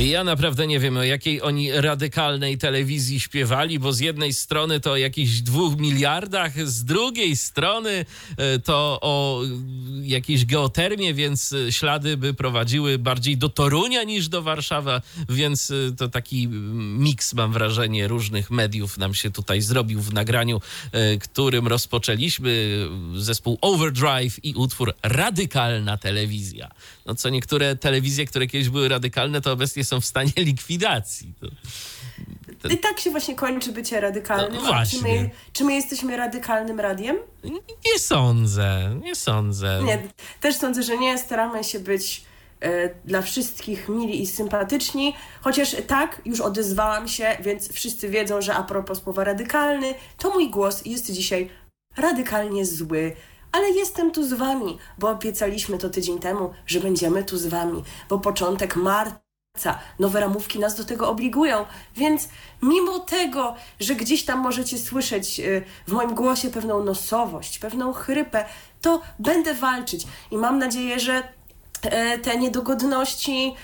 Ja naprawdę nie wiem, o jakiej oni radykalnej telewizji śpiewali, bo z jednej strony to o jakichś dwóch miliardach, z drugiej strony e, to o jakiejś geotermie, więc ślady by prowadziły bardziej do Torunia niż do Warszawy, więc e, to taki miks, mam wrażenie, różnych mediów nam się tutaj zrobił w nagraniu, e, którym rozpoczęliśmy zespół Overdrive i utwór Radykalna Telewizja. No co niektóre telewizje, które kiedyś były radykalne, to obecnie są w stanie likwidacji. To. I tak się właśnie kończy bycie radykalnym. No. Czy my, czy my jesteśmy radykalnym radiem? Nie sądzę, nie sądzę. Nie, też sądzę, że nie. Staramy się być e, dla wszystkich mili i sympatyczni, chociaż tak, już odezwałam się, więc wszyscy wiedzą, że a propos słowa radykalny, to mój głos jest dzisiaj radykalnie zły ale jestem tu z wami, bo obiecaliśmy to tydzień temu, że będziemy tu z wami, bo początek marca, nowe ramówki nas do tego obligują, więc mimo tego, że gdzieś tam możecie słyszeć y, w moim głosie pewną nosowość, pewną chrypę, to będę walczyć. I mam nadzieję, że e, te niedogodności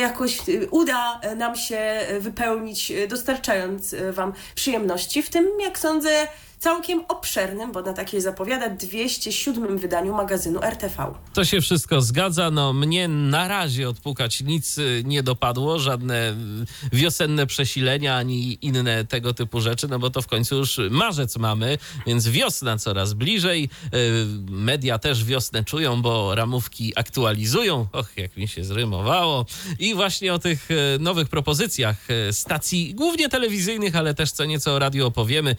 jakoś uda nam się wypełnić, dostarczając Wam przyjemności, w tym, jak sądzę, całkiem obszernym, bo na takiej zapowiada 207 wydaniu magazynu RTV. To się wszystko zgadza. No mnie na razie odpukać nic nie dopadło, żadne y, wiosenne przesilenia ani inne tego typu rzeczy, no bo to w końcu już marzec mamy, więc wiosna coraz bliżej. Media też wiosnę czują, bo ramówki aktualizują. Och, jak mi się zrymowało. I właśnie o tych nowych propozycjach stacji, głównie telewizyjnych, ale też co nieco o radiu opowiemy.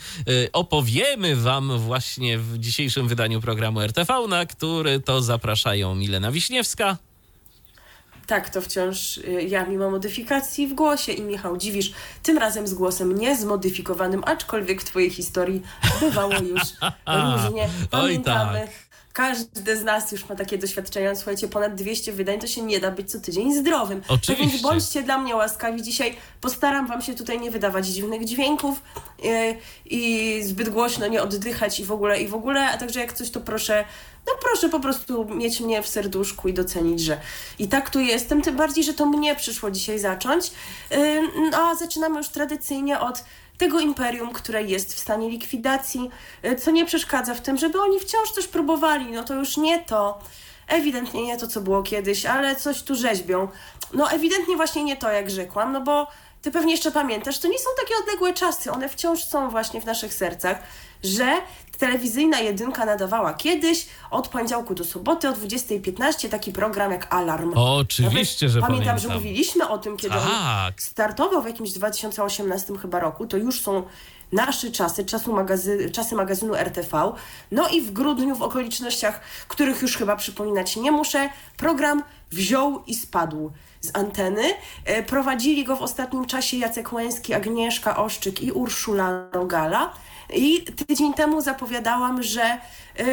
Opowiemy powiemy Wam właśnie w dzisiejszym wydaniu programu RTV, na który to zapraszają Milena Wiśniewska. Tak, to wciąż ja mimo modyfikacji w głosie i Michał Dziwisz, tym razem z głosem niezmodyfikowanym, aczkolwiek w Twojej historii bywało już różnie. Pamiętamy. Oj, tak każdy z nas już ma takie doświadczenia. Słuchajcie, ponad 200 wydań to się nie da być co tydzień zdrowym. Oczywiście. Tak więc bądźcie dla mnie łaskawi. Dzisiaj postaram Wam się tutaj nie wydawać dziwnych dźwięków yy, i zbyt głośno nie oddychać i w ogóle, i w ogóle. A także jak coś, to proszę no proszę po prostu mieć mnie w serduszku i docenić, że i tak tu jestem, tym bardziej, że to mnie przyszło dzisiaj zacząć. Yy, no, a zaczynamy już tradycyjnie od tego imperium, które jest w stanie likwidacji, e, co nie przeszkadza w tym, żeby oni wciąż coś próbowali. No to już nie to, ewidentnie nie to, co było kiedyś, ale coś tu rzeźbią. No ewidentnie właśnie nie to, jak rzekłam, no bo ty pewnie jeszcze pamiętasz, to nie są takie odległe czasy, one wciąż są właśnie w naszych sercach, że telewizyjna jedynka nadawała kiedyś od poniedziałku do soboty o 20.15 taki program jak Alarm. Oczywiście, że pamiętam. Pamiętam, że mówiliśmy o tym, kiedy tak. on startował w jakimś 2018 chyba roku. To już są nasze czasy, czasu magazy czasy magazynu RTV. No i w grudniu, w okolicznościach, których już chyba przypominać nie muszę, program wziął i spadł z anteny. E, prowadzili go w ostatnim czasie Jacek Łęski, Agnieszka Oszczyk i Urszula Rogala. I tydzień temu zapowiadałam, że yy,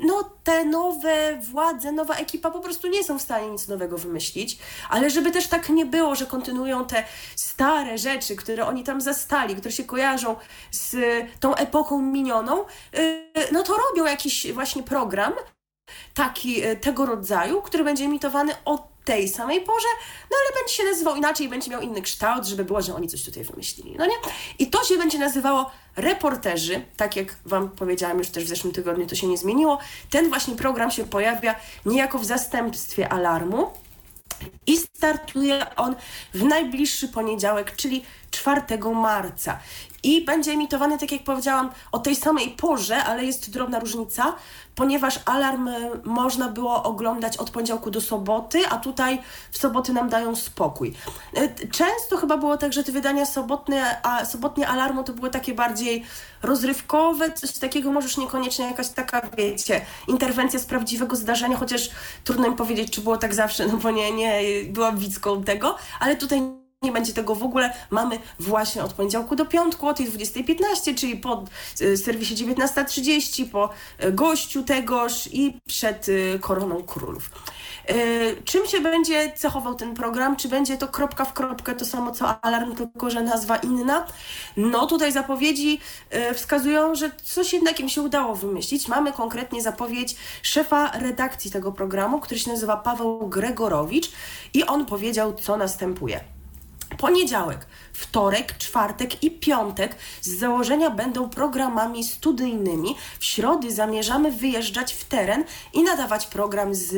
no, te nowe władze, nowa ekipa po prostu nie są w stanie nic nowego wymyślić, ale żeby też tak nie było, że kontynuują te stare rzeczy, które oni tam zastali, które się kojarzą z tą epoką minioną, yy, no to robią jakiś właśnie program taki tego rodzaju, który będzie emitowany od tej samej porze, no ale będzie się nazywał inaczej, będzie miał inny kształt, żeby było, że oni coś tutaj wymyślili, no nie? I to się będzie nazywało reporterzy, tak jak Wam powiedziałam już też w zeszłym tygodniu, to się nie zmieniło. Ten właśnie program się pojawia niejako w zastępstwie alarmu. I startuje on w najbliższy poniedziałek, czyli 4 marca i będzie emitowany, tak jak powiedziałam, o tej samej porze, ale jest drobna różnica, ponieważ alarm e, można było oglądać od poniedziałku do soboty, a tutaj w soboty nam dają spokój. E, często chyba było tak, że te wydania sobotnie, a sobotnie alarmu to były takie bardziej rozrywkowe, coś takiego, może już niekoniecznie jakaś taka, wiecie, interwencja z prawdziwego zdarzenia, chociaż trudno mi powiedzieć, czy było tak zawsze, no bo nie, nie byłam widzką tego, ale tutaj nie będzie tego w ogóle. Mamy właśnie od poniedziałku do piątku o tej 20.15, czyli po e, serwisie 19.30, po e, gościu tegoż i przed e, koroną królów. Czym się będzie cechował ten program? Czy będzie to kropka w kropkę to samo co alarm, tylko że nazwa inna? No tutaj zapowiedzi wskazują, że coś jednak im się udało wymyślić. Mamy konkretnie zapowiedź szefa redakcji tego programu, który się nazywa Paweł Gregorowicz i on powiedział, co następuje. Poniedziałek, wtorek, czwartek i piątek z założenia będą programami studyjnymi. W środy zamierzamy wyjeżdżać w teren i nadawać program z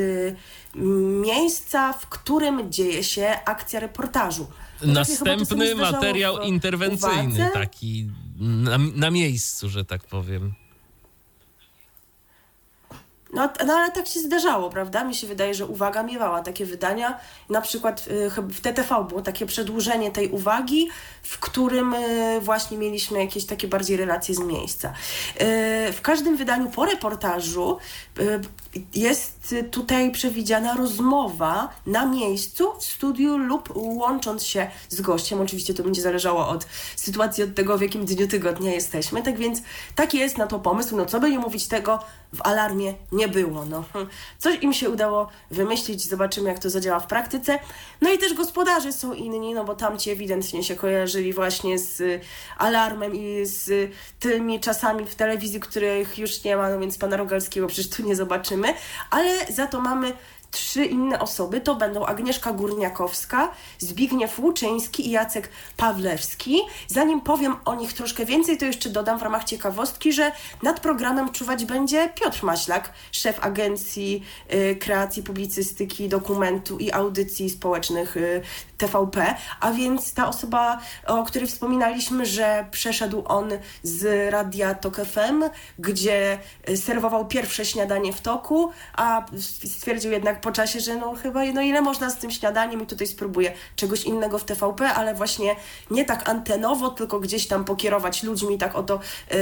miejsca, w którym dzieje się akcja reportażu. Następny materiał interwencyjny, uwadze. taki na, na miejscu, że tak powiem. No, no ale tak się zdarzało, prawda? Mi się wydaje, że uwaga miewała takie wydania. Na przykład y, w TTV było takie przedłużenie tej uwagi, w którym y, właśnie mieliśmy jakieś takie bardziej relacje z miejsca. Y, w każdym wydaniu po reportażu jest tutaj przewidziana rozmowa na miejscu, w studiu lub łącząc się z gościem. Oczywiście to będzie zależało od sytuacji, od tego, w jakim dniu tygodnia jesteśmy. Tak więc taki jest na to pomysł. No co by nie mówić tego, w alarmie nie było. No. Coś im się udało wymyślić, zobaczymy jak to zadziała w praktyce. No i też gospodarze są inni, no bo tamci ewidentnie się kojarzyli właśnie z alarmem i z tymi czasami w telewizji, których już nie ma, no więc pana Rogalskiego przecież tu nie zobaczymy, ale za to mamy trzy inne osoby to będą Agnieszka Górniakowska, Zbigniew Łuczyński i Jacek Pawlewski. Zanim powiem o nich troszkę więcej, to jeszcze dodam w ramach ciekawostki, że nad programem czuwać będzie Piotr Maślak, szef Agencji y, Kreacji Publicystyki, Dokumentu i Audycji Społecznych y, TVP, a więc ta osoba, o której wspominaliśmy, że przeszedł on z Radia Tok FM, gdzie y, serwował pierwsze śniadanie w toku, a stwierdził jednak po czasie, że no chyba no ile można z tym śniadaniem i tutaj spróbuję czegoś innego w TVP, ale właśnie nie tak antenowo, tylko gdzieś tam pokierować ludźmi, tak oto yy,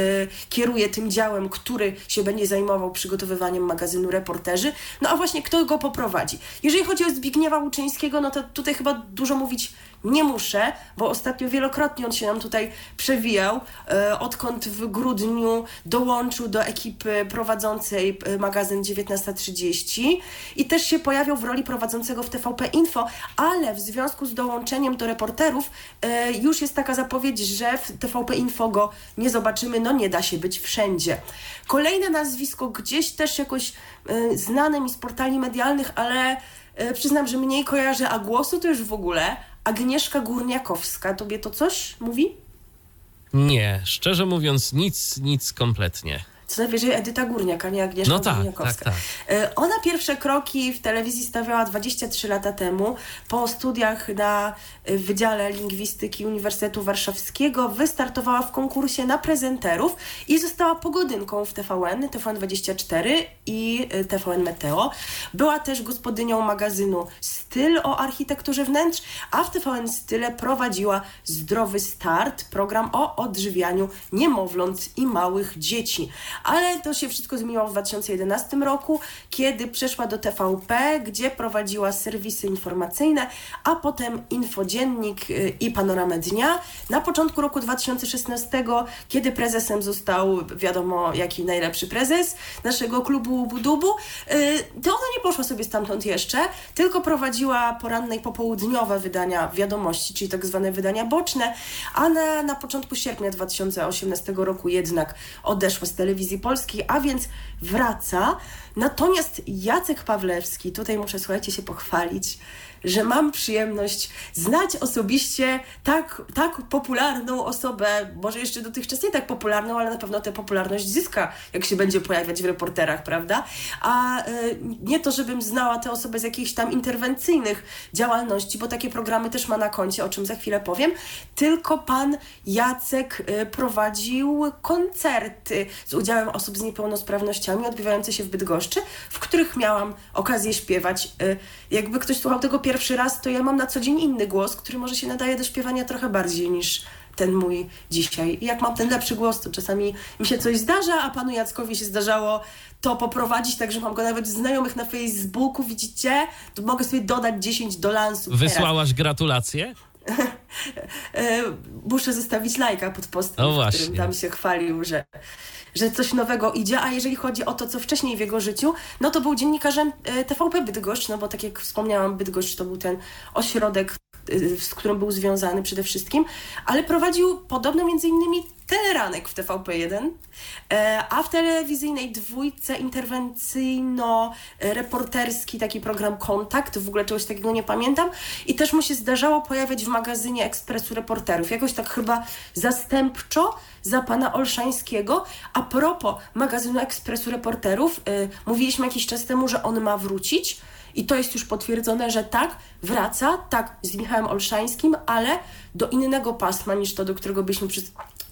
kieruje tym działem, który się będzie zajmował przygotowywaniem magazynu reporterzy. No a właśnie kto go poprowadzi? Jeżeli chodzi o Zbigniewa Łuczyńskiego, no to tutaj chyba dużo mówić nie muszę, bo ostatnio wielokrotnie on się nam tutaj przewijał, e, odkąd w grudniu dołączył do ekipy prowadzącej e, magazyn 19.30 i też się pojawił w roli prowadzącego w TVP Info, ale w związku z dołączeniem do reporterów e, już jest taka zapowiedź, że w TVP Info go nie zobaczymy, no nie da się być wszędzie. Kolejne nazwisko gdzieś też jakoś znane mi z portali medialnych, ale przyznam, że mniej kojarzę, a głosu to już w ogóle, Agnieszka Górniakowska. Tobie to coś mówi? Nie, szczerze mówiąc, nic, nic kompletnie co najwyżej Edyta Górniak, a nie Agnieszka no tak, Górniakowska. Tak, tak. Ona pierwsze kroki w telewizji stawiała 23 lata temu. Po studiach na e, Wydziale Lingwistyki Uniwersytetu Warszawskiego wystartowała w konkursie na prezenterów i została pogodynką w TVN, TVN24 i e, TVN Meteo. Była też gospodynią magazynu Styl o architekturze wnętrz, a w TVN Style prowadziła Zdrowy Start, program o odżywianiu niemowląt i małych dzieci ale to się wszystko zmieniło w 2011 roku, kiedy przeszła do TVP, gdzie prowadziła serwisy informacyjne, a potem infodziennik y, i panoramę dnia. Na początku roku 2016, kiedy prezesem został, wiadomo, jaki najlepszy prezes naszego klubu Budubu, y, to ona nie poszła sobie stamtąd jeszcze, tylko prowadziła poranne i popołudniowe wydania wiadomości, czyli tak zwane wydania boczne, a na, na początku sierpnia 2018 roku jednak odeszła z telewizji telewizji polskiej, a więc wraca. Natomiast Jacek Pawlewski, tutaj muszę, słuchajcie, się pochwalić, że mam przyjemność znać osobiście tak, tak popularną osobę, może jeszcze dotychczas nie tak popularną, ale na pewno tę popularność zyska, jak się będzie pojawiać w reporterach, prawda? A y, nie to, żebym znała tę osobę z jakichś tam interwencyjnych działalności, bo takie programy też ma na koncie, o czym za chwilę powiem, tylko pan Jacek y, prowadził koncerty z udziałem osób z niepełnosprawnościami odbywające się w Bydgoszczy, w których miałam okazję śpiewać. Y, jakby ktoś słuchał tego pierwszy raz, to ja mam na co dzień inny głos, który może się nadaje do śpiewania trochę bardziej niż ten mój dzisiaj. I jak mam ten lepszy głos, to czasami mi się coś zdarza, a panu Jackowi się zdarzało to poprowadzić, także mam go nawet znajomych na Facebooku, widzicie? To mogę sobie dodać 10 do lansu. Wysłałaś teraz. gratulacje? E, muszę zostawić lajka pod postem, w którym tam się chwalił, że że coś nowego idzie, a jeżeli chodzi o to, co wcześniej w jego życiu, no to był dziennikarzem e, TVP Bydgoszcz, no bo tak jak wspomniałam, Bydgoszcz to był ten ośrodek, z którym był związany przede wszystkim, ale prowadził podobno między innymi teleranek w TVP1, e, a w telewizyjnej dwójce interwencyjno-reporterski taki program Kontakt, w ogóle czegoś takiego nie pamiętam. I też mu się zdarzało pojawiać w magazynie Ekspresu Reporterów, jakoś tak chyba zastępczo za pana Olszańskiego. A propos magazynu Ekspresu Reporterów, y, mówiliśmy jakiś czas temu, że on ma wrócić i to jest już potwierdzone, że tak, wraca, tak, z Michałem Olszańskim, ale do innego pasma niż to, do którego byliśmy przy,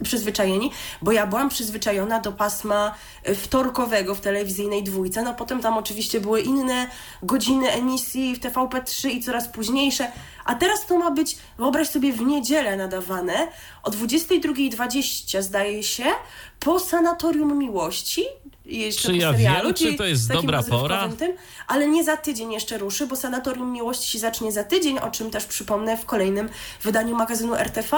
przyzwyczajeni, bo ja byłam przyzwyczajona do pasma e, wtorkowego w telewizyjnej dwójce, no potem tam oczywiście były inne godziny emisji w TVP3 i coraz późniejsze, a teraz to ma być, wyobraź sobie, w niedzielę nadawane o 22.20 zdaje się, po Sanatorium Miłości, jeszcze czy ja serialu, wiem, czy to jest dobra pora? Tym, ale nie za tydzień jeszcze ruszy, bo Sanatorium Miłości się zacznie za tydzień, o czym też przypomnę w kolejnym wydaniu magazynu RTV,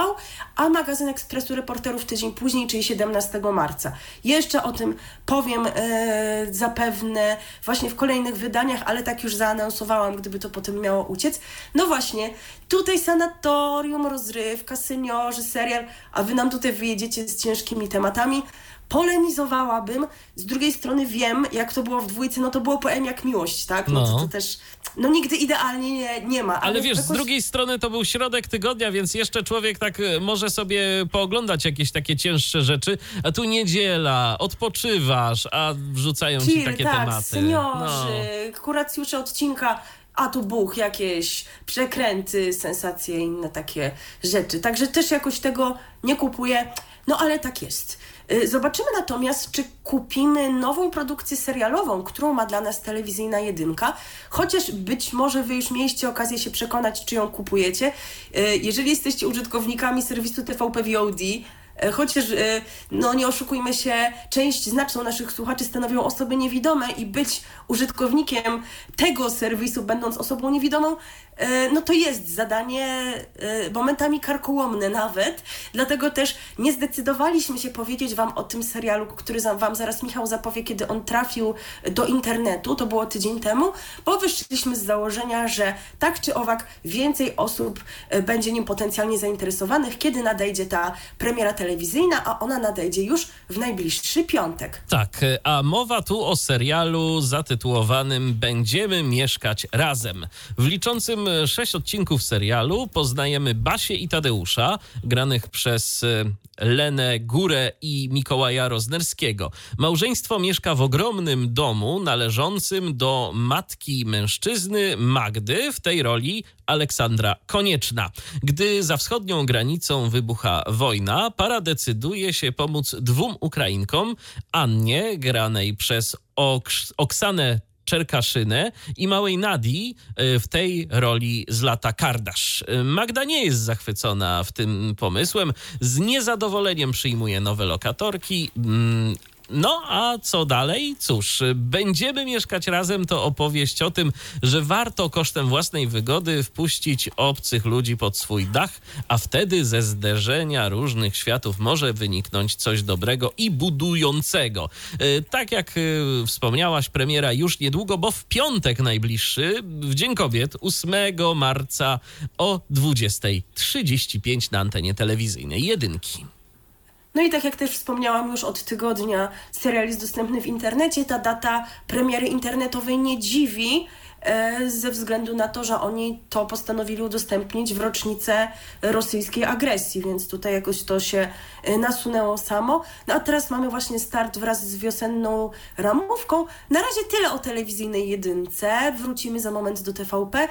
a magazyn Ekspresu Reporterów tydzień później, czyli 17 marca. Jeszcze o tym powiem e, zapewne właśnie w kolejnych wydaniach, ale tak już zaanonsowałam, gdyby to potem miało uciec. No właśnie, tutaj Sanatorium, rozrywka, seniorzy, serial, a wy nam tutaj wyjedziecie z ciężkimi tematami polemizowałabym. Z drugiej strony wiem, jak to było w dwójce, no to było poem jak miłość, tak? No, no. To, to, też, no nigdy idealnie nie, nie ma. Ale, ale wiesz, jakoś... z drugiej strony to był środek tygodnia, więc jeszcze człowiek tak e, może sobie pooglądać jakieś takie cięższe rzeczy, a tu niedziela, odpoczywasz, a wrzucają Chill, ci takie tak, tematy. seniorzy, no. kuracjusze odcinka a tu buch, jakieś przekręty, sensacje, inne takie rzeczy. Także też jakoś tego nie kupuję, no ale tak jest. Y, zobaczymy natomiast, czy kupimy nową produkcję serialową, którą ma dla nas telewizyjna jedynka, chociaż być może Wy już mieliście okazję się przekonać, czy ją kupujecie. Y, jeżeli jesteście użytkownikami serwisu TVP VOD, y, Chociaż, no nie oszukujmy się, część znaczną naszych słuchaczy stanowią osoby niewidome i być użytkownikiem tego serwisu, będąc osobą niewidomą, no to jest zadanie e, momentami karkołomne nawet, dlatego też nie zdecydowaliśmy się powiedzieć Wam o tym serialu, który Wam zaraz Michał zapowie, kiedy on trafił do internetu, to było tydzień temu, bo wyszliśmy z założenia, że tak czy owak więcej osób e, będzie nim potencjalnie zainteresowanych, kiedy nadejdzie ta premiera telewizyjna, a ona nadejdzie już w najbliższy piątek. Tak, a mowa tu o serialu zatytułowanym Będziemy mieszkać razem, w liczącym sześć odcinków serialu poznajemy Basię i Tadeusza, granych przez e, Lenę Górę i Mikołaja Roznerskiego. Małżeństwo mieszka w ogromnym domu należącym do matki mężczyzny Magdy, w tej roli Aleksandra Konieczna. Gdy za wschodnią granicą wybucha wojna, para decyduje się pomóc dwóm Ukrainkom, Annie, granej przez Oksanę Czerkaszynę i małej Nadii e, w tej roli Zlata Kardasz. E, Magda nie jest zachwycona w tym pomysłem. Z niezadowoleniem przyjmuje nowe lokatorki. No a co dalej? Cóż, będziemy mieszkać razem to opowieść o tym, że warto kosztem własnej wygody wpuścić obcych ludzi pod swój dach, a wtedy ze zderzenia różnych światów może wyniknąć coś dobrego i budującego. E, tak jak e, wspomniałaś, premiera już niedługo, bo w piątek najbliższy, w Dzień Kobiet, 8 marca o 20.35 na antenie telewizyjnej Jedynki. No i tak jak też wspomniałam już od tygodnia, serial jest dostępny w internecie. Ta data premiery internetowej nie dziwi, e, ze względu na to, że oni to postanowili udostępnić w rocznicę rosyjskiej agresji, więc tutaj jakoś to się e, nasunęło samo. No a teraz mamy właśnie start wraz z wiosenną ramówką. Na razie tyle o telewizyjnej jedynce. Wrócimy za moment do TVP,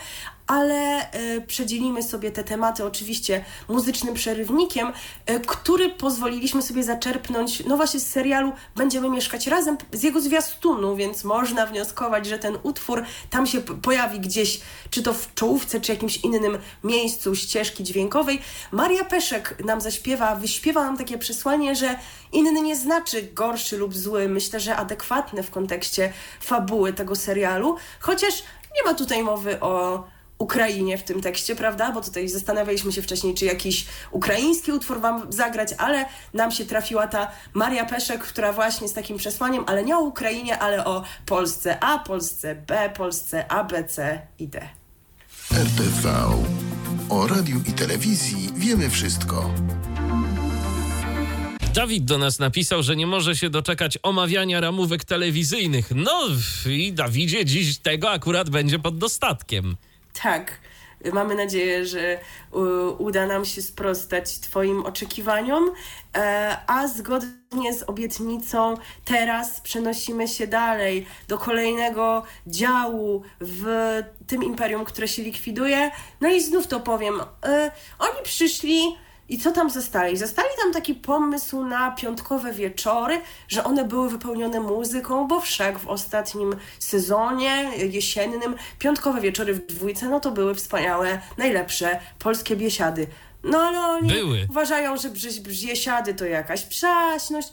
ale y, przedzielimy sobie te tematy oczywiście muzycznym przerywnikiem, y, który pozwoliliśmy sobie zaczerpnąć, no właśnie z serialu Będziemy mieszkać razem, z jego zwiastunu, więc można wnioskować, że ten utwór tam się pojawi gdzieś, czy to w czołówce, czy jakimś innym miejscu ścieżki dźwiękowej. Maria Peszek nam zaśpiewa, wyśpiewa nam takie przesłanie, że inny nie znaczy gorszy lub zły. Myślę, że adekwatne w kontekście fabuły tego serialu, chociaż nie ma tutaj mowy o Ukrainie w tym tekście, prawda? Bo tutaj zastanawialiśmy się wcześniej, czy jakiś ukraiński utwór wam zagrać, ale nam się trafiła ta Maria Peszek, która właśnie z takim przesłaniem, ale nie o Ukrainie, ale o Polsce A, Polsce B, Polsce A, B, C i D. RTV. O radiu i telewizji wiemy wszystko. Dawid do nas napisał, że nie może się doczekać omawiania ramówek telewizyjnych. No i Dawidzie, dziś tego akurat będzie pod dostatkiem. Tak. Mamy nadzieję, że u, uda nam się sprostać Twoim oczekiwaniom, e, a zgodnie z obietnicą teraz przenosimy się dalej do kolejnego działu w tym imperium, które się likwiduje. No i znów to powiem. E, oni przyszli i co tam zostali? Zostali tam taki pomysł na piątkowe wieczory, że one były wypełnione muzyką, bo wszak w ostatnim sezonie jesiennym piątkowe wieczory w dwójce, no to były wspaniałe, najlepsze polskie biesiady. No ale oni Były. uważają, że biesiady to jakaś przaśność.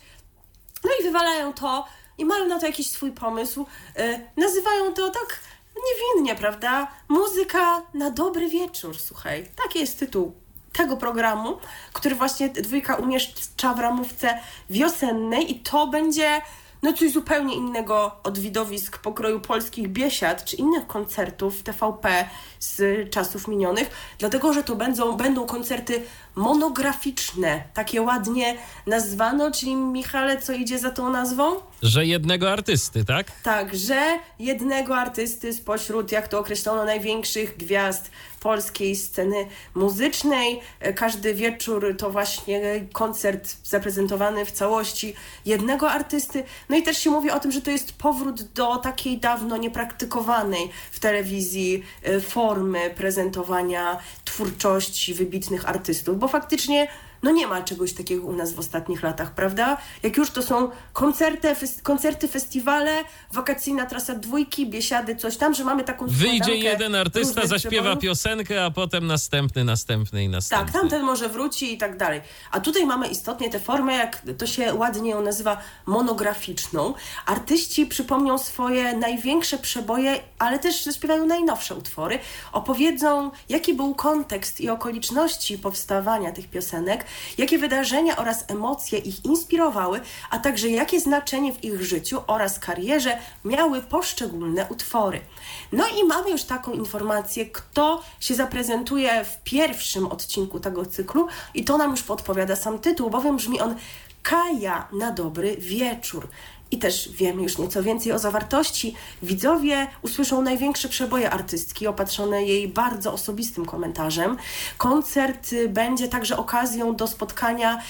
No i wywalają to i mają na to jakiś swój pomysł. E, nazywają to tak niewinnie, prawda? Muzyka na dobry wieczór, słuchaj. Taki jest tytuł tego programu, który właśnie dwójka umieszcza w ramówce wiosennej i to będzie no coś zupełnie innego od widowisk pokroju polskich biesiad czy innych koncertów TVP z czasów minionych, dlatego że to będą, będą koncerty monograficzne, takie ładnie nazwano, czyli Michale, co idzie za tą nazwą? Że jednego artysty, tak? Tak, że jednego artysty spośród, jak to określono, największych gwiazd polskiej sceny muzycznej. Każdy wieczór to właśnie koncert zaprezentowany w całości jednego artysty. No i też się mówi o tym, że to jest powrót do takiej dawno niepraktykowanej w telewizji e, formy prezentowania twórczości wybitnych artystów, bo faktycznie no nie ma czegoś takiego u nas w ostatnich latach, prawda? Jak już to są koncerty, fes- koncerty festiwale, wakacyjna trasa dwójki, biesiady, coś tam, że mamy taką Wyjdzie jeden artysta, zaśpiewa przebojów. piosenkę, a potem następny, następny i następny. Tak, tamten może wróci i tak dalej. A tutaj mamy istotnie tę formę, jak to się ładnie ją nazywa, monograficzną. Artyści przypomnią swoje największe przeboje, ale też zaśpiewają najnowsze utwory. Opowiedzą, jaki był kontekst i okoliczności powstawania tych piosenek, jakie wydarzenia oraz emocje ich inspirowały, a także jakie znaczenie w ich życiu oraz karierze miały poszczególne utwory. No i mamy już taką informację, kto się zaprezentuje w pierwszym odcinku tego cyklu i to nam już podpowiada sam tytuł, bowiem brzmi on Kaja na dobry wieczór. I też wiemy już nieco więcej o zawartości. Widzowie usłyszą największe przeboje artystki, opatrzone jej bardzo osobistym komentarzem. Koncert y, będzie także okazją do spotkania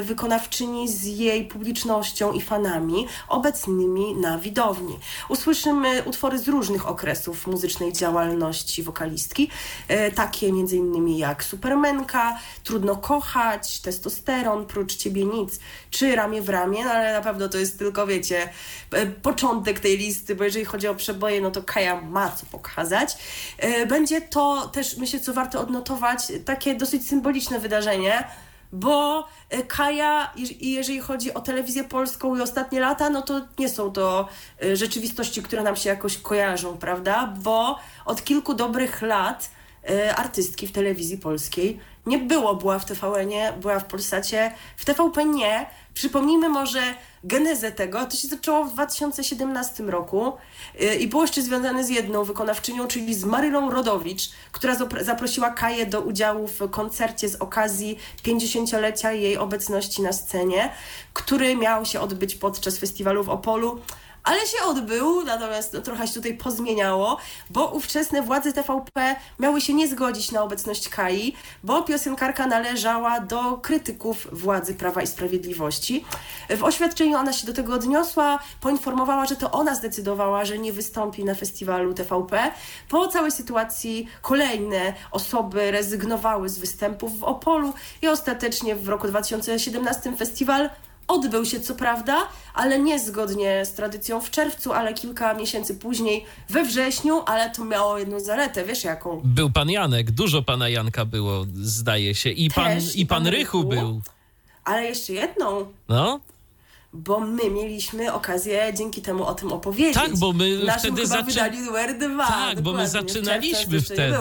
y, wykonawczyni z jej publicznością i fanami obecnymi na widowni. Usłyszymy utwory z różnych okresów muzycznej działalności wokalistki, y, takie innymi jak Supermenka, Trudno kochać, Testosteron, Prócz ciebie nic, czy Ramię w ramię, no ale na pewno to jest tylko, wiecie, e, początek tej listy, bo jeżeli chodzi o przeboje, no to Kaja ma co pokazać. E, Będzie to też, myślę, co warto odnotować, takie dosyć symboliczne wydarzenie, bo e, Kaja, jeżeli chodzi o telewizję polską i ostatnie lata, no to nie są to rzeczywistości, które nam się jakoś kojarzą, prawda? Bo od kilku dobrych lat artystki w telewizji polskiej nie było. Była w TVN-ie, była w Polsacie, w TVP nie. Przypomnijmy może genezę tego. To się zaczęło w 2017 roku y, i było jeszcze związane z jedną wykonawczynią, czyli z Marylą Rodowicz, która zapro- zaprosiła Kaję do udziału w koncercie z okazji 50-lecia jej obecności na scenie, który miał się odbyć podczas festiwalu w Opolu. Ale się odbył, natomiast no, trochę się tutaj pozmieniało, bo ówczesne władze TVP miały się nie zgodzić na obecność Kai, bo piosenkarka należała do krytyków władzy Prawa i Sprawiedliwości. W oświadczeniu ona się do tego odniosła, poinformowała, że to ona zdecydowała, że nie wystąpi na festiwalu TVP. Po całej sytuacji kolejne osoby rezygnowały z występów w Opolu i ostatecznie w roku 2017 festiwal Odbył się co prawda, ale nie zgodnie z tradycją w czerwcu, ale kilka miesięcy później we wrześniu, ale to miało jedną zaletę, wiesz jaką? Był pan Janek, dużo pana Janka było, zdaje się. I pan, Też, i pan Rychu był. Ale jeszcze jedną, No, bo my mieliśmy okazję dzięki temu o tym opowiedzieć. Tak, bo my naszym wtedy dwa. Tak, bo my zaczynaliśmy wtedy.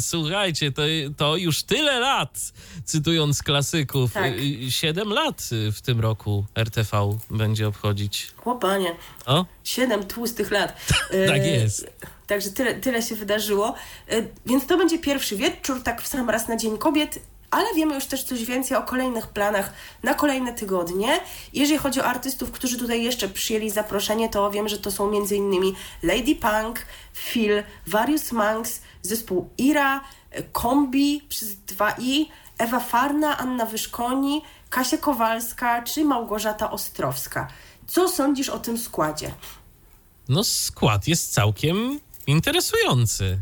Słuchajcie, to, to już tyle lat, cytując klasyków. Tak. Y, Siedem lat y, w tym roku RTV będzie obchodzić. Chłopanie, O, siedem tłustych lat. tak E, jest. Także tyle, tyle się wydarzyło. Więc to będzie pierwszy wieczór, tak w sam raz na Dzień Kobiet, ale wiemy już też coś więcej o kolejnych planach na kolejne tygodnie. Jeżeli chodzi o artystów, którzy tutaj jeszcze przyjęli zaproszenie, to wiem, że to są m.in. Lady Punk, Phil, Various Monks, zespół Ira, Kombi przez 2i, Ewa Farna, Anna Wyszkoni, Kasia Kowalska czy Małgorzata Ostrowska. Co sądzisz o tym składzie? No skład jest całkiem interesujący.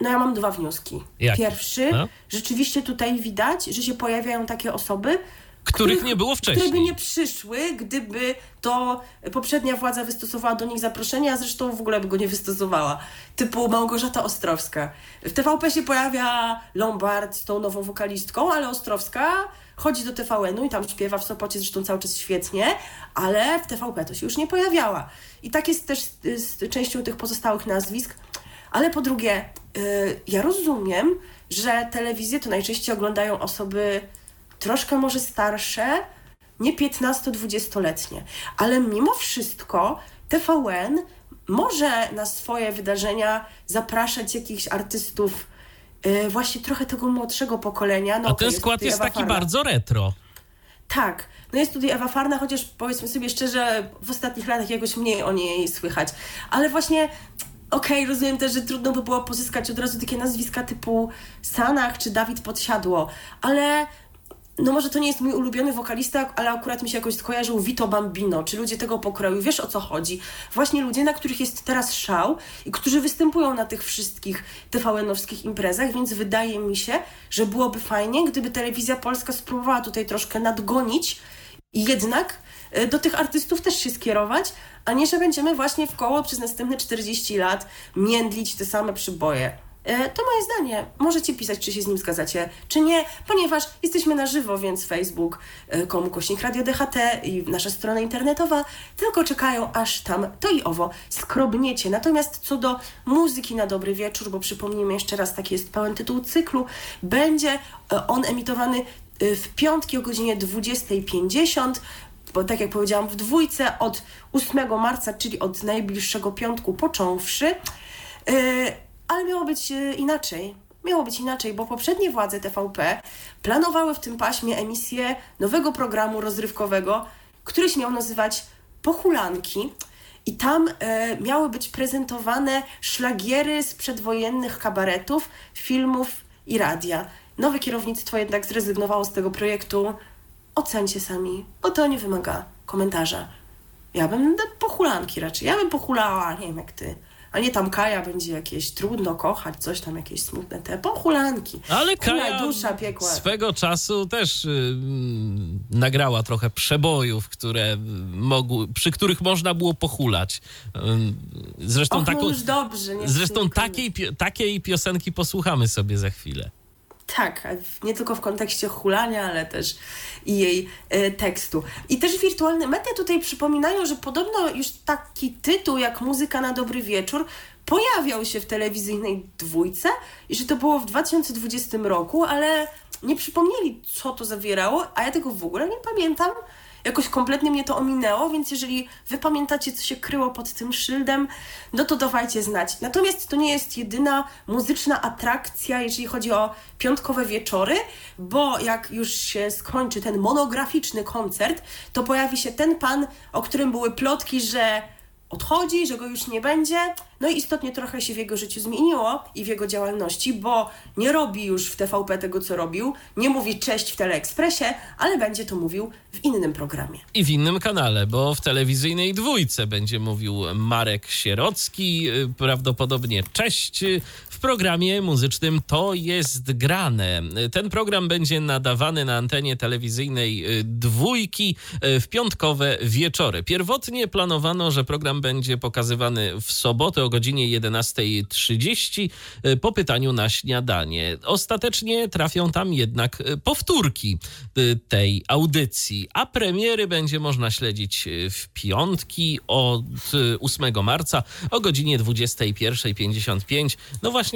No ja mam dwa wnioski. Jakie? Pierwszy, No. rzeczywiście tutaj widać, że się pojawiają takie osoby, Których nie było które by wcześniej. nie przyszły, gdyby to poprzednia władza wystosowała do nich zaproszenie, a zresztą w ogóle by go nie wystosowała. Typu Małgorzata Ostrowska. W TVP się pojawia Lombard z tą nową wokalistką, ale Ostrowska chodzi do TVN-u i tam śpiewa w Sopocie zresztą cały czas świetnie, ale w TVP to się już nie pojawiała. I tak jest też z, z częścią tych pozostałych nazwisk. Ale po drugie, y, ja rozumiem, że telewizję to najczęściej oglądają osoby troszkę może starsze, nie 15-20-letnie, ale mimo wszystko TVN może na swoje wydarzenia zapraszać jakichś artystów y, właśnie trochę tego młodszego pokolenia. No A ten skład jest taki Farna. bardzo retro. Tak. No jest tutaj Ewa Farna, chociaż powiedzmy sobie szczerze, w ostatnich latach jakoś mniej o niej słychać. Ale właśnie, okej, rozumiem też, że trudno by było pozyskać od razu takie nazwiska typu Sanach czy Dawid Podsiadło, ale no może to nie jest mój ulubiony wokalista, ale akurat mi się jakoś skojarzył Vito Bambino, czy ludzie tego pokroju. Wiesz o co chodzi? Właśnie ludzie, na których jest teraz szał i którzy występują na tych wszystkich TVN-owskich imprezach, więc wydaje mi się, że byłoby fajnie, gdyby telewizja polska spróbowała tutaj troszkę nadgonić i jednak do tych artystów też się skierować, a nie, że będziemy właśnie w koło przez następne 40 lat międlić te same przyboje. E, To moje zdanie. Możecie pisać, czy się z nim zgadzacie, czy nie, ponieważ jesteśmy na żywo, więc Facebook, e, komu kośnik Radio DHT i nasza strona internetowa tylko czekają, aż tam to i owo skrobniecie. Natomiast co do muzyki na dobry wieczór, bo przypomnijmy jeszcze raz, taki jest pełen tytuł cyklu, będzie on emitowany w piątki o godzinie 20.50 bo tak jak powiedziałam, w dwójce od 8 marca, czyli od najbliższego piątku począwszy. Yy, ale miało być yy, inaczej. Miało być inaczej, bo poprzednie władze TVP planowały w tym paśmie emisję nowego programu rozrywkowego, który się miał nazywać Pochulanki. I tam e, miały być prezentowane szlagiery z przedwojennych kabaretów, filmów i radia. Nowe kierownictwo jednak zrezygnowało z tego projektu. Ocencie sami, bo to nie wymaga komentarza. Ja bym pochulanki raczej. Ja bym pochulała, nie wiem jak ty. A nie tam Kaja będzie jakieś trudno kochać, coś tam jakieś smutne te pochulanki. Ale Kula, Kaja dusza piekła. swego czasu też y, mm, nagrała trochę przebojów, które mogły, przy których można było pochulać. Ym, Zresztą, Och, taką, no już dobrze. Nie zresztą takiej, takiej piosenki posłuchamy sobie za chwilę. Tak, nie tylko w kontekście hulania, ale też i jej e, tekstu. I też wirtualne media tutaj przypominają, że podobno już taki tytuł jak Muzyka na dobry wieczór pojawiał się w telewizyjnej dwójce i że to było w 2020 roku, ale nie przypomnieli, co to zawierało, a ja tego w ogóle nie pamiętam. Jakoś kompletnie mnie to ominęło, więc jeżeli wy pamiętacie, co się kryło pod tym szyldem, no to dawajcie znać. Natomiast to nie jest jedyna muzyczna atrakcja, jeżeli chodzi o piątkowe wieczory, bo jak już się skończy ten monograficzny koncert, to pojawi się ten pan, o którym były plotki, że odchodzi, że go już nie będzie. No i istotnie trochę się w jego życiu zmieniło i w jego działalności, bo nie robi już w TVP tego, co robił, nie mówi cześć w Teleekspresie, ale będzie to mówił w innym programie. I w innym kanale, bo w telewizyjnej dwójce będzie mówił Marek Sierocki, y, prawdopodobnie cześć. Y, W programie muzycznym To jest grane. Y, Ten program będzie nadawany na antenie telewizyjnej y, dwójki y, w piątkowe wieczory. Pierwotnie planowano, że program będzie pokazywany w sobotę o godzinie 11.30 e, po pytaniu na śniadanie. Ostatecznie trafią tam jednak powtórki tej audycji, a premiery będzie można śledzić w piątki od 8 marca o godzinie 21.55. No właśnie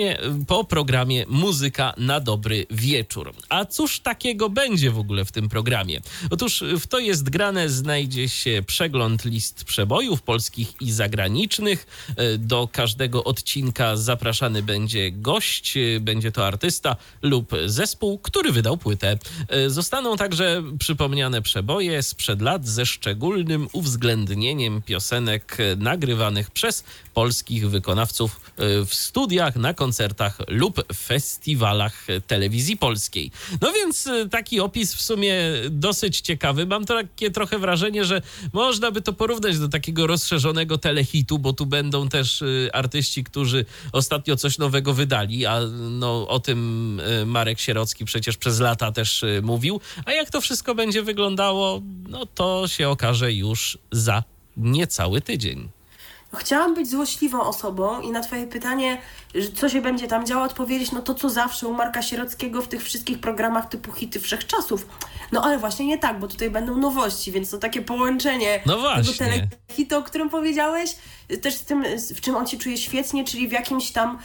po programie Muzyka na dobry wieczór. A cóż takiego będzie w ogóle w tym programie? Otóż w to jest grane znajdzie się przegląd list przebojów polskich i zagranicznych. E, do każdego odcinka zapraszany będzie gość, e, będzie to artysta lub zespół, który wydał płytę. E, zostaną także przypomniane przeboje sprzed lat ze szczególnym uwzględnieniem piosenek nagrywanych przez polskich wykonawców w studiach, na koncertach lub festiwalach telewizji polskiej. No więc taki opis w sumie dosyć ciekawy. Mam takie trochę wrażenie, że można by to porównać do takiego rozszerzonego telehitu, bo tu będą też y, artyści, którzy ostatnio coś nowego wydali, a no, o tym y, Marek Sierocki przecież przez lata też y, mówił. A jak to wszystko będzie wyglądało, no to się okaże już za niecały tydzień. Chciałam być złośliwą osobą i na Twoje pytanie, co się będzie tam działo, odpowiedzieć, no to co zawsze u Marka Sierockiego w tych wszystkich programach typu hity wszechczasów. No ale właśnie nie tak, bo tutaj będą nowości, więc to takie połączenie no właśnie. tego telehitu, o którym powiedziałeś, też z tym, w czym on się czuje świetnie, czyli w jakimś tam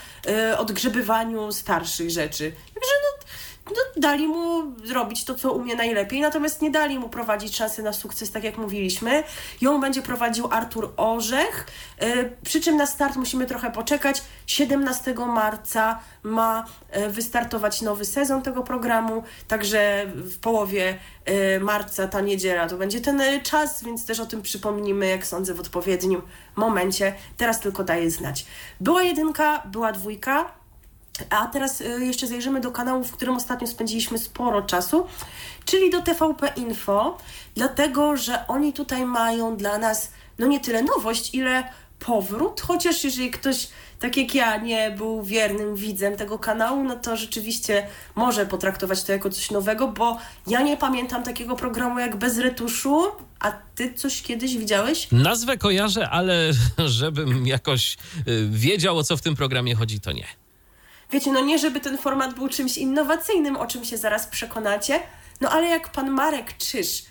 y, odgrzebywaniu starszych rzeczy. Także no no, dali mu zrobić to, co umie najlepiej, natomiast nie dali mu prowadzić szansy na sukces, tak jak mówiliśmy. Ją będzie prowadził Artur Orzech, yy, przy czym na start musimy trochę poczekać. 17 marca ma yy, wystartować nowy sezon tego programu, także w połowie yy, marca, ta niedziela, to będzie ten czas, więc też o tym przypomnimy, jak sądzę, w odpowiednim momencie. Teraz tylko daję znać. Była jedynka, była dwójka, a teraz y, jeszcze zajrzymy do kanału, w którym ostatnio spędziliśmy sporo czasu, czyli do TVP Info, dlatego że oni tutaj mają dla nas no nie tyle nowość, ile powrót, chociaż jeżeli ktoś tak jak ja nie był wiernym widzem tego kanału, no to rzeczywiście może potraktować to jako coś nowego, bo ja nie pamiętam takiego programu jak Bez Retuszu, a ty coś kiedyś widziałeś? Nazwę kojarzę, ale żebym jakoś y, wiedział o co w tym programie chodzi, to nie. Wiecie, no nie żeby ten format był czymś innowacyjnym, o czym się zaraz przekonacie, no ale jak pan Marek Czyż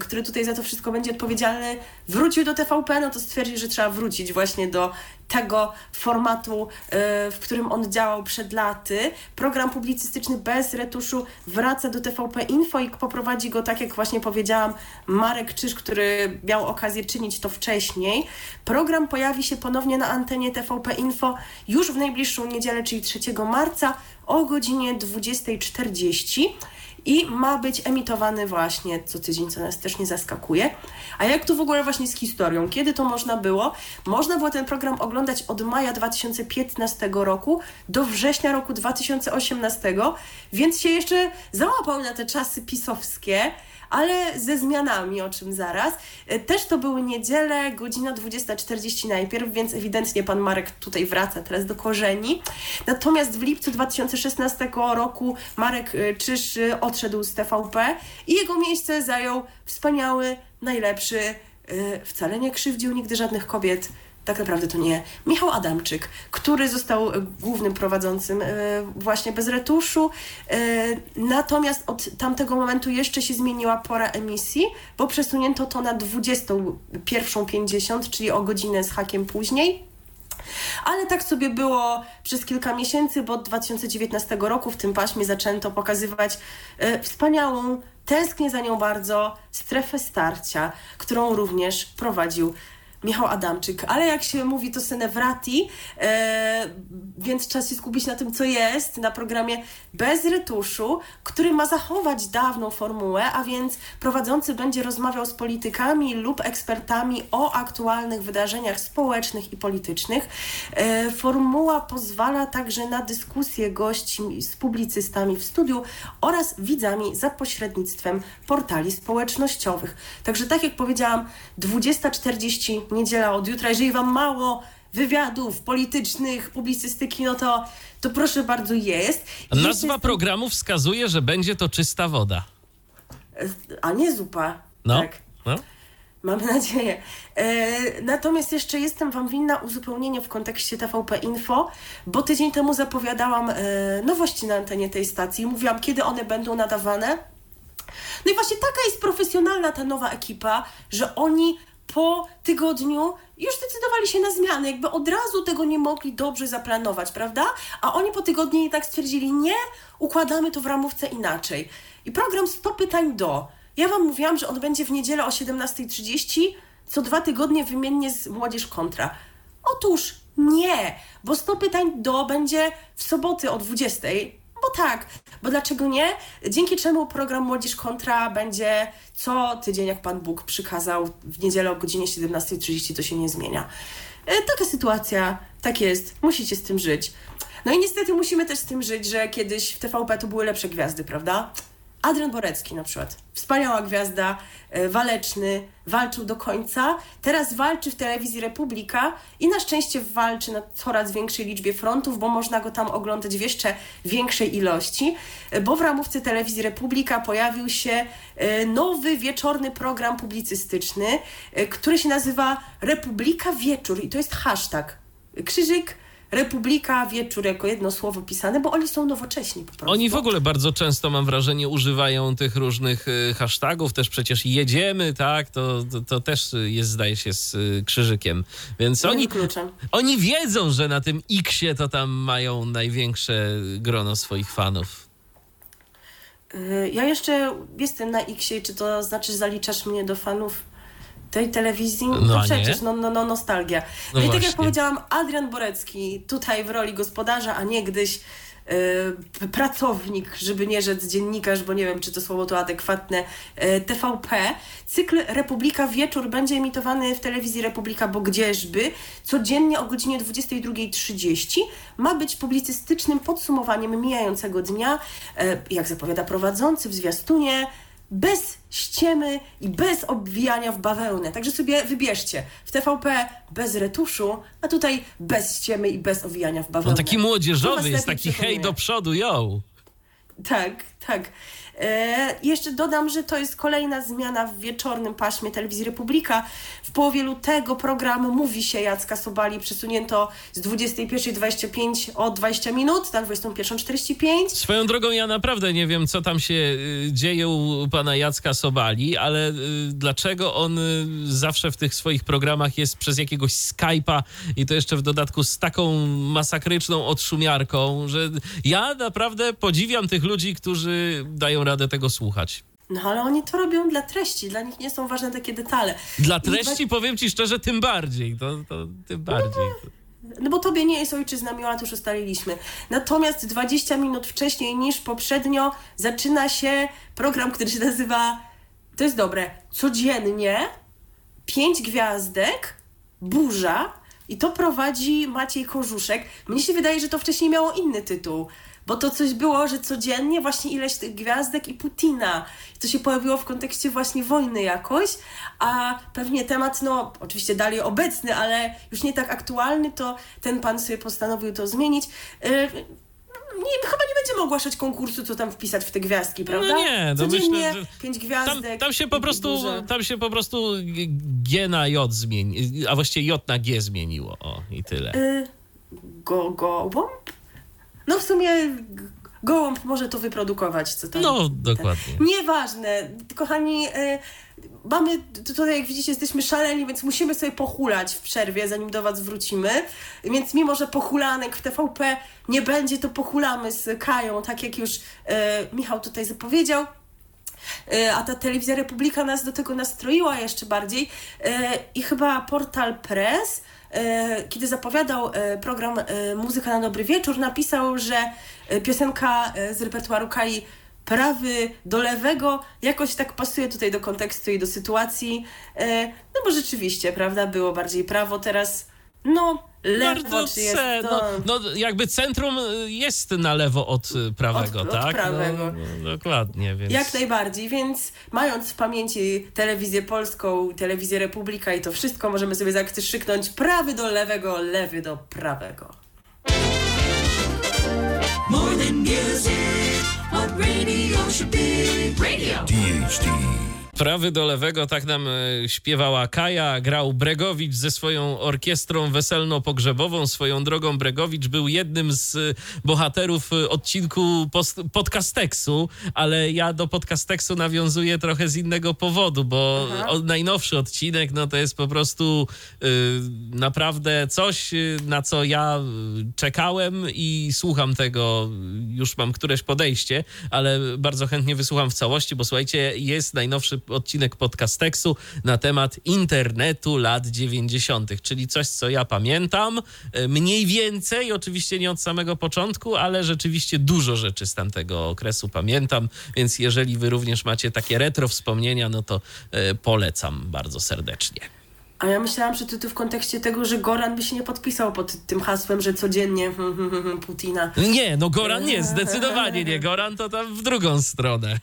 który tutaj za to wszystko będzie odpowiedzialny, wrócił do TVP, no to stwierdził, że trzeba wrócić właśnie do tego formatu, e, w którym on działał przed laty. Program publicystyczny bez retuszu wraca do TVP Info i poprowadzi go, tak jak właśnie powiedziałam, Marek Czyż, który miał okazję czynić to wcześniej. Program pojawi się ponownie na antenie TVP Info już w najbliższą niedzielę, czyli 3 marca o godzinie 20.40 i ma być emitowany właśnie co tydzień, co nas też nie zaskakuje. A jak tu w ogóle właśnie z historią? Kiedy to można było? Można było ten program oglądać od maja 2015 roku do września roku 2018, więc się jeszcze załapał na te czasy pisowskie ale ze zmianami, o czym zaraz. E, też to były niedziele, godzina 20.40 najpierw, więc ewidentnie pan Marek tutaj wraca teraz do korzeni. Natomiast w lipcu 2016 roku Marek e, Czyż e, odszedł z TVP i jego miejsce zajął wspaniały, najlepszy, wcale nie krzywdził nigdy żadnych kobiet, tak naprawdę to nie Michał Adamczyk, który został e, głównym prowadzącym e, właśnie bez retuszu. E, natomiast od tamtego momentu jeszcze się zmieniła pora emisji, bo przesunięto to na 21.50, czyli o godzinę z hakiem później. Ale tak sobie było przez kilka miesięcy, bo od 2019 roku w tym paśmie zaczęto pokazywać wspaniałą, tęsknię za nią bardzo, strefę starcia, którą również prowadził Michał Adamczyk, ale jak się mówi to Senevrati, e, więc trzeba się skupić na tym, co jest na programie bez retuszu, który ma zachować dawną formułę, a więc prowadzący będzie rozmawiał z politykami lub ekspertami o aktualnych wydarzeniach społecznych i politycznych. E, formuła pozwala także na dyskusję gości z publicystami w studiu oraz widzami za pośrednictwem portali społecznościowych. Także tak jak powiedziałam, 20.40 niedziela od jutra. Jeżeli Wam mało wywiadów politycznych, publicystyki, no to, to proszę bardzo jest. I Nazwa programu wskazuje, że będzie to czysta woda. A nie zupa. No. Tak. no. Mamy nadzieję. E, natomiast jeszcze jestem Wam winna uzupełnienie w kontekście TVP Info, bo tydzień temu zapowiadałam e, nowości na antenie tej stacji. Mówiłam, kiedy one będą nadawane. No i właśnie taka jest profesjonalna ta nowa ekipa, że oni po tygodniu już zdecydowali się na zmiany, jakby od razu tego nie mogli dobrze zaplanować, prawda? A oni po tygodniu i tak stwierdzili, nie, układamy to w ramówce inaczej. I program 100 pytań do. Ja Wam mówiłam, że on będzie w niedzielę o 17.30, co dwa tygodnie wymiennie z Młodzież Kontra. Otóż nie, bo 100 pytań do będzie w soboty o 20. Bo tak, bo dlaczego nie? Dzięki czemu program Młodzież Kontra będzie co tydzień, jak Pan Bóg przykazał, w niedzielę o godzinie 17.30 to się nie zmienia. E, taka sytuacja, tak jest, musicie z tym żyć. No i niestety musimy też z tym żyć, że kiedyś w TVP to były lepsze gwiazdy, prawda? Adrian Borecki na przykład. Wspaniała gwiazda, e, waleczny, walczył do końca. Teraz walczy w telewizji Republika i na szczęście walczy na coraz większej liczbie frontów, bo można go tam oglądać w jeszcze większej ilości, e, bo w ramówce telewizji Republika pojawił się e, nowy wieczorny program publicystyczny, który się nazywa Republika Wieczór i to jest hashtag. Krzyżyk Republika, wieczór jako jedno słowo pisane, bo oni są nowocześni po prostu. Oni w ogóle bardzo często, mam wrażenie, używają tych różnych y, hashtagów, też przecież jedziemy, tak, to, to, to też jest, zdaje się, z y, krzyżykiem, więc oni, oni wiedzą, że na tym X-ie to tam mają największe grono swoich fanów. Y, Ja jeszcze jestem na X-ie, czy to znaczy, że zaliczasz mnie do fanów tej telewizji? No, No, przecież, no, no, no nostalgia. No No, i tak właśnie. jak powiedziałam, Adrian Borecki tutaj w roli gospodarza, a niegdyś y, pracownik, żeby nie rzec dziennikarz, bo nie wiem, czy to słowo to adekwatne, y, TVP. Cykl Republika Wieczór będzie emitowany w telewizji Republika, bo gdzieżby, codziennie o godzinie 22.30 ma być publicystycznym podsumowaniem mijającego dnia, e, jak zapowiada prowadzący w zwiastunie, bez ściemy i bez obwijania w bawełnę. Także sobie wybierzcie. W TVP bez retuszu, a tutaj bez ściemy i bez owijania w bawełnę. On taki młodzieżowy jest, taki hej przekonuje. do przodu, yo. Tak, tak. E, jeszcze dodam, że to jest kolejna zmiana w wieczornym paśmie Telewizji Republika. W połowie lutego program Mówi się Jacka Sobali przesunięto z 21.25 o 20 minut na 21.45. Swoją drogą ja naprawdę nie wiem, co tam się y, dzieje u pana Jacka Sobali, ale y, dlaczego on y, zawsze w tych swoich programach jest przez jakiegoś Skype'a i to jeszcze w dodatku z taką masakryczną odszumiarką, że ja naprawdę podziwiam tych ludzi, którzy dają radę tego słuchać. No ale oni to robią dla treści, dla nich nie są ważne takie detale. Dla I treści powiem ci szczerze, tym bardziej. To, to tym bardziej. No bo tobie nie jest ojczyzna miła, to już ustaliliśmy. Natomiast 20 minut wcześniej niż poprzednio zaczyna się program, który się nazywa, to jest dobre, codziennie, pięć gwiazdek, burza i to prowadzi Maciej Korzuszek. Mnie się wydaje, że to wcześniej miało inny tytuł. Bo to coś było, że codziennie właśnie ileś tych gwiazdek i Putina. To się pojawiło w kontekście właśnie wojny jakoś, a pewnie temat, no oczywiście dalej obecny, ale już nie tak aktualny, to ten pan sobie postanowił to zmienić. Yy, nie, chyba nie będziemy ogłaszać konkursu, co tam wpisać w te gwiazdki, prawda? No nie, no Codziennie myślę, że pięć Tam, gwiazdek. tam się po prostu, tam się po prostu G na J zmieni, a właściwie J na G zmieniło. O, i tyle. Y, go, gołąb? No w sumie gołąb może to wyprodukować, co tam. No, dokładnie. Nieważne. Kochani, y, mamy, tutaj jak widzicie jesteśmy szaleni, więc musimy sobie pochulać w przerwie, zanim do was wrócimy. Więc mimo, że pochulanek w TVP nie będzie, to pochulamy z Kają, tak jak już y, Michał tutaj zapowiedział. Y, A ta telewizja Republika nas do tego nastroiła jeszcze bardziej. Y, I chyba portal Press, kiedy zapowiadał y, program y, Muzyka na Dobry Wieczór, napisał, że piosenka z repertuaru Kai prawy do lewego jakoś tak pasuje tutaj do kontekstu i do sytuacji. No bo rzeczywiście, prawda, było bardziej prawo, teraz no lewo, Bardzo czy jest ce, to... no, no, jakby centrum y, jest na lewo od y, prawego, Od- od tak? prawego. No, no, dokładnie, więc... Jak najbardziej, więc mając w pamięci telewizję polską, telewizję Republika i to wszystko, możemy sobie zakrzyknąć prawy do lewego, lewy do prawego. More than music, what radio should be. Radio. DHD prawy do lewego, tak nam e, śpiewała Kaja, grał Bregowicz ze swoją orkiestrą weselno-pogrzebową. Swoją drogą Bregowicz był jednym z e, bohaterów e, odcinku podcasteksu, ale ja do podcasteksu nawiązuję trochę z innego powodu, bo Aha. najnowszy odcinek no to jest po prostu naprawdę coś, na co ja czekałem i słucham tego, już mam któreś podejście, ale bardzo chętnie wysłucham w całości, bo słuchajcie, jest najnowszy odcinek podcasteksu na temat internetu lat 90., czyli coś, co ja pamiętam, y, mniej więcej, oczywiście nie od samego początku, ale rzeczywiście dużo rzeczy z tamtego okresu pamiętam, więc jeżeli wy również macie takie retro wspomnienia, no to y, polecam bardzo serdecznie. A ja myślałam, że to, to w kontekście tego, że Goran by się nie podpisał pod tym hasłem, że codziennie Putina. Nie, no Goran nie, zdecydowanie nie. Goran to tam w drugą stronę.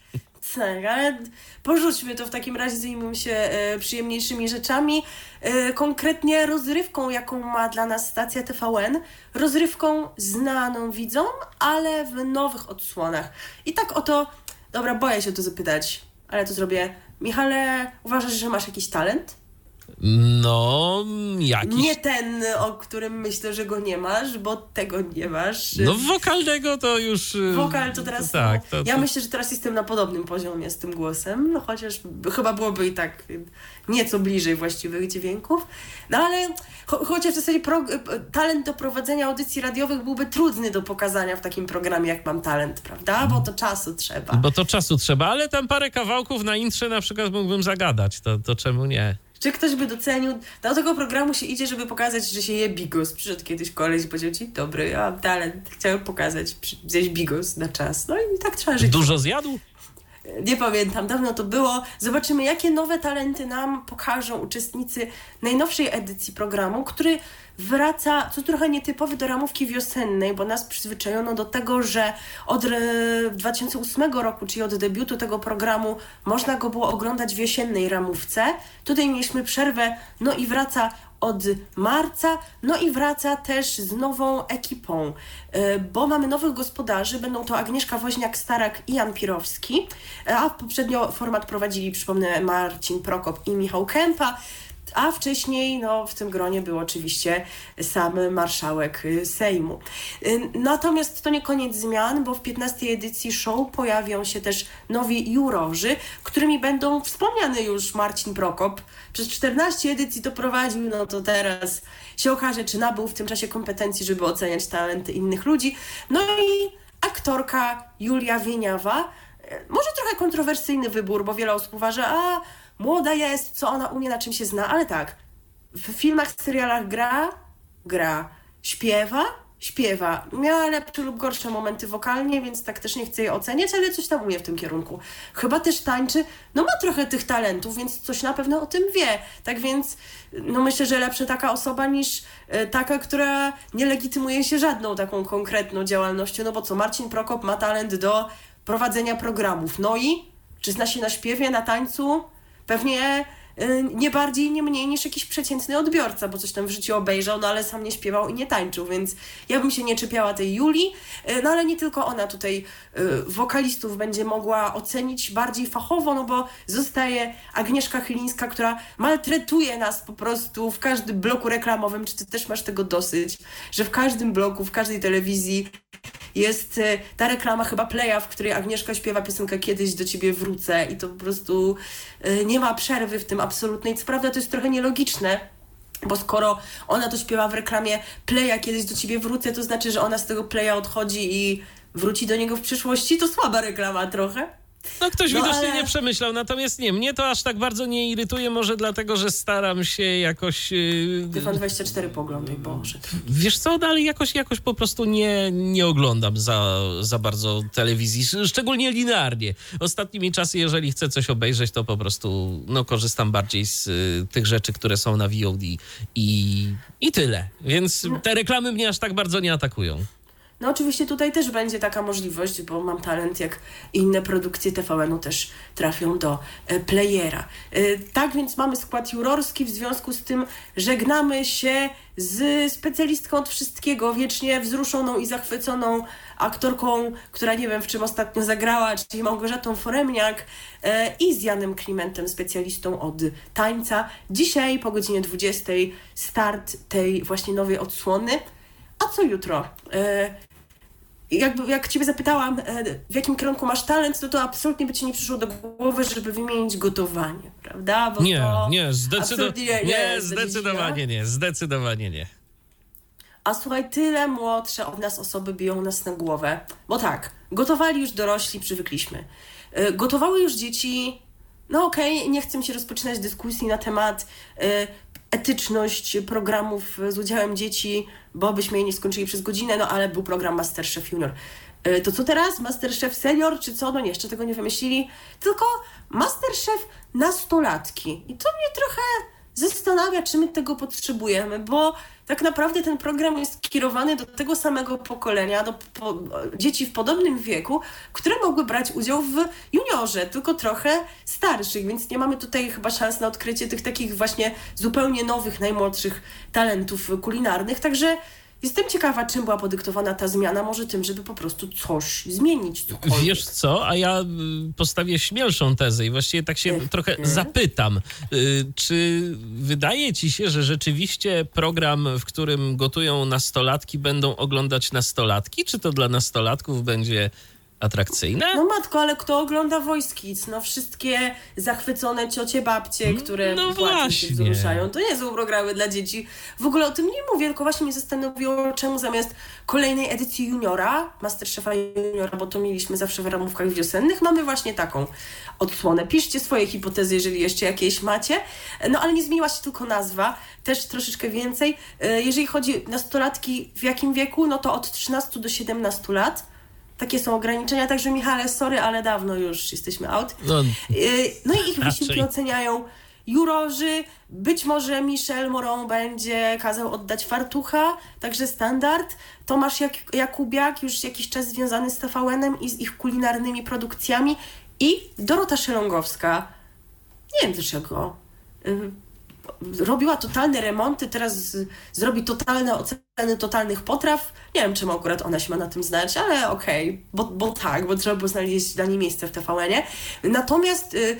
Tak, ale porzućmy to w takim razie, zajmijmy się e, przyjemniejszymi rzeczami. E, konkretnie rozrywką, jaką ma dla nas stacja TVN. Rozrywką znaną widzom, ale w nowych odsłonach. I tak oto, dobra, boję się to zapytać, ale to zrobię. Michale, uważasz, że masz jakiś talent? No, jakiś... Nie ten, o którym myślę, że go nie masz, bo tego nie masz. No wokalnego to już... y, Wokal to teraz. Tak, no, to, ja to... myślę, że teraz jestem na podobnym poziomie z tym głosem, no chociaż chyba byłoby i tak nieco bliżej właściwych dźwięków. No ale cho chociaż w zasadzie pro talent do prowadzenia audycji radiowych byłby trudny do pokazania w takim programie, jak mam talent, prawda? Bo to czasu trzeba. Bo to czasu trzeba, ale tam parę kawałków na intrze na przykład mógłbym zagadać, to, to czemu nie? Czy ktoś by docenił? Do tego programu się idzie, żeby pokazać, że się je bigos. Przyszedł kiedyś koleś i powiedział ci, dobry, ja mam talent, chciałem pokazać, zjeść bigos na czas. No i tak trzeba żyć. Dużo zjadł? Nie pamiętam, dawno to było. Zobaczymy, jakie nowe talenty nam pokażą uczestnicy najnowszej edycji programu, który wraca, co trochę nietypowy, do ramówki wiosennej, bo nas przyzwyczajono do tego, że od e, 2008 roku, czyli od debiutu tego programu, można go było oglądać w jesiennej ramówce. Tutaj mieliśmy przerwę, no i wraca od marca, no i wraca też z nową ekipą, e, bo mamy nowych gospodarzy, będą to Agnieszka Woźniak-Starak i Jan Pirowski, e, a poprzednio format prowadzili, przypomnę, Marcin Prokop i Michał Kępa, a wcześniej no, w tym gronie był oczywiście sam marszałek y, Sejmu. Y, Natomiast to nie koniec zmian, bo w 15 edycji show pojawią się też nowi jurorzy, którymi będą wspomniany już Marcin Prokop. Przez 14 edycji to prowadził, no to teraz się okaże, czy nabył w tym czasie kompetencji, żeby oceniać talenty innych ludzi. No i aktorka Julia Wieniawa. E, Może trochę kontrowersyjny wybór, bo wiele osób uważa, a młoda jest, co ona umie, na czym się zna, ale tak, w filmach, serialach gra, gra, śpiewa, śpiewa. Miała lepsze lub gorsze momenty wokalnie, więc tak też nie chcę jej oceniać, ale coś tam umie w tym kierunku. Chyba też tańczy, no ma trochę tych talentów, więc coś na pewno o tym wie. Tak więc, no myślę, że lepsza taka osoba niż e, taka, która nie legitymuje się żadną taką konkretną działalnością, no bo co, Marcin Prokop ma talent do prowadzenia programów. No i czy zna się na śpiewie, na tańcu? Pewnie y, nie bardziej, nie mniej niż jakiś przeciętny odbiorca, bo coś tam w życiu obejrzał, no ale sam nie śpiewał i nie tańczył, więc ja bym się nie czepiała tej Julii, y, no ale nie tylko ona tutaj y, wokalistów będzie mogła ocenić bardziej fachowo, no bo zostaje Agnieszka Chylińska, która maltretuje nas po prostu w każdym bloku reklamowym, czy ty też masz tego dosyć, że w każdym bloku, w każdej telewizji jest ta reklama chyba Playa, w której Agnieszka śpiewa piosenkę Kiedyś do ciebie wrócę i to po prostu nie ma przerwy w tym absolutnej. Co prawda to jest trochę nielogiczne, bo skoro ona to śpiewa w reklamie Playa Kiedyś do ciebie wrócę, to znaczy, że ona z tego Playa odchodzi i wróci do niego w przyszłości, to słaba reklama trochę. No ktoś No, widocznie ale- nie przemyślał, natomiast nie, mnie to aż tak bardzo nie irytuje, może dlatego, że staram się jakoś... Yy, Tyfan 24 poglądaj, Boże. Wiesz co, no, ale jakoś, jakoś po prostu nie, nie oglądam za, za bardzo telewizji, sz- szczególnie linearnie. Ostatnimi czasy, jeżeli chcę coś obejrzeć, to po prostu no, korzystam bardziej z y, tych rzeczy, które są na VOD i, i tyle. Więc te reklamy mnie aż tak bardzo nie atakują. No oczywiście tutaj też będzie taka możliwość, bo mam talent, jak inne produkcje TVN-u też trafią do e, playera. E, tak więc mamy skład jurorski, w związku z tym żegnamy się z specjalistką od wszystkiego, wiecznie wzruszoną i zachwyconą aktorką, która nie wiem w czym ostatnio zagrała, czyli Małgorzatą Foremniak e, i z Janem Klimentem, specjalistą od tańca. Dzisiaj po godzinie 20 start tej właśnie nowej odsłony. A co jutro? E, jakby, jak Ciebie zapytałam, e, w jakim kierunku masz talent, to to absolutnie by Ci nie przyszło do głowy, żeby wymienić gotowanie, prawda? Bo Nie, nie, zdecydo- nie, jest zdecydowanie nie, zdecydowanie nie. A słuchaj, tyle młodsze od nas osoby biją nas na głowę. Bo tak, gotowali już dorośli, przywykliśmy. Y, Gotowały już dzieci. No okej, nie chcę się rozpoczynać dyskusji na temat y, etyczność programów z udziałem dzieci, bo byśmy jej nie skończyli przez godzinę, no ale był program Masterchef Junior. Y, To co teraz? Masterchef Senior czy co? No nie, jeszcze tego nie wymyślili. Tylko Masterchef nastolatki. I to mnie trochę zastanawia, czy my tego potrzebujemy, bo tak naprawdę ten program jest kierowany do tego samego pokolenia, do po, dzieci w podobnym wieku, które mogły brać udział w juniorze, tylko trochę starszych, więc nie mamy tutaj chyba szans na odkrycie tych takich właśnie zupełnie nowych, najmłodszych talentów kulinarnych. Także jestem ciekawa, czym była podyktowana ta zmiana. Może tym, żeby po prostu coś zmienić. Cokolwiek. Wiesz co, a ja y, postawię śmielszą tezę i właściwie tak się Mhm. trochę zapytam. Y, Czy wydaje ci się, że rzeczywiście program, w którym gotują nastolatki, będą oglądać nastolatki? Czy to dla nastolatków będzie atrakcyjne? No matko, ale kto ogląda Voice Kids? No wszystkie zachwycone ciocie, babcie, które no płaczą się wzruszają. To nie są programy dla dzieci. W ogóle o tym nie mówię, tylko właśnie mnie zastanowiło, czemu zamiast kolejnej edycji Juniora, Masterchefa Juniora, bo to mieliśmy zawsze w ramówkach wiosennych, mamy właśnie taką odsłonę. Piszcie swoje hipotezy, jeżeli jeszcze jakieś macie. No ale nie zmieniła się tylko nazwa, też troszeczkę więcej. E, Jeżeli chodzi o nastolatki w jakim wieku, no to od 13 do 17 lat. Takie są ograniczenia, także Michale, sorry, ale dawno już jesteśmy out. No, Yy, No i ich wysiłki Raczej. oceniają jurorzy. Być może Michel Moron będzie kazał oddać fartucha, także standard. Tomasz Jak- Jakubiak, już jakiś czas związany z TVN-em i z ich kulinarnymi produkcjami. I Dorota Szelongowska. Nie wiem dlaczego. Robiła totalne remonty, teraz zrobi totalne oceny totalnych potraw. Nie wiem, czemu akurat ona się ma na tym znać, ale okej, bo, bo tak, bo trzeba było znaleźć dla niej miejsce w TVN-ie. Natomiast y, y,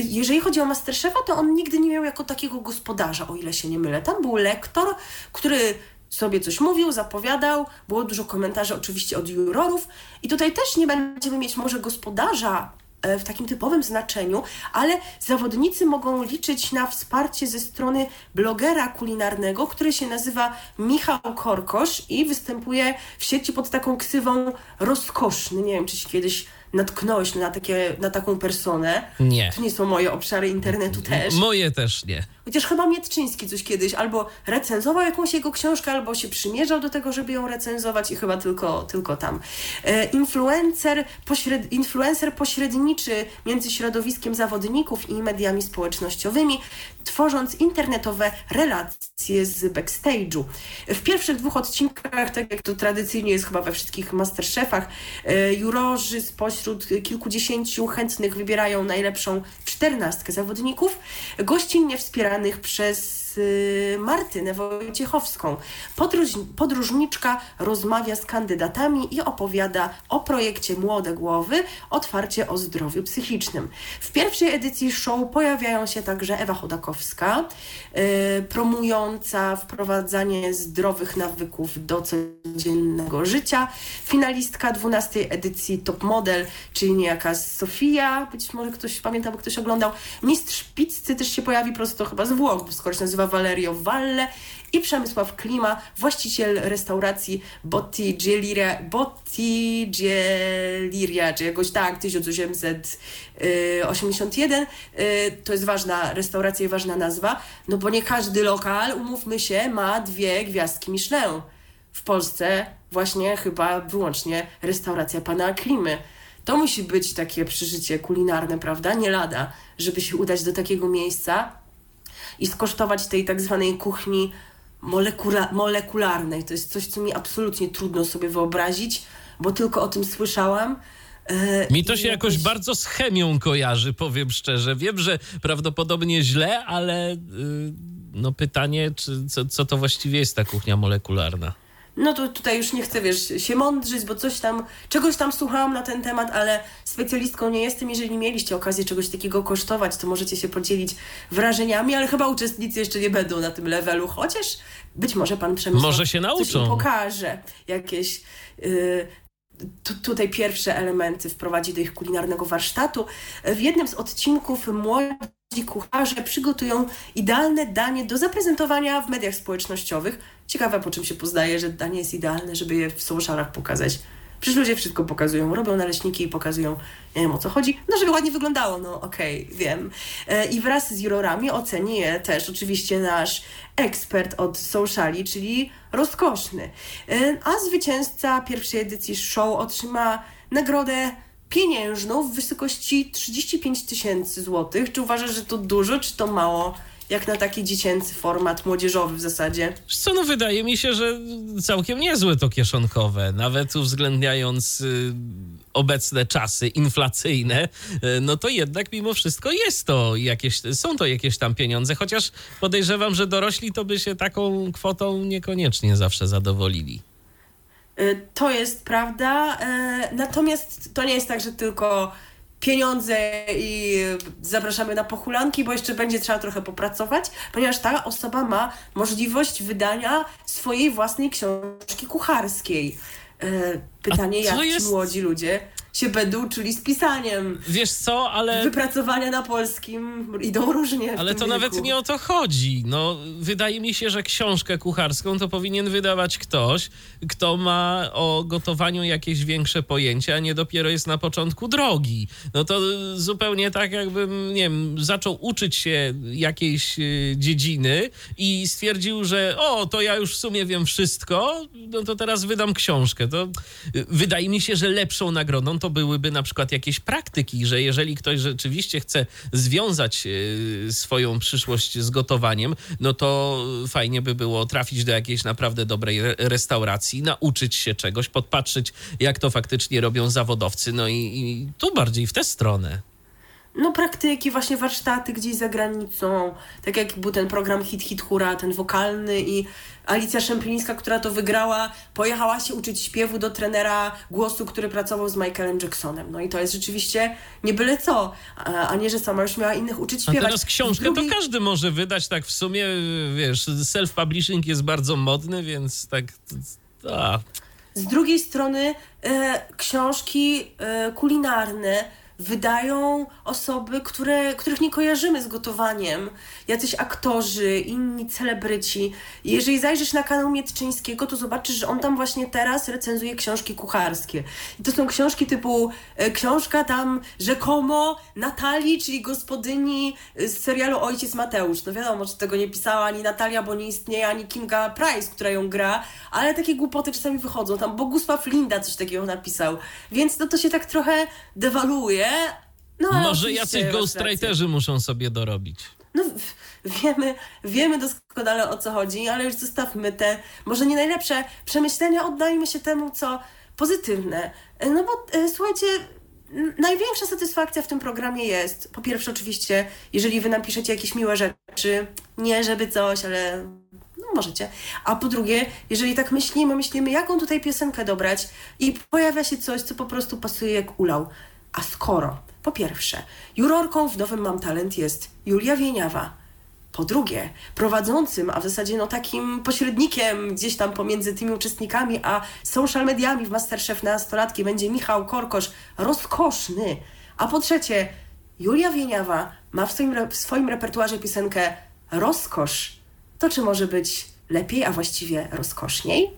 jeżeli chodzi o Masterchefa, to on nigdy nie miał jako takiego gospodarza, o ile się nie mylę. Tam był lektor, który sobie coś mówił, zapowiadał, było dużo komentarzy oczywiście od jurorów i tutaj też nie będziemy mieć może gospodarza w takim typowym znaczeniu, ale zawodnicy mogą liczyć na wsparcie ze strony blogera kulinarnego, który się nazywa Michał Korkosz i występuje w sieci pod taką ksywą rozkoszny. Nie wiem, czy się kiedyś natknąłeś na, takie, na taką personę. Nie. To nie są moje obszary internetu też. moje też nie. Chociaż chyba Mietczyński coś kiedyś albo recenzował jakąś jego książkę, albo się przymierzał do tego, żeby ją recenzować i chyba tylko, tylko tam. E, influencer, pośred, influencer pośredniczy między środowiskiem zawodników i mediami społecznościowymi, tworząc internetowe relacje z backstage'u. W pierwszych dwóch odcinkach, tak jak to tradycyjnie jest chyba we wszystkich Masterchefach, e, jurorzy spośród kilkudziesięciu chętnych wybierają najlepszą czternastkę zawodników, gościnnie wspieranych przez y, Martynę Wojciechowską. Podróż, podróżniczka rozmawia z kandydatami i opowiada o projekcie Młode Głowy, otwarcie o zdrowiu psychicznym. W pierwszej edycji show pojawiają się także Ewa Chodakowska, y, promująca wprowadzanie zdrowych nawyków do codziennego życia, finalistka 12 edycji Top Model, czyli niejaka Sofia, być może ktoś pamięta, bo ktoś oglądał, mistrz pizzy też się pojawi prosto chyba z Włoch, skoro się nazywa Valerio Valle i Przemysław Klima, właściciel restauracji Botti Geliria, Botti Geliria, czy jakoś tak, 1881. Y, To jest ważna restauracja i ważna nazwa, no bo nie każdy lokal, umówmy się, ma dwie gwiazdki Michelin. W Polsce właśnie chyba wyłącznie restauracja pana Klimy. To musi być takie przeżycie kulinarne, prawda? Nie lada, żeby się udać do takiego miejsca i skosztować tej tak zwanej kuchni molekula, molekularnej. To jest coś, co mi absolutnie trudno sobie wyobrazić, bo tylko o tym słyszałam. E, Mi to się jakoś bardzo z chemią kojarzy, powiem szczerze. Wiem, że prawdopodobnie źle, ale y, no pytanie, czy, co, co to właściwie jest ta kuchnia molekularna? No to tutaj już nie chcę, wiesz, się mądrzyć, bo coś tam, czegoś tam słuchałam na ten temat, ale specjalistką nie jestem. Jeżeli mieliście okazję czegoś takiego kosztować, to możecie się podzielić wrażeniami, ale chyba uczestnicy jeszcze nie będą na tym levelu, chociaż być może pan Przemysław Może się nauczą. pokaże, jakieś... Yy, tu, tutaj pierwsze elementy wprowadzi do ich kulinarnego warsztatu. W jednym z odcinków młodzi kucharze przygotują idealne danie do zaprezentowania w mediach społecznościowych. Ciekawe, po czym się poznaje, że danie jest idealne, żeby je w socialach pokazać. Przecież ludzie wszystko pokazują, robią naleśniki i pokazują, nie wiem o co chodzi, no żeby ładnie wyglądało, no okej, wiem. E, I wraz z jurorami oceni je też oczywiście nasz ekspert od sociali, czyli rozkoszny. E, A zwycięzca pierwszej edycji show otrzyma nagrodę pieniężną w wysokości 35 tysięcy złotych. Czy uważasz, że to dużo, czy to mało? Jak na taki dziecięcy format, młodzieżowy w zasadzie. Co no, wydaje mi się, że całkiem niezłe to kieszonkowe, nawet uwzględniając y, obecne czasy inflacyjne, y, no to jednak mimo wszystko jest to jakieś, są to jakieś tam pieniądze, chociaż podejrzewam, że dorośli to by się taką kwotą niekoniecznie zawsze zadowolili. Y, To jest prawda. e, Natomiast to nie jest tak, że tylko pieniądze i zapraszamy na pochulanki, bo jeszcze będzie trzeba trochę popracować, ponieważ ta osoba ma możliwość wydania swojej własnej książki kucharskiej. E, Pytanie, jak ci jest- młodzi ludzie się będą uczyli z pisaniem. Wiesz co, ale... Wypracowania na polskim idą różnie. Ale to nawet wieku. nie o to chodzi. No, wydaje mi się, że książkę kucharską to powinien wydawać ktoś, kto ma o gotowaniu jakieś większe pojęcie, a nie dopiero jest na początku drogi. No to zupełnie tak, jakbym, nie wiem, zaczął uczyć się jakiejś y, dziedziny i stwierdził, że o, to ja już w sumie wiem wszystko, no to teraz wydam książkę. To y, wydaje mi się, że lepszą nagrodą to byłyby na przykład jakieś praktyki, że jeżeli ktoś rzeczywiście chce związać y, swoją przyszłość z gotowaniem, no to fajnie by było trafić do jakiejś naprawdę dobrej re- restauracji, nauczyć się czegoś, podpatrzeć, jak to faktycznie robią zawodowcy, no i, i tu bardziej w tę stronę. No praktyki, właśnie warsztaty gdzieś za granicą, tak jak był ten program Hit Hit Hura, ten wokalny i Alicja Szemplińska, która to wygrała, pojechała się uczyć śpiewu do trenera głosu, który pracował z Michaelem Jacksonem. No i to jest rzeczywiście nie byle co, a, a nie, że sama już miała innych uczyć A śpiewać. teraz książkę drugiej- to każdy może wydać, tak w sumie, wiesz, self-publishing jest bardzo modny, więc tak... A, Z drugiej strony e, książki e, kulinarne wydają osoby, które, których nie kojarzymy z gotowaniem. Jacyś aktorzy, inni celebryci. Jeżeli zajrzysz na kanał Mietczyńskiego, to zobaczysz, że on tam właśnie teraz recenzuje książki kucharskie. I to są książki typu e, książka tam rzekomo Natalii, czyli gospodyni e, z serialu Ojciec Mateusz. No wiadomo, że tego nie pisała ani Natalia, bo nie istnieje, ani Kinga Price, która ją gra, ale takie głupoty czasami wychodzą. Tam Bogusław Linda coś takiego napisał. Więc no to się tak trochę dewaluuje. No, ale może jacyś ghostwriterzy muszą sobie dorobić. No wiemy, wiemy doskonale o co chodzi, ale już zostawmy te może nie najlepsze przemyślenia, oddajmy się temu, co pozytywne. No bo e, słuchajcie, największa satysfakcja w tym programie jest, po pierwsze oczywiście, jeżeli wy nam piszecie jakieś miłe rzeczy, nie żeby coś, ale no możecie. A po drugie, jeżeli tak myślimy, myślimy, jaką tutaj piosenkę dobrać i pojawia się coś, co po prostu pasuje jak ulał. A skoro, po pierwsze, jurorką w Nowym Mam Talent jest Julia Wieniawa, po drugie, prowadzącym, a w zasadzie no takim pośrednikiem gdzieś tam pomiędzy tymi uczestnikami, a social mediami w Masterchef na nastolatki będzie Michał Korkosz, rozkoszny. A po trzecie, Julia Wieniawa ma w swoim, w swoim repertuarze piosenkę Rozkosz. To czy może być lepiej, a właściwie rozkoszniej?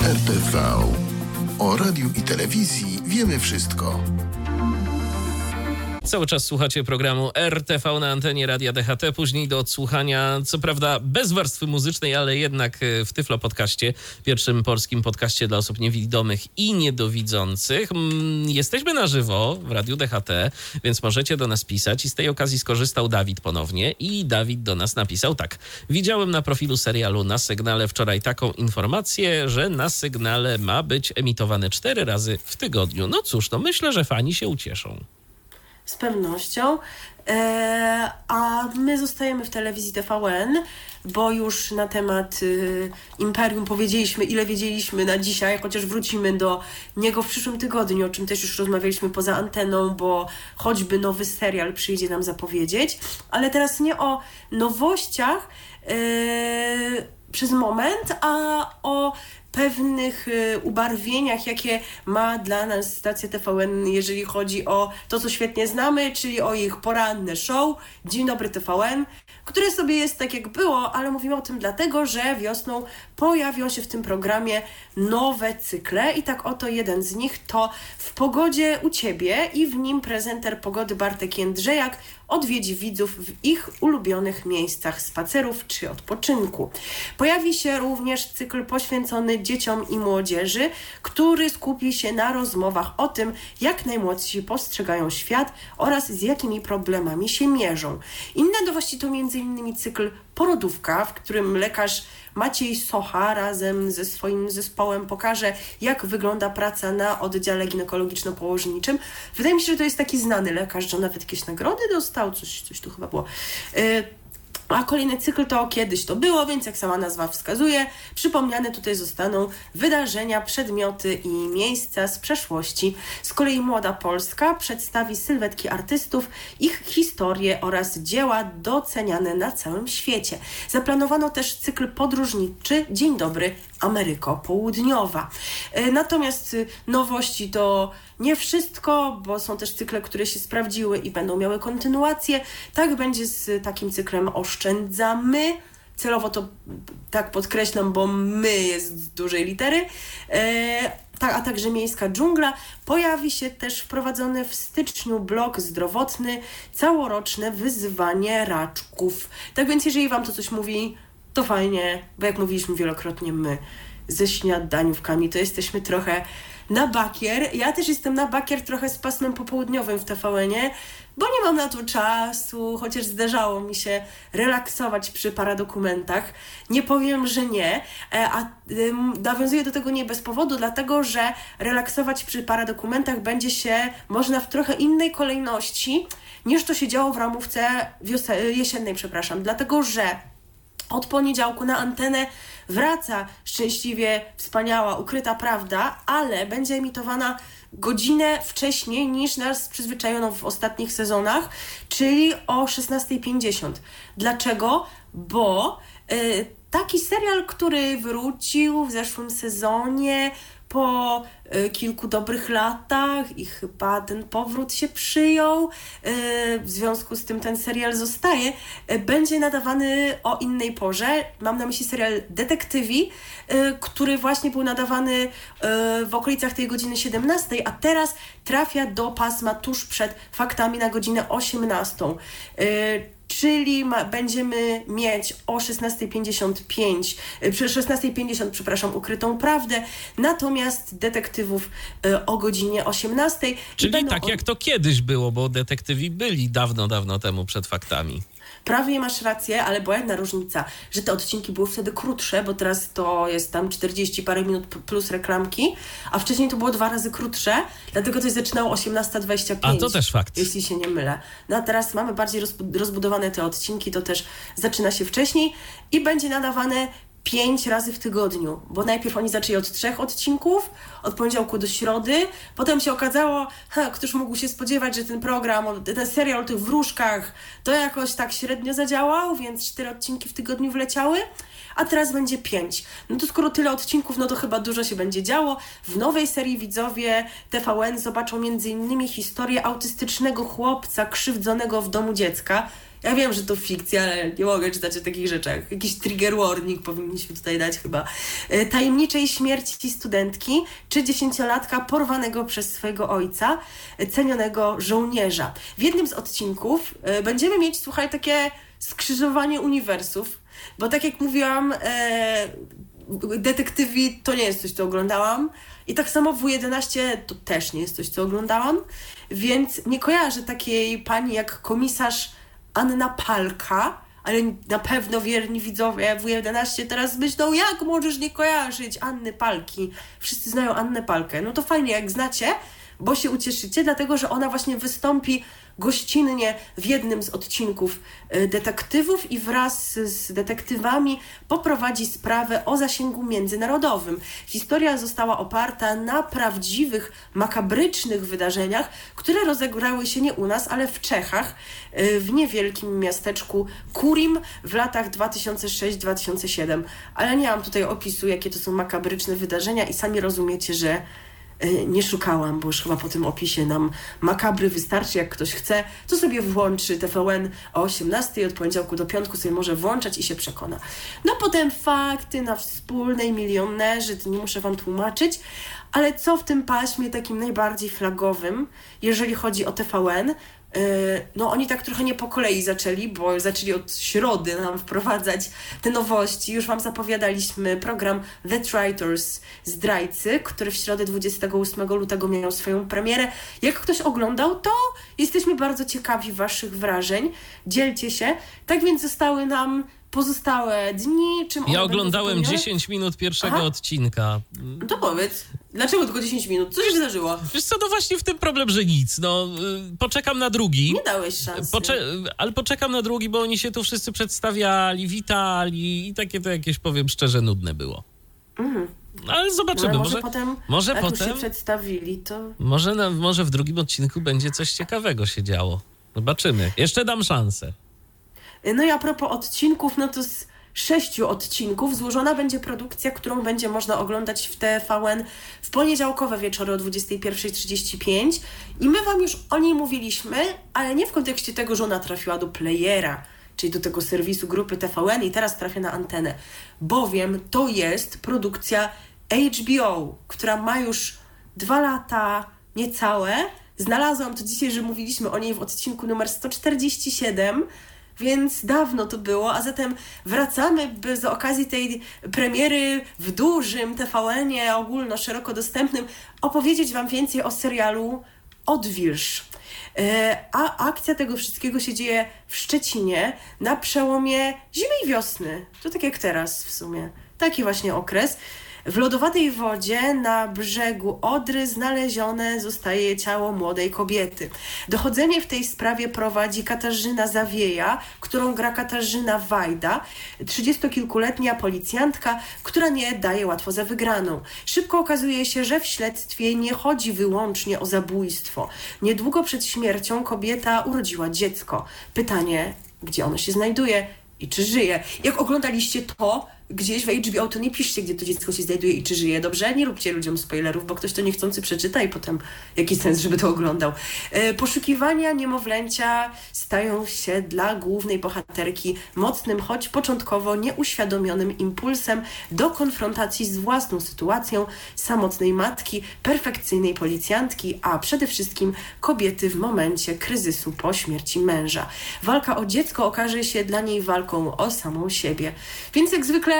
RTV. O radiu i telewizji wiemy wszystko. Cały czas słuchacie programu RTV na antenie Radia DHT, później do odsłuchania, co prawda bez warstwy muzycznej, ale jednak e, w Tyflo Podcaście, pierwszym polskim podcaście dla osób niewidomych i niedowidzących. Mm, Jesteśmy na żywo w Radiu DHT, więc możecie do nas pisać i z tej okazji skorzystał Dawid ponownie i Dawid do nas napisał tak. Widziałem na profilu serialu na sygnale wczoraj taką informację, że na sygnale ma być emitowany cztery razy w tygodniu. No cóż, no myślę, że fani się ucieszą. Z pewnością. E, a my zostajemy w telewizji TVN, bo już na temat y, Imperium powiedzieliśmy, ile wiedzieliśmy na dzisiaj, chociaż wrócimy do niego w przyszłym tygodniu, o czym też już rozmawialiśmy poza anteną, bo choćby nowy serial przyjdzie nam zapowiedzieć. Ale teraz nie o nowościach y, przez moment, a o pewnych y, ubarwieniach, jakie ma dla nas stacja TVN, jeżeli chodzi o to, co świetnie znamy, czyli o ich poranne show Dzień Dobry TVN, które sobie jest tak jak było, ale mówimy o tym dlatego, że wiosną pojawią się w tym programie nowe cykle i tak oto jeden z nich to W pogodzie u Ciebie i w nim prezenter pogody Bartek Jędrzejak odwiedzi widzów w ich ulubionych miejscach spacerów czy odpoczynku. Pojawi się również cykl poświęcony dzieciom i młodzieży, który skupi się na rozmowach o tym, jak najmłodsi postrzegają świat oraz z jakimi problemami się mierzą. Inne nowości to m.in. cykl Porodówka, w którym lekarz Maciej Socha razem ze swoim zespołem pokaże, jak wygląda praca na oddziale ginekologiczno-położniczym. Wydaje mi się, że to jest taki znany lekarz, że nawet jakieś nagrody dostał, coś, coś tu chyba było. Y, a kolejny cykl to kiedyś to było, więc jak sama nazwa wskazuje, przypomniane tutaj zostaną wydarzenia, przedmioty i miejsca z przeszłości. Z kolei Młoda Polska przedstawi sylwetki artystów, ich historie oraz dzieła doceniane na całym świecie. Zaplanowano też cykl podróżniczy Dzień Dobry Ameryko Południowa. E, Natomiast y, nowości to nie wszystko, bo są też cykle, które się sprawdziły i będą miały kontynuację. Tak będzie z takim cyklem Oszczędzamy. Celowo to tak podkreślam, bo my jest z dużej litery. E, ta, a także Miejska Dżungla. Pojawi się też wprowadzony w styczniu blok zdrowotny, całoroczne wyzwanie raczków. Tak więc jeżeli Wam to coś mówi, to fajnie, bo jak mówiliśmy wielokrotnie my ze śniadaniówkami, to jesteśmy trochę na bakier. Ja też jestem na bakier trochę z pasmem popołudniowym w TVN-ie, bo nie mam na to czasu, chociaż zdarzało mi się relaksować przy paradokumentach. Nie powiem, że nie, e, a nawiązuję do tego nie bez powodu, dlatego że relaksować przy paradokumentach będzie się można w trochę innej kolejności niż to się działo w ramówce jesiennej, przepraszam, dlatego że od poniedziałku na antenę wraca szczęśliwie wspaniała, ukryta prawda, ale będzie emitowana godzinę wcześniej niż nas przyzwyczajono w ostatnich sezonach, czyli o 16.50. Dlaczego? Bo y, taki serial, który wrócił w zeszłym sezonie po y, kilku dobrych latach i chyba ten powrót się przyjął. y, W związku z tym ten serial zostaje. y, Będzie nadawany o innej porze. Mam na myśli serial Detektywi, który właśnie był nadawany w okolicach tej godziny 17, a teraz trafia do pasma tuż przed faktami na godzinę 18. Y, Czyli ma, będziemy mieć o 16.55, y, przy 16.50, przepraszam, ukrytą prawdę, natomiast detektywów y, o godzinie 18.00. Czyli tak on- jak to kiedyś było, bo detektywi byli dawno, dawno temu przed faktami. Prawie masz rację, ale była jedna różnica, że te odcinki były wtedy krótsze, bo teraz to jest tam 40 parę minut plus reklamki, a wcześniej to było dwa razy krótsze, dlatego się zaczynało 18.25. A to też fakt. Jeśli się nie mylę. No a teraz mamy bardziej rozbu- rozbudowane te odcinki, to też zaczyna się wcześniej i będzie nadawane pięć razy w tygodniu, bo najpierw oni zaczęli od trzech odcinków, od poniedziałku do środy, potem się okazało, któż mógł się spodziewać, że ten program, ten serial o tych wróżkach, to jakoś tak średnio zadziałał, więc cztery odcinki w tygodniu wleciały, a teraz będzie pięć. No to skoro tyle odcinków, no to chyba dużo się będzie działo. W nowej serii widzowie TVN zobaczą m.in. historię autystycznego chłopca krzywdzonego w domu dziecka. Ja wiem, że to fikcja, ale nie mogę czytać o takich rzeczach. Jakiś trigger warning powinniśmy tutaj dać chyba. E, tajemniczej śmierci studentki czy dziesięciolatka porwanego przez swojego ojca, e, cenionego żołnierza. W jednym z odcinków e, będziemy mieć, słuchaj, takie skrzyżowanie uniwersów, bo tak jak mówiłam, detektywi to nie jest coś, co oglądałam. I tak samo w W11 to też nie jest coś, co oglądałam. Więc nie kojarzę takiej pani jak komisarz Anna Palka, ale na pewno wierni widzowie W11 teraz myślą, jak możesz nie kojarzyć Anny Palki. Wszyscy znają Annę Palkę. No to fajnie, jak znacie, bo się ucieszycie, dlatego że ona właśnie wystąpi gościnnie w jednym z odcinków e, detektywów i wraz z detektywami poprowadzi sprawę o zasięgu międzynarodowym. Historia została oparta na prawdziwych, makabrycznych wydarzeniach, które rozegrały się nie u nas, ale w Czechach, e, w niewielkim miasteczku Kurim w latach 2006-2007. Ale nie mam tutaj opisu, jakie to są makabryczne wydarzenia i sami rozumiecie, że nie szukałam, bo już chyba po tym opisie nam makabry wystarczy. Jak ktoś chce, to sobie włączy TVN o 18 od poniedziałku do piątku sobie może włączać i się przekona. No potem fakty na wspólnej milionerzy, to nie muszę Wam tłumaczyć, ale co w tym paśmie takim najbardziej flagowym, jeżeli chodzi o TVN, E, no oni tak trochę nie po kolei zaczęli, bo zaczęli od środy nam wprowadzać te nowości. Już Wam zapowiadaliśmy program The Traitors, Zdrajcy, który w środę 28 lutego miał swoją premierę. Jak ktoś oglądał, to jesteśmy bardzo ciekawi Waszych wrażeń. Dzielcie się. Tak więc zostały nam pozostałe dni? Czym ja oglądałem 10 minut pierwszego Aha. odcinka. No to powiedz, dlaczego tylko 10 minut? Co się zdarzyło? Wiesz co, no właśnie w tym problem, że nic. No, y, poczekam na drugi. Nie dałeś szansy. Pocze ale poczekam na drugi, bo oni się tu wszyscy przedstawiali, witali i takie to jakieś, powiem szczerze, nudne było. Mhm. Ale zobaczymy. No, może, może potem, może jak potem, się przedstawili, to... Może, na, może w drugim odcinku będzie coś ciekawego się działo. Zobaczymy. Jeszcze dam szansę. No i a propos odcinków, no to z sześciu odcinków złożona będzie produkcja, którą będzie można oglądać w TVN w poniedziałkowe wieczory o 21.35 i my Wam już o niej mówiliśmy, ale nie w kontekście tego, że ona trafiła do playera, czyli do tego serwisu grupy TVN i teraz trafia na antenę, bowiem to jest produkcja HBO, która ma już dwa lata niecałe. Znalazłam to dzisiaj, że mówiliśmy o niej w odcinku numer 147, więc dawno to było, a zatem wracamy, by z okazji tej premiery w dużym TVN-ie ogólno szeroko dostępnym opowiedzieć Wam więcej o serialu Odwilż. E, a akcja tego wszystkiego się dzieje w Szczecinie na przełomie zimy i wiosny. To tak jak teraz w sumie. Taki właśnie okres. W lodowatej wodzie na brzegu Odry znalezione zostaje ciało młodej kobiety. Dochodzenie w tej sprawie prowadzi Katarzyna Zawieja, którą gra Katarzyna Wajda, trzydziestokilkuletnia policjantka, która nie daje łatwo za wygraną. Szybko okazuje się, że w śledztwie nie chodzi wyłącznie o zabójstwo. Niedługo przed śmiercią kobieta urodziła dziecko. Pytanie, gdzie ono się znajduje i czy żyje? Jak oglądaliście to, gdzieś w HBO, to nie piszcie, gdzie to dziecko się znajduje i czy żyje, dobrze? Nie róbcie ludziom spoilerów, bo ktoś to niechcący przeczyta i potem jaki sens, żeby to oglądał. E, poszukiwania niemowlęcia stają się dla głównej bohaterki mocnym, choć początkowo nieuświadomionym impulsem do konfrontacji z własną sytuacją samotnej matki, perfekcyjnej policjantki, a przede wszystkim kobiety w momencie kryzysu po śmierci męża. Walka o dziecko okaże się dla niej walką o samą siebie. Więc jak zwykle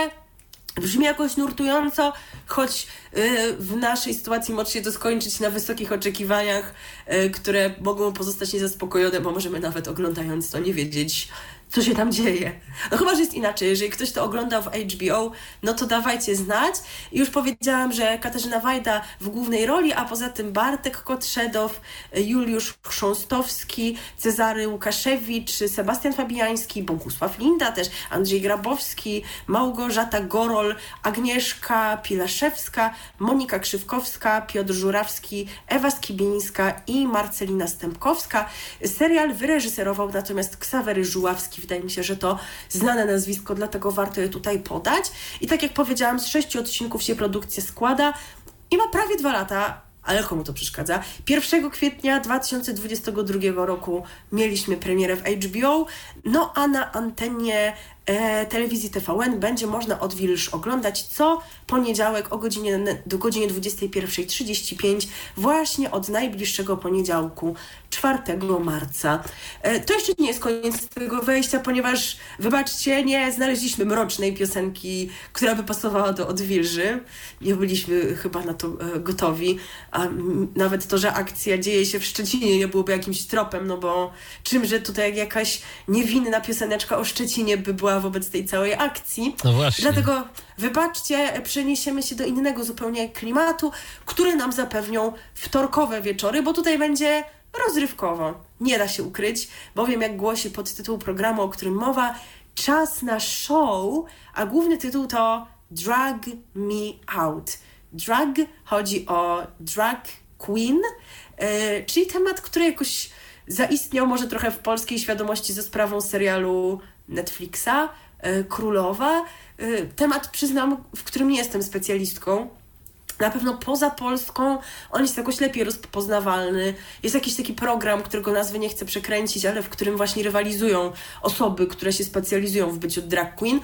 Brzmi jakoś nurtująco, choć y, w naszej sytuacji może się to skończyć na wysokich oczekiwaniach, y, które mogą pozostać niezaspokojone, bo możemy nawet oglądając to nie wiedzieć, co się tam dzieje. No chyba, że jest inaczej. Jeżeli ktoś to oglądał w HBO, no to dawajcie znać. Już powiedziałam, że Katarzyna Wajda w głównej roli, a poza tym Bartek Kotrzedow, Juliusz Chrząstowski, Cezary Łukaszewicz, Sebastian Fabiański, Bogusław Linda też, Andrzej Grabowski, Małgorzata Gorol, Agnieszka Pilaszewska, Monika Krzywkowska, Piotr Żurawski, Ewa Skibińska i Marcelina Stępkowska. Serial wyreżyserował natomiast Ksawery Żuławski Wydaje mi się, że to znane nazwisko, dlatego warto je tutaj podać. I tak jak powiedziałam, z sześciu odcinków się produkcja składa i ma prawie dwa lata ale komu to przeszkadza? 1 kwietnia 2022 roku mieliśmy premierę w HBO, no a na antenie telewizji TVN będzie można Odwilż oglądać co poniedziałek o godzinie, do godziny 21.35 właśnie od najbliższego poniedziałku 4 marca. E, to jeszcze nie jest koniec tego wejścia, ponieważ wybaczcie, nie znaleźliśmy mrocznej piosenki, która by pasowała do Odwilży. Nie byliśmy chyba na to e, gotowi, a nawet to, że akcja dzieje się w Szczecinie nie byłoby jakimś tropem, no bo czymże tutaj jakaś niewinna pioseneczka o Szczecinie by była wobec tej całej akcji. No właśnie. Dlatego wybaczcie, przeniesiemy się do innego zupełnie klimatu, który nam zapewnią wtorkowe wieczory, bo tutaj będzie rozrywkowo. Nie da się ukryć, bowiem jak głosi podtytuł programu, o którym mowa, czas na show, a główny tytuł to Drag Me Out. Drag chodzi o drag queen, e, czyli temat, który jakoś zaistniał może trochę w polskiej świadomości ze sprawą serialu Netflixa, e, Królowa. E, temat, przyznam, w którym nie jestem specjalistką. Na pewno poza Polską on jest jakoś lepiej rozpoznawalny. Jest jakiś taki program, którego nazwy nie chcę przekręcić, ale w którym właśnie rywalizują osoby, które się specjalizują w byciu drag queen.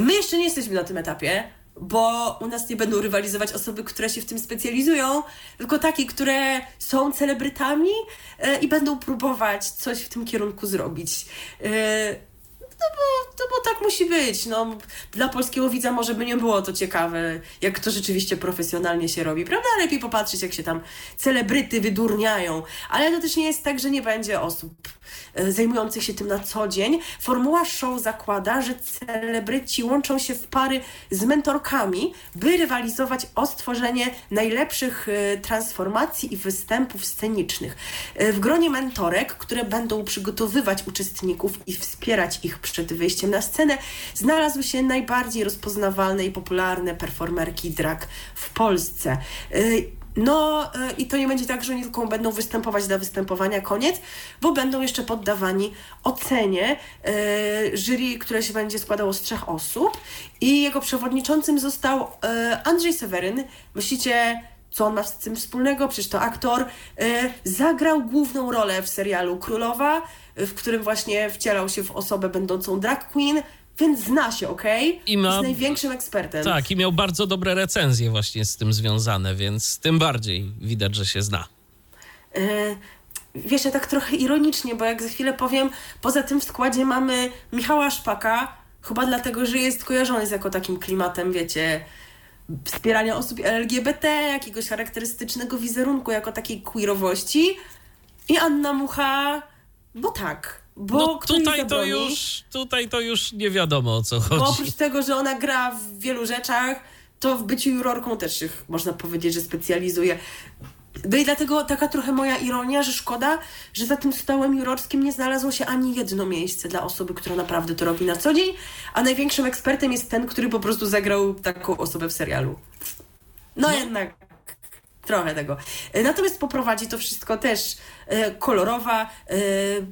My jeszcze nie jesteśmy na tym etapie, bo u nas nie będą rywalizować osoby, które się w tym specjalizują, tylko takie, które są celebrytami e, i będą próbować coś w tym kierunku zrobić. No bo, no bo tak musi być. No, dla polskiego widza może by nie było to ciekawe, jak to rzeczywiście profesjonalnie się robi, prawda? Lepiej popatrzeć, jak się tam celebryty wydurniają. Ale to też nie jest tak, że nie będzie osób e, zajmujących się tym na co dzień. Formuła show zakłada, że celebryci łączą się w pary z mentorkami, by rywalizować o stworzenie najlepszych e, transformacji i występów scenicznych. E, W gronie mentorek, które będą przygotowywać uczestników i wspierać ich przed wyjściem na scenę, znalazły się najbardziej rozpoznawalne i popularne performerki drag w Polsce. Y, No y, i to nie będzie tak, że oni tylko będą występować dla występowania, koniec, bo będą jeszcze poddawani ocenie y, jury, które się będzie składało z trzech osób i jego przewodniczącym został Andrzej Seweryn. Myślicie, co on ma z tym wspólnego? Przecież to aktor. Y, zagrał główną rolę w serialu Królowa, y, w którym właśnie wcielał się w osobę będącą drag queen, więc zna się, okej? I ma- Jest największym ekspertem. Tak, i miał bardzo dobre recenzje właśnie z tym związane, więc tym bardziej widać, że się zna. Y, Wiesz, ja tak trochę ironicznie, bo jak za chwilę powiem, poza tym w składzie mamy Michała Szpaka, chyba dlatego, że jest kojarzony z jako takim klimatem, wiecie, wspierania osób LGBT, jakiegoś charakterystycznego wizerunku, jako takiej queerowości. I Anna Mucha, bo tak. Bo No tutaj to już, tutaj to już nie wiadomo o co Bo chodzi. oprócz tego, że ona gra w wielu rzeczach, to w byciu jurorką też się można powiedzieć, że specjalizuje. No i dlatego taka trochę moja ironia, że szkoda, że za tym stołem jurorskim nie znalazło się ani jedno miejsce dla osoby, która naprawdę to robi na co dzień, a największym ekspertem jest ten, który po prostu zagrał taką osobę w serialu. No, jednak trochę tego. Natomiast poprowadzi to wszystko też e, kolorowa, e,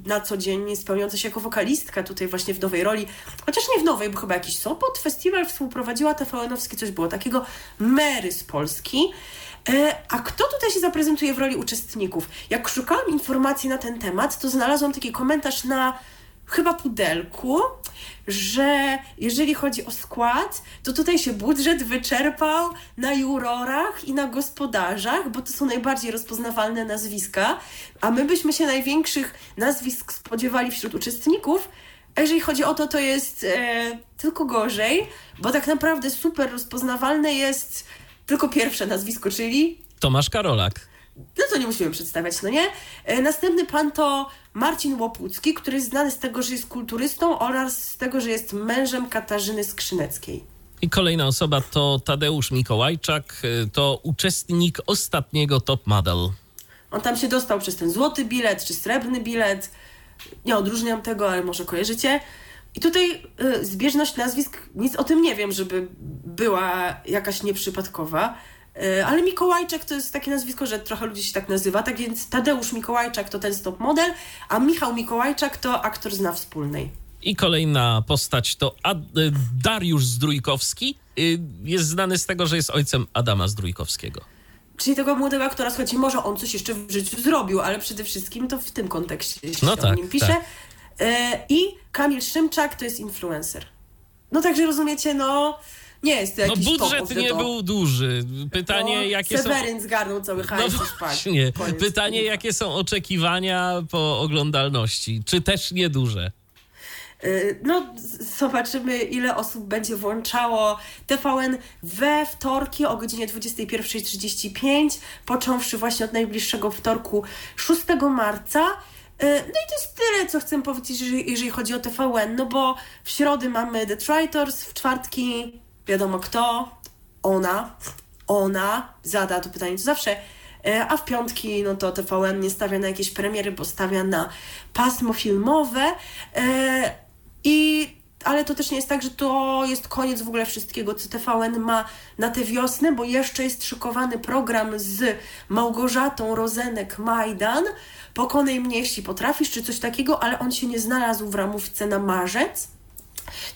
na co dzień spełniająca się jako wokalistka tutaj właśnie w nowej roli. Chociaż nie w nowej, bo chyba jakiś Sopot festiwal współprowadziła TVN-owski, coś było takiego. Mary z Polski. E, A kto tutaj się zaprezentuje w roli uczestników? Jak szukałam informacji na ten temat, to znalazłam taki komentarz na chyba pudelku, że jeżeli chodzi o skład, to tutaj się budżet wyczerpał na jurorach i na gospodarzach, bo to są najbardziej rozpoznawalne nazwiska, a my byśmy się największych nazwisk spodziewali wśród uczestników, a jeżeli chodzi o to, to jest e, tylko gorzej, bo tak naprawdę super rozpoznawalne jest tylko pierwsze nazwisko, czyli Tomasz Karolak. no to nie musimy przedstawiać, no nie? E, Następny pan to Marcin Łopucki, który jest znany z tego, że jest kulturystą oraz z tego, że jest mężem Katarzyny Skrzyneckiej. I kolejna osoba to Tadeusz Mikołajczak, y, to uczestnik ostatniego Top Model. On tam się dostał przez ten złoty bilet czy srebrny bilet. Nie odróżniam tego, ale może kojarzycie. I tutaj y, zbieżność nazwisk, nic o tym nie wiem, żeby była jakaś nieprzypadkowa. Y, ale Mikołajczak to jest takie nazwisko, że trochę ludzi się tak nazywa. Tak więc Tadeusz Mikołajczak to ten stop model, a Michał Mikołajczak to aktor zna wspólnej. I kolejna postać to Ad- y, Dariusz Zdrójkowski. Y, Jest znany z tego, że jest ojcem Adama Zdrójkowskiego. czyli tego młodego aktora, słuchajcie, może on coś jeszcze w życiu zrobił, ale przede wszystkim to w tym kontekście się No o tak, nim pisze. tak. E, I Kamil Szymczak to jest influencer. No także rozumiecie, no nie jest to No jakiś top budżet nie top. był duży. Pytanie, No, jakie są... Seweryn zgarnął cały No hajs. już właśnie. koniec. Pytanie, jakie są oczekiwania po oglądalności? Czy też nieduże? Y, No, zobaczymy, ile osób będzie włączało TVN we wtorki o godzinie 21.35, począwszy właśnie od najbliższego wtorku 6 marca. Y, No i to jest tyle, co chcę powiedzieć, jeżeli, chodzi o TVN, no bo w środę mamy The Traitors, w czwartki wiadomo kto, ona, ona zada to pytanie co zawsze, E, a w piątki no to TVN nie stawia na jakieś premiery, bo stawia na pasmo filmowe. E, I ale to też nie jest tak, że to jest koniec w ogóle wszystkiego, co TVN ma na tę wiosnę, bo jeszcze jest szykowany program z Małgorzatą Rozenek-Majdan. Pokonaj mnie, jeśli potrafisz, czy coś takiego, ale on się nie znalazł w ramówce na marzec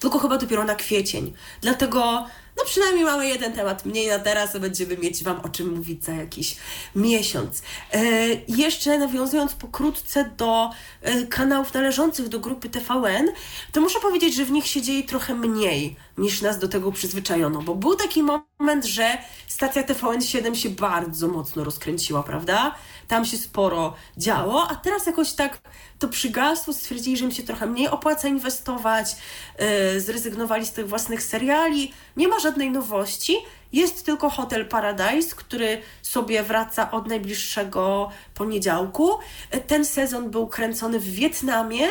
tylko chyba dopiero na kwiecień. Dlatego, no przynajmniej mamy jeden temat mniej na teraz, a będziemy mieć Wam o czym mówić za jakiś miesiąc. E, jeszcze nawiązując pokrótce do e, kanałów należących do grupy TVN, to muszę powiedzieć, że w nich się dzieje trochę mniej niż nas do tego przyzwyczajono, bo był taki moment, że stacja TVN7 się bardzo mocno rozkręciła, prawda? Tam się sporo działo, a teraz jakoś tak to przygasło, stwierdzili, że im się trochę mniej opłaca inwestować, yy, zrezygnowali z tych własnych seriali, nie ma żadnej nowości, jest tylko Hotel Paradise, który sobie wraca od najbliższego poniedziałku. Ten sezon był kręcony w Wietnamie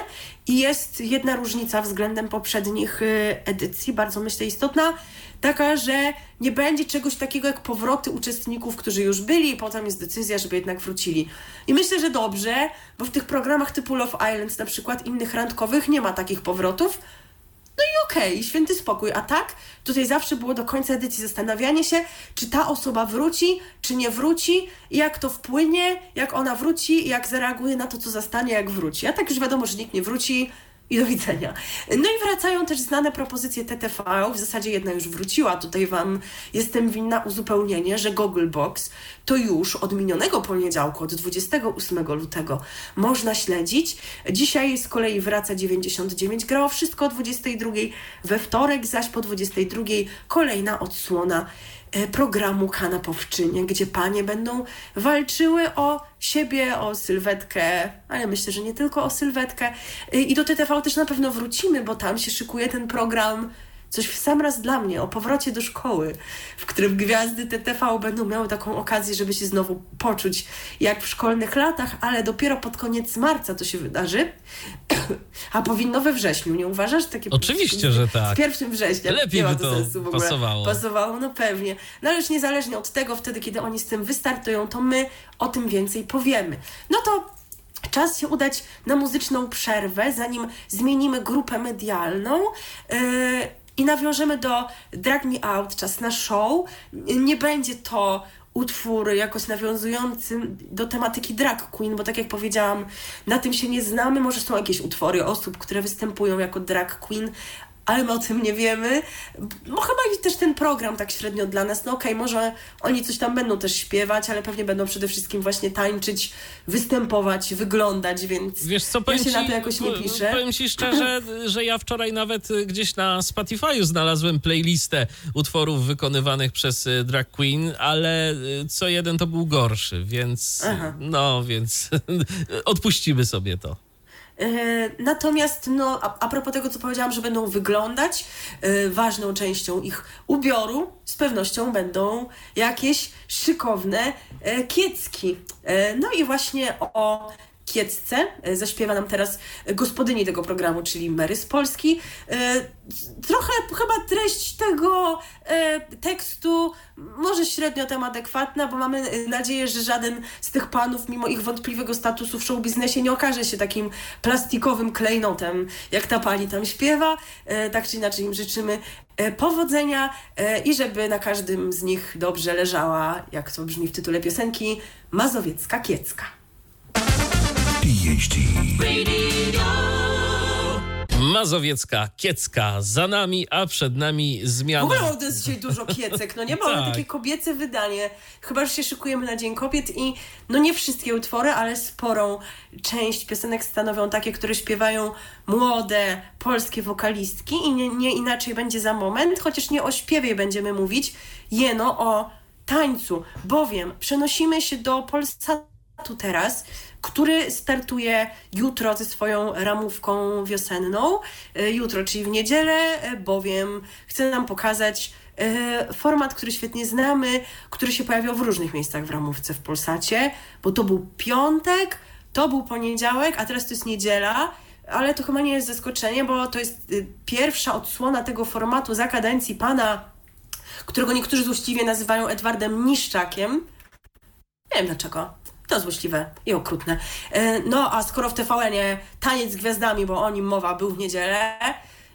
i jest jedna różnica względem poprzednich yy, edycji, bardzo myślę istotna, taka, że nie będzie czegoś takiego jak powroty uczestników, którzy już byli i potem jest decyzja, żeby jednak wrócili. I myślę, że dobrze, bo w tych programach typu Love Island na przykład, innych randkowych nie ma takich powrotów. No i okej, święty spokój. A tak, tutaj zawsze było do końca edycji zastanawianie się, czy ta osoba wróci, czy nie wróci, jak to wpłynie, jak ona wróci, jak zareaguje na to, co zastanie, jak wróci. A tak już wiadomo, że nikt nie wróci i do widzenia. No i wracają też znane propozycje TTV, w zasadzie jedna już wróciła, tutaj Wam jestem winna uzupełnienie, że Google Box to już od minionego poniedziałku, od 28 lutego można śledzić. Dzisiaj z kolei wraca 99 grało wszystko o 22, we wtorek zaś po 22 kolejna odsłona programu Kanapowczynie, gdzie panie będą walczyły o siebie, o sylwetkę, ale myślę, że nie tylko o sylwetkę. Y, I do TTV też na pewno wrócimy, bo tam się szykuje ten program Coś w sam raz dla mnie o powrocie do szkoły, w którym gwiazdy TTV będą miały taką okazję, żeby się znowu poczuć jak w szkolnych latach, ale dopiero pod koniec marca to się wydarzy. A powinno we wrześniu, nie uważasz? Takie Oczywiście, że tak. Z pierwszym września. Lepiej nie ma to to sensu w ogóle. pasowało. Pasowało, no pewnie. No ale już niezależnie od tego, wtedy kiedy oni z tym wystartują, to my o tym więcej powiemy. No to Czas się udać na muzyczną przerwę, zanim zmienimy grupę medialną. Yy, i nawiążemy do Drag Me Out, czas na show. Nie będzie to utwór jakoś nawiązujący do tematyki drag queen, bo tak jak powiedziałam, na tym się nie znamy. Może są jakieś utwory osób, które występują jako drag queen, ale my o tym nie wiemy. No chyba i też ten program tak średnio dla nas. No okej, okay, może oni coś tam będą też śpiewać, ale pewnie będą przede wszystkim właśnie tańczyć, występować, wyglądać, więc Wiesz co, ja się ci, na to jakoś nie piszę. Powiem Ci szczerze, że ja wczoraj nawet gdzieś na Spotify'u znalazłem playlistę utworów wykonywanych przez drag queen, ale co jeden to był gorszy, więc Aha. no, więc odpuścimy sobie to. Natomiast, no, a, propos tego, co powiedziałam, że będą wyglądać, yy, ważną częścią ich ubioru z pewnością będą jakieś szykowne yy, kiecki. No i właśnie o kiecce zaśpiewa nam teraz gospodyni tego programu, czyli Mary z Polski. Trochę chyba treść tego tekstu może średnio tam adekwatna, bo mamy nadzieję, że żaden z tych panów, mimo ich wątpliwego statusu w show biznesie, nie okaże się takim plastikowym klejnotem, jak ta pani tam śpiewa. Tak czy inaczej im życzymy powodzenia i żeby na każdym z nich dobrze leżała, jak to brzmi w tytule piosenki, mazowiecka kiecka. PhD. Mazowiecka Kiecka za nami, a przed nami W zmiana. ogóle to jest dzisiaj dużo kiecek, no nie mamy Tak. takie kobiece wydanie. Chyba, że się szykujemy na Dzień Kobiet i no nie wszystkie utwory, ale sporą część piosenek stanowią takie, które śpiewają młode polskie wokalistki i nie, nie inaczej będzie za moment, chociaż nie o śpiewie będziemy mówić, jeno o tańcu, bowiem przenosimy się do Polsatu teraz, który startuje jutro ze swoją ramówką wiosenną. E, Jutro, czyli w niedzielę, e, bowiem chce nam pokazać e, format, który świetnie znamy, który się pojawiał w różnych miejscach w ramówce w Polsacie, bo to był piątek, to był poniedziałek, a teraz to jest niedziela. Ale to chyba nie jest zaskoczenie, bo to jest pierwsza odsłona tego formatu za kadencji pana, którego niektórzy złośliwie nazywają Edwardem Niszczakiem. Nie wiem dlaczego. To złośliwe i okrutne. E, No, a skoro w TVN-ie taniec z gwiazdami, bo o nim mowa był w niedzielę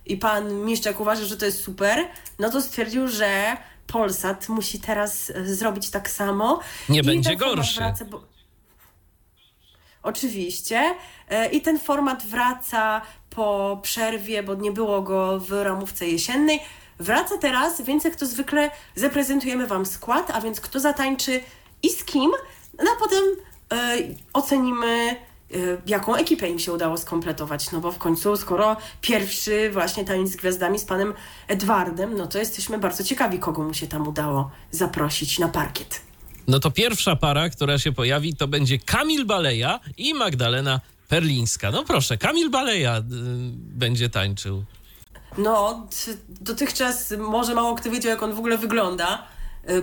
i pan Miszczak uważa, że to jest super, no to stwierdził, że Polsat musi teraz e, zrobić tak samo. Nie I będzie gorszy. Wraca, bo... Oczywiście. E, I ten format wraca po przerwie, bo nie było go w ramówce jesiennej. Wraca teraz, więc jak to zwykle zaprezentujemy Wam skład, a więc kto zatańczy i z kim, no a potem e, ocenimy, e, jaką ekipę im się udało skompletować. No bo w końcu, skoro pierwszy właśnie taniec z gwiazdami z panem Edwardem, no to jesteśmy bardzo ciekawi, kogo mu się tam udało zaprosić na parkiet. No to pierwsza para, która się pojawi, to będzie Kamil Baleja i Magdalena Perlińska. No proszę, Kamil Baleja y, będzie tańczył. No, dotychczas może mało kto wiedział, jak on w ogóle wygląda, y,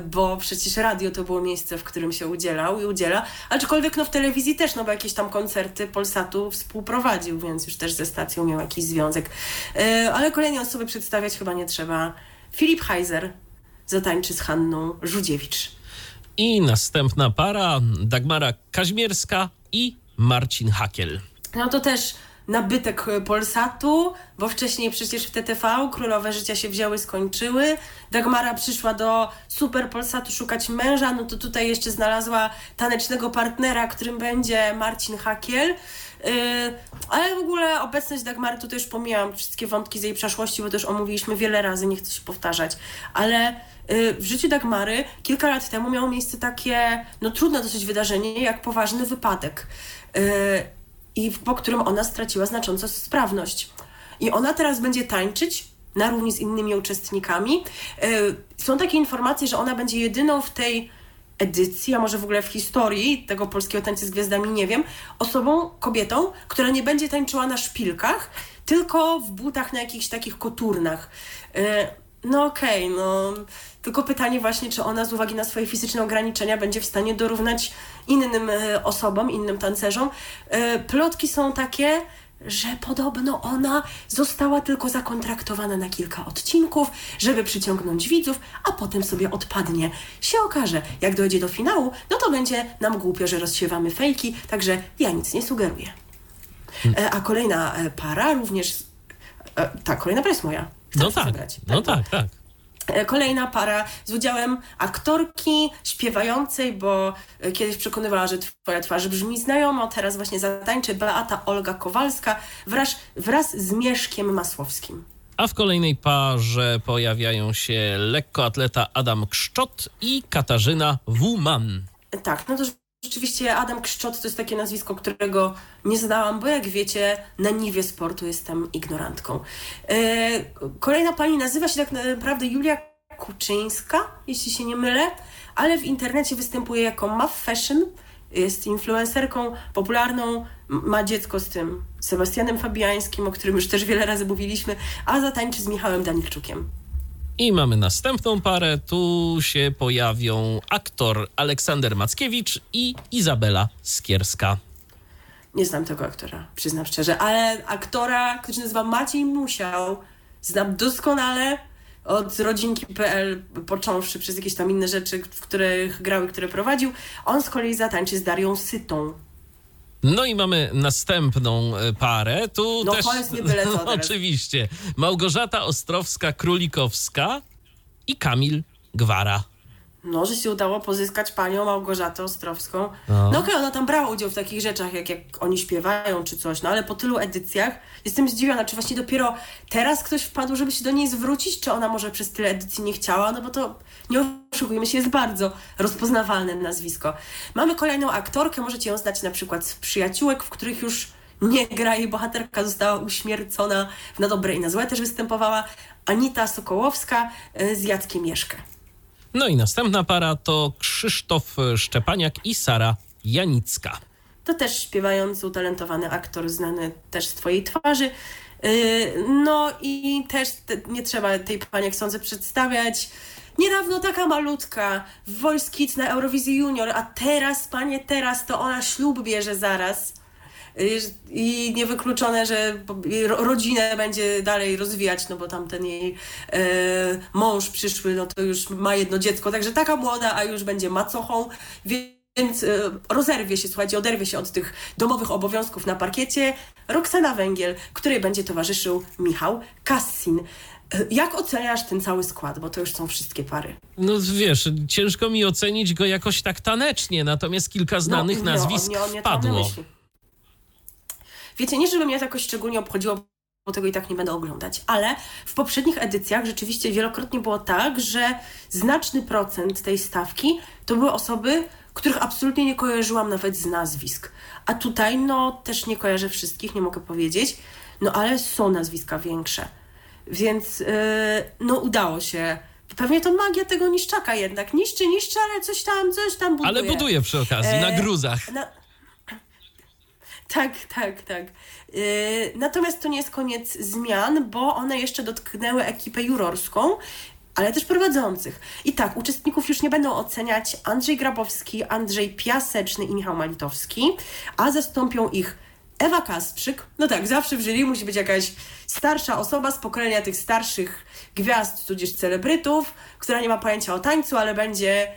bo przecież radio to było miejsce, w którym się udzielał i udziela. Aczkolwiek no w telewizji też, no bo jakieś tam koncerty Polsatu współprowadził, więc już też ze stacją miał jakiś związek. Y, Ale kolejnej osoby przedstawiać chyba nie trzeba. Filip Heiser zatańczy z Hanną Żudziewicz. I następna para Dagmara Kaźmierska i Marcin Hakiel. No to też nabytek y, Polsatu, bo wcześniej przecież w TTV Królowe Życia się wzięły, skończyły. Dagmara przyszła do Super Polsatu szukać męża, no to tutaj jeszcze znalazła tanecznego partnera, którym będzie Marcin Hakiel. Yy, ale w ogóle obecność Dagmary, tutaj już pomijałam wszystkie wątki z jej przeszłości, bo już omówiliśmy wiele razy, nie chcę się powtarzać, ale yy, w życiu Dagmary kilka lat temu miało miejsce takie, no trudne dosyć wydarzenie, jak poważny wypadek. Yy, i po którym ona straciła znacząco sprawność. I ona teraz będzie tańczyć na równi z innymi uczestnikami. Yy, Są takie informacje, że ona będzie jedyną w tej edycji, a może w ogóle w historii tego polskiego tańca z gwiazdami, nie wiem, osobą, kobietą, która nie będzie tańczyła na szpilkach, tylko w butach na jakichś takich koturnach. Yy, No okej, no tylko pytanie właśnie, czy ona z uwagi na swoje fizyczne ograniczenia będzie w stanie dorównać innym e, osobom, innym tancerzom. E, Plotki są takie, że podobno ona została tylko zakontraktowana na kilka odcinków, żeby przyciągnąć widzów, a potem sobie odpadnie. Się okaże, jak dojdzie do finału, no to będzie nam głupio, że rozsiewamy fejki, także ja nic nie sugeruję. E, A kolejna para również... Tak, kolejna para jest moja. Chcę No tak, zabrać. no tak, tak. E, Kolejna para z udziałem aktorki śpiewającej, bo e, kiedyś przekonywała, że twoja twarz brzmi znajomo, teraz właśnie zatańczy Beata Olga Kowalska wraz, wraz z Mieszkiem Masłowskim. A w kolejnej parze pojawiają się lekkoatleta Adam Kszczot i Katarzyna Wuman. E, Tak, no to rzeczywiście Adam Kszczot to jest takie nazwisko, którego nie znałam, bo jak wiecie, na niwie sportu jestem ignorantką. E, Kolejna pani nazywa się tak naprawdę Julia Kuczyńska, jeśli się nie mylę, ale w internecie występuje jako Muff Fashion. Jest influencerką popularną, ma dziecko z tym Sebastianem Fabiańskim, o którym już też wiele razy mówiliśmy, a zatańczy z Michałem Danilczukiem. I mamy następną parę. Tu się pojawią aktor Aleksander Mackiewicz i Izabela Skierska. Nie znam tego aktora, przyznam szczerze, ale aktora, który się nazywa Maciej Musiał, znam doskonale od rodzinki.pl, począwszy przez jakieś tam inne rzeczy, w których grał i które prowadził. On z kolei zatańczy z Darią Sytą. No i mamy następną e, parę. Tu No też. teraz. Oczywiście. Małgorzata Ostrowska-Królikowska i Kamil Gwara. No, że się udało pozyskać panią Małgorzatę Ostrowską. No. No, okej, ona tam brała udział w takich rzeczach, jak, jak oni śpiewają czy coś, no ale po tylu edycjach jestem zdziwiona, czy właśnie dopiero teraz ktoś wpadł, żeby się do niej zwrócić, czy ona może przez tyle edycji nie chciała, no bo to nie oszukujmy się, jest bardzo rozpoznawalne nazwisko. Mamy kolejną aktorkę, możecie ją znać na przykład z przyjaciółek, w których już nie gra jej bohaterka, została uśmiercona, na dobre i na złe też występowała, Anita Sokołowska y, z Jackiem Mieszkę. No i następna para to Krzysztof Szczepaniak i Sara Janicka. To też śpiewający, utalentowany aktor, znany też z twojej twarzy. Yy, No i też te, nie trzeba tej pani, jak sądzę, przedstawiać. Niedawno taka malutka w Voice Kids na Eurowizji Junior, a teraz, panie, teraz to ona ślub bierze zaraz. I niewykluczone, że rodzinę będzie dalej rozwijać, no bo tam ten jej e, mąż przyszły, no to już ma jedno dziecko, także taka młoda, a już będzie macochą, więc e, rozerwie się, słuchajcie, oderwie się od tych domowych obowiązków na parkiecie. Roxana Węgiel, której będzie towarzyszył Michał Kassin. E, Jak oceniasz ten cały skład, bo to już są wszystkie pary? No wiesz, ciężko mi ocenić go jakoś tak tanecznie, natomiast kilka znanych No, nazwisk nie, nie to mam na wpadło. myśli. Wiecie, nie żeby mnie to jakoś szczególnie obchodziło, bo tego i tak nie będę oglądać, ale w poprzednich edycjach rzeczywiście wielokrotnie było tak, że znaczny procent tej stawki to były osoby, których absolutnie nie kojarzyłam nawet z nazwisk. A tutaj, no, też nie kojarzę wszystkich, nie mogę powiedzieć, no ale są nazwiska większe. Więc, yy, no, udało się. Pewnie to magia tego niszczaka jednak. Niszczy, niszczy, ale coś tam, coś tam buduje. Ale buduje przy okazji, E, na gruzach. Na... Tak, tak, tak. Yy, natomiast to nie jest koniec zmian, bo one jeszcze dotknęły ekipę jurorską, ale też prowadzących. I tak, uczestników już nie będą oceniać Andrzej Grabowski, Andrzej Piaseczny i Michał Malitowski, a zastąpią ich Ewa Kasprzyk. No tak, zawsze w jury musi być jakaś starsza osoba z pokolenia tych starszych gwiazd, tudzież celebrytów, która nie ma pojęcia o tańcu, ale będzie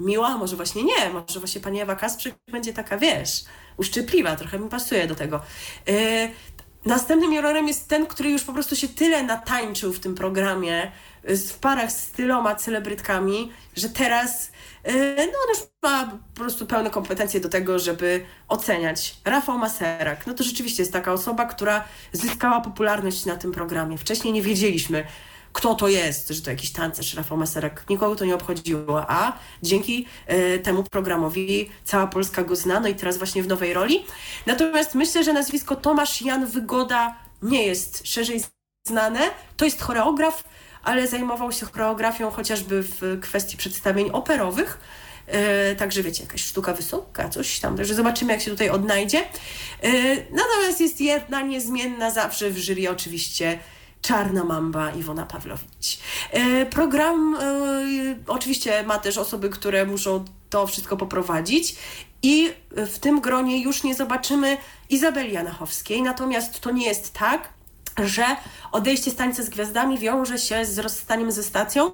miła, może właśnie nie, może właśnie pani Ewa Kasprzyk będzie taka, wiesz, uszczypliwa, trochę mi pasuje do tego. Yy, następnym jurorem jest ten, który już po prostu się tyle natańczył w tym programie, yy, w parach z tyloma celebrytkami, że teraz yy, no on już ma po prostu pełne kompetencje do tego, żeby oceniać. Rafał Maserak, no to rzeczywiście jest taka osoba, która zyskała popularność na tym programie. Wcześniej nie wiedzieliśmy, kto to jest, że to jakiś tancerz Rafał Maserek. Nikogo to nie obchodziło, a dzięki e, temu programowi cała Polska go zna, no i teraz właśnie w nowej roli. Natomiast myślę, że nazwisko Tomasz Jan Wygoda nie jest szerzej znane. To jest choreograf, ale zajmował się choreografią chociażby w kwestii przedstawień operowych. E, także wiecie, jakaś sztuka wysoka, coś tam. Także zobaczymy, jak się tutaj odnajdzie. E, natomiast jest jedna niezmienna zawsze w jury oczywiście Czarna Mamba Iwona Pawlowicz. E, program e, oczywiście ma też osoby, które muszą to wszystko poprowadzić i w tym gronie już nie zobaczymy Izabeli Janachowskiej, natomiast to nie jest tak, że odejście z tańca z gwiazdami wiąże się z rozstaniem ze stacją,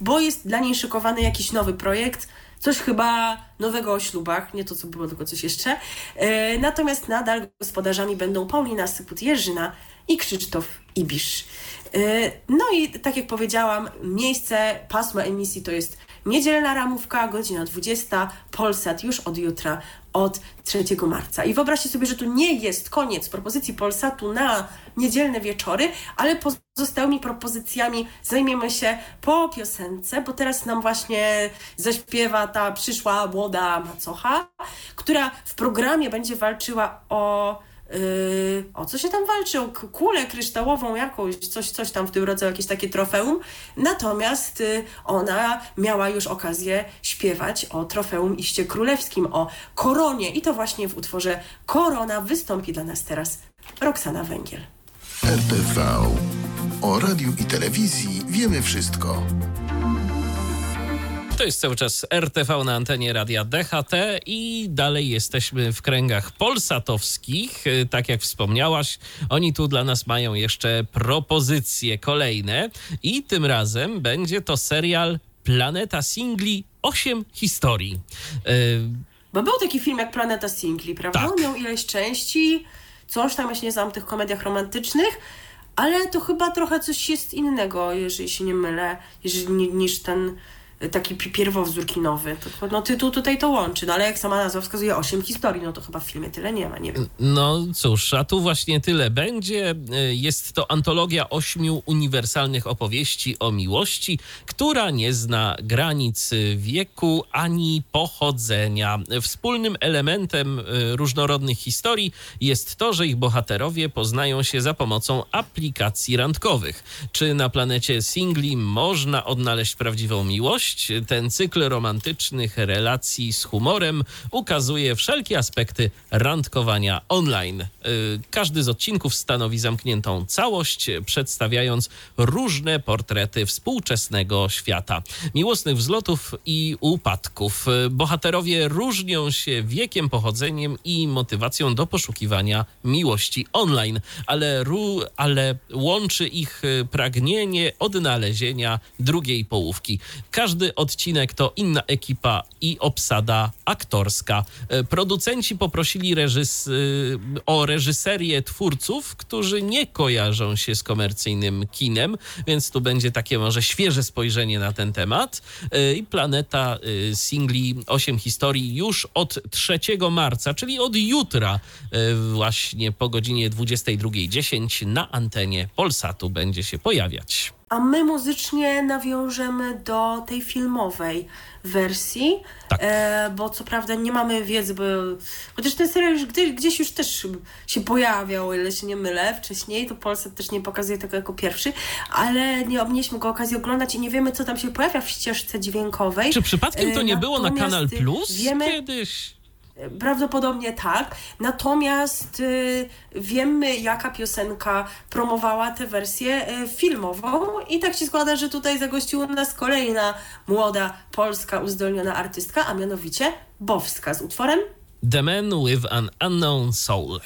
bo jest dla niej szykowany jakiś nowy projekt, coś chyba nowego o ślubach, nie to co było, tylko coś jeszcze. E, natomiast nadal gospodarzami będą Paulina Syput-Jerzyna i Krzysztof Ibisz. E, no i tak jak powiedziałam, miejsce, pasmo emisji to jest niedzielna ramówka, godzina 20, Polsat już od jutra, od 3 marca. I wyobraźcie sobie, że tu nie jest koniec propozycji Polsatu na niedzielne wieczory, ale pozostałymi propozycjami zajmiemy się po piosence, bo teraz nam właśnie zaśpiewa ta przyszła młoda macocha, która w programie będzie walczyła o Yy, o co się tam walczy? O kulę kryształową jakąś, coś, coś tam w tym rodzaju, jakieś takie trofeum. Natomiast y, ona miała już okazję śpiewać o trofeum iście królewskim, o koronie. I to właśnie w utworze Korona wystąpi dla nas teraz Roxana Węgiel. RTV. O radiu i telewizji wiemy wszystko. To jest cały czas RTV na antenie radia DHT i dalej jesteśmy w kręgach polsatowskich. Y, Tak jak wspomniałaś, oni tu dla nas mają jeszcze propozycje kolejne i tym razem będzie to serial Planeta Singli 8 historii. Y, Bo był taki film jak Planeta Singli, prawda? Tak. Miał ileś części, coś tam, ja się nie znam w tych komediach romantycznych, ale to chyba trochę coś jest innego, jeżeli się nie mylę, jeżeli, niż ten taki pierwowzór kinowy. No tytuł tutaj to łączy, no ale jak sama nazwa wskazuje osiem historii, no to chyba w filmie tyle nie ma, nie wiem. No cóż, a tu właśnie tyle będzie. Jest to antologia ośmiu uniwersalnych opowieści o miłości, która nie zna granic wieku ani pochodzenia. Wspólnym elementem e, różnorodnych historii jest to, że ich bohaterowie poznają się za pomocą aplikacji randkowych. Czy na planecie singli można odnaleźć prawdziwą miłość? Ten cykl romantycznych relacji z humorem ukazuje wszelkie aspekty randkowania online. E, każdy z odcinków stanowi zamkniętą całość, przedstawiając różne portrety współczesnego świata. Miłosnych wzlotów i upadków. Bohaterowie różnią się wiekiem, pochodzeniem i motywacją do poszukiwania miłości online, ale, ale łączy ich pragnienie odnalezienia drugiej połówki. Każdy odcinek to inna ekipa i obsada aktorska. Producenci poprosili reżys o reżyserię twórców, którzy nie kojarzą się z komercyjnym kinem, więc tu będzie takie może świeże spojrzenie na ten temat. I planeta singli 8 historii już od 3 marca, czyli od jutra, właśnie po godzinie 22.10 na antenie Polsatu będzie się pojawiać. A my muzycznie nawiążemy do tej filmowej wersji, tak. e, bo co prawda nie mamy wiedzy, bo chociaż ten serial już gdzieś, gdzieś już też się pojawiał, o ile się nie mylę, wcześniej, to Polsat też nie pokazuje tego jako pierwszy, ale nie mieliśmy go okazji oglądać i nie wiemy, co tam się pojawia w ścieżce dźwiękowej. Czy przypadkiem to nie było na Kanal Plus wiemy, kiedyś? Prawdopodobnie tak. Natomiast y, wiemy, jaka piosenka promowała tę wersję y, filmową, i tak się składa, że tutaj zagościła nas kolejna młoda polska uzdolniona artystka, a mianowicie Bowska z utworem The Man with an Unknown Soul.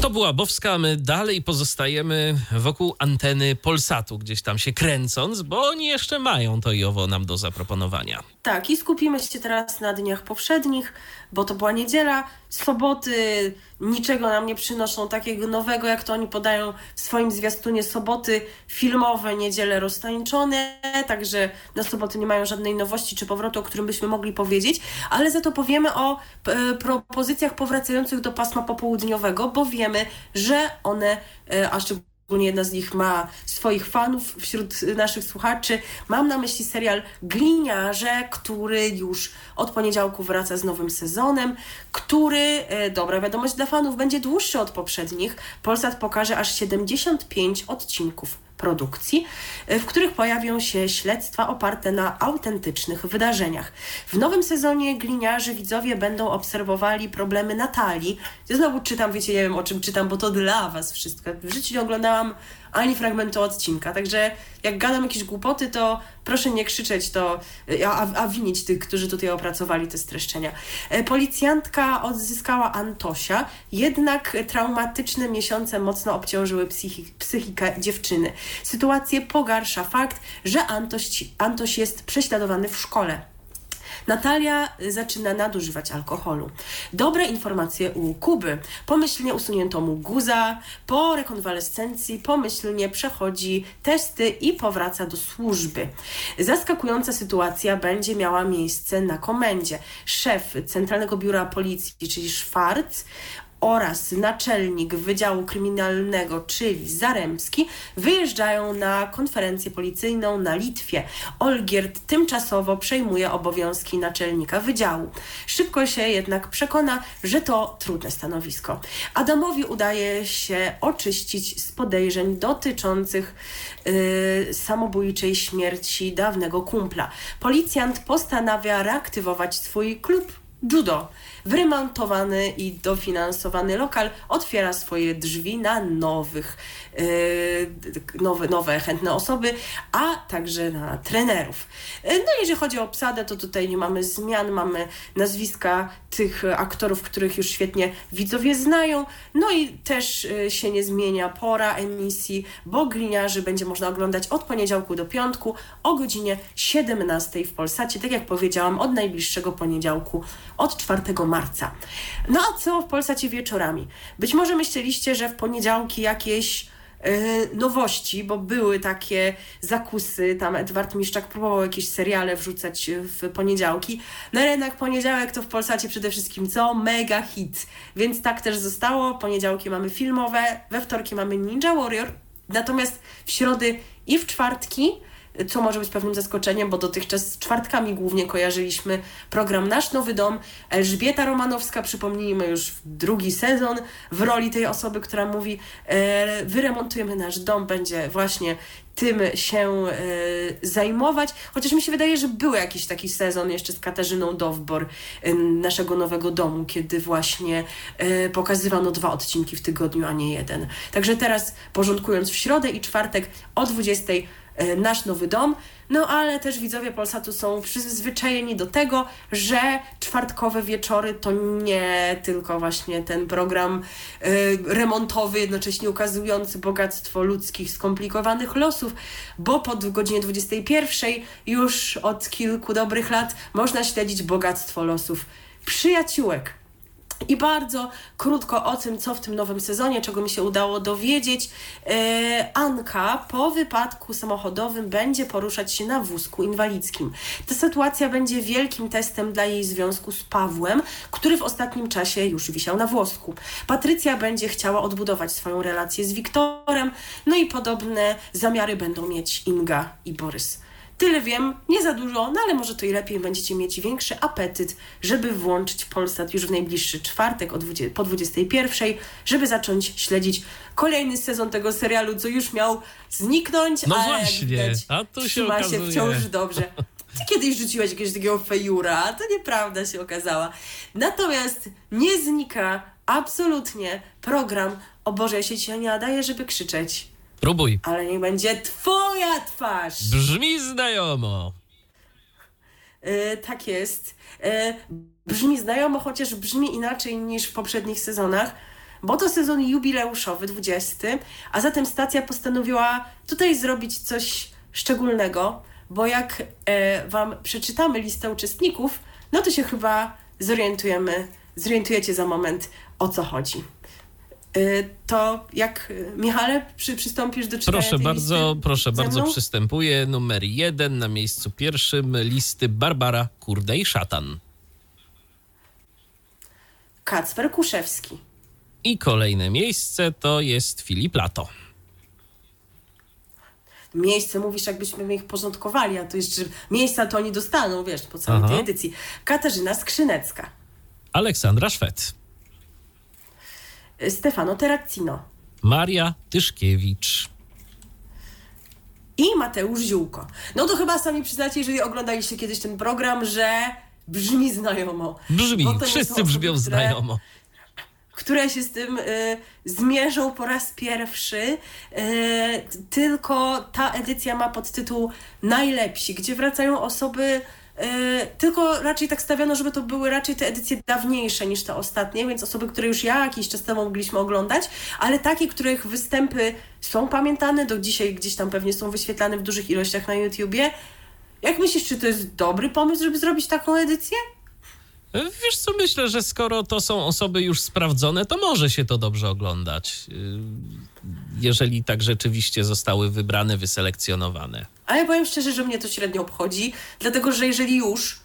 To była Bowska, my dalej pozostajemy wokół anteny Polsatu, gdzieś tam się kręcąc, bo oni jeszcze mają to i owo nam do zaproponowania. Tak, i skupimy się teraz na dniach powszednich, bo to była niedziela. Soboty niczego nam nie przynoszą takiego nowego, jak to oni podają w swoim zwiastunie. Soboty filmowe, niedziele roztańczone, także na soboty nie mają żadnej nowości czy powrotu, o którym byśmy mogli powiedzieć, ale za to powiemy o e, propozycjach powracających do pasma popołudniowego, bo wiemy, że one, e, a szczególnie Szczególnie jedna z nich ma swoich fanów wśród naszych słuchaczy. Mam na myśli serial Gliniarze, który już od poniedziałku wraca z nowym sezonem, który, e, dobra wiadomość dla fanów, będzie dłuższy od poprzednich. Polsat pokaże aż 75 odcinków produkcji, e, w których pojawią się śledztwa oparte na autentycznych wydarzeniach. W nowym sezonie gliniarzy widzowie będą obserwowali problemy Natalii. Ja znowu czytam, wiecie, nie wiem o czym czytam, bo to dla Was wszystko. W życiu nie oglądałam ani fragmentu odcinka. Także jak gadam jakieś głupoty, to proszę nie krzyczeć, to, a, a winić tych, którzy tutaj opracowali te streszczenia. E, policjantka odzyskała Antosia, jednak traumatyczne miesiące mocno obciążyły psychi psychikę dziewczyny. Sytuację pogarsza fakt, że Antoś, Antoś jest prześladowany w szkole. Natalia zaczyna nadużywać alkoholu. Dobre informacje u Kuby. Pomyślnie usunięto mu guza, po rekonwalescencji pomyślnie przechodzi testy i powraca do służby. Zaskakująca sytuacja będzie miała miejsce na komendzie. Szef Centralnego Biura Policji, czyli Szwarc, oraz naczelnik Wydziału Kryminalnego, czyli Zaremski, wyjeżdżają na konferencję policyjną na Litwie. Olgierd tymczasowo przejmuje obowiązki naczelnika wydziału. Szybko się jednak przekona, że to trudne stanowisko. Adamowi udaje się oczyścić z podejrzeń dotyczących yy, samobójczej śmierci dawnego kumpla. Policjant postanawia reaktywować swój klub judo. Wyremontowany i dofinansowany lokal otwiera swoje drzwi na nowych, yy, nowe, nowe chętne osoby, a także na trenerów. Yy, no jeżeli chodzi o obsadę, to tutaj nie mamy zmian, mamy nazwiska tych aktorów, których już świetnie widzowie znają, no i też yy, się nie zmienia pora emisji, bo Gliniarzy będzie można oglądać od poniedziałku do piątku o godzinie 17 w Polsacie, tak jak powiedziałam, od najbliższego poniedziałku, od 4 marca. No a co w Polsacie wieczorami? Być może myśleliście, że w poniedziałki jakieś e, nowości, bo były takie zakusy, tam Edward Miszczak próbował jakieś seriale wrzucać w poniedziałki. Na rynek poniedziałek to w Polsacie przede wszystkim co? Mega hit. Więc tak też zostało. Poniedziałki mamy filmowe, we wtorki mamy Ninja Warrior, natomiast w środy i w czwartki co może być pewnym zaskoczeniem, bo dotychczas z czwartkami głównie kojarzyliśmy program Nasz Nowy Dom. Elżbieta Romanowska, przypomnijmy już drugi sezon w roli tej osoby, która mówi e, wyremontujemy nasz dom, będzie właśnie tym się e, zajmować. Chociaż mi się wydaje, że był jakiś taki sezon jeszcze z Katarzyną Dowbor e, naszego nowego domu, kiedy właśnie pokazywano dwa odcinki w tygodniu, a nie jeden. Także teraz porządkując w środę i czwartek o 20 E, nasz nowy dom. No ale też widzowie Polsatu są przyzwyczajeni do tego, że czwartkowe wieczory to nie tylko właśnie ten program y, remontowy, jednocześnie ukazujący bogactwo ludzkich, skomplikowanych losów, bo po godzinie 21 już od kilku dobrych lat można śledzić bogactwo losów przyjaciółek i bardzo krótko o tym, co w tym nowym sezonie, czego mi się udało dowiedzieć. E, Anka po wypadku samochodowym będzie poruszać się na wózku inwalidzkim. Ta sytuacja będzie wielkim testem dla jej związku z Pawłem, który w ostatnim czasie już wisiał na włosku. Patrycja będzie chciała odbudować swoją relację z Wiktorem, no i podobne zamiary będą mieć Inga i Borys. Tyle wiem, nie za dużo, no ale może to i lepiej będziecie mieć większy apetyt, żeby włączyć Polsat już w najbliższy czwartek o 20, po 21, żeby zacząć śledzić kolejny sezon tego serialu, co już miał zniknąć, no ale właśnie, widać, a tu się trzyma okazuje. się wciąż dobrze. Ty kiedyś rzuciłaś jakiegoś takiego fejura, a to nieprawda się okazała. Natomiast nie znika absolutnie program, o Boże, ja się dzisiaj nie nadaję, żeby krzyczeć. Próbuj. Ale niech będzie twoja twarz. Brzmi znajomo. E, tak jest. E, brzmi znajomo, chociaż brzmi inaczej niż w poprzednich sezonach, bo to sezon jubileuszowy, 20, a zatem stacja postanowiła tutaj zrobić coś szczególnego, bo jak e, Wam przeczytamy listę uczestników, no to się chyba zorientujemy, zorientujecie za moment o co chodzi. Y, to jak, y, Michale, przy, przystąpisz do czytania Proszę tej bardzo, listy proszę bardzo, przystępuję. Numer jeden na miejscu pierwszym listy Barbara Kurdej-Szatan. Kacper Kuszewski. I kolejne miejsce to jest Filip Lato. Miejsce mówisz, jakbyśmy ich porządkowali, a to jeszcze miejsca to oni dostaną, wiesz, po całej Aha. tej edycji. Katarzyna Skrzynecka. Aleksandra Szwed. Stefano Terracino. Maria Tyszkiewicz. I Mateusz Ziółko. No to chyba sami przyznacie, jeżeli oglądaliście kiedyś ten program, że brzmi znajomo. Brzmi, wszyscy osoby, brzmią które- znajomo. które się z tym y, zmierzą po raz pierwszy. Y, tylko ta edycja ma podtytuł Najlepsi, gdzie wracają osoby. Y, tylko raczej tak stawiano, żeby to były raczej te edycje dawniejsze niż te ostatnie, więc osoby, które już jakiś czas temu mogliśmy oglądać, ale takie, których występy są pamiętane, do dzisiaj gdzieś tam pewnie są wyświetlane w dużych ilościach na YouTubie. Jak myślisz, czy to jest dobry pomysł, żeby zrobić taką edycję? Wiesz co, myślę, że skoro to są osoby już sprawdzone, to może się to dobrze oglądać. Jeżeli tak rzeczywiście zostały wybrane, wyselekcjonowane. A ja powiem szczerze, że mnie to średnio obchodzi, dlatego że jeżeli już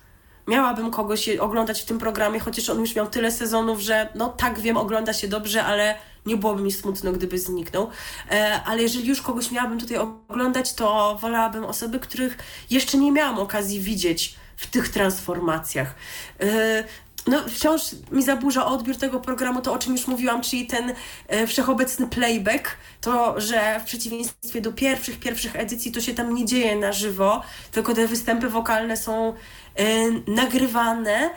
miałabym kogoś oglądać w tym programie, chociaż on już miał tyle sezonów, że no tak wiem, ogląda się dobrze, ale nie byłoby mi smutno, gdyby zniknął. E, ale jeżeli już kogoś miałabym tutaj oglądać, to wolałabym osoby, których jeszcze nie miałam okazji widzieć w tych transformacjach. No, wciąż mi zaburza odbiór tego programu to, o czym już mówiłam, czyli ten e, wszechobecny playback, to, że w przeciwieństwie do pierwszych, pierwszych edycji to się tam nie dzieje na żywo, tylko te występy wokalne są e, nagrywane. E,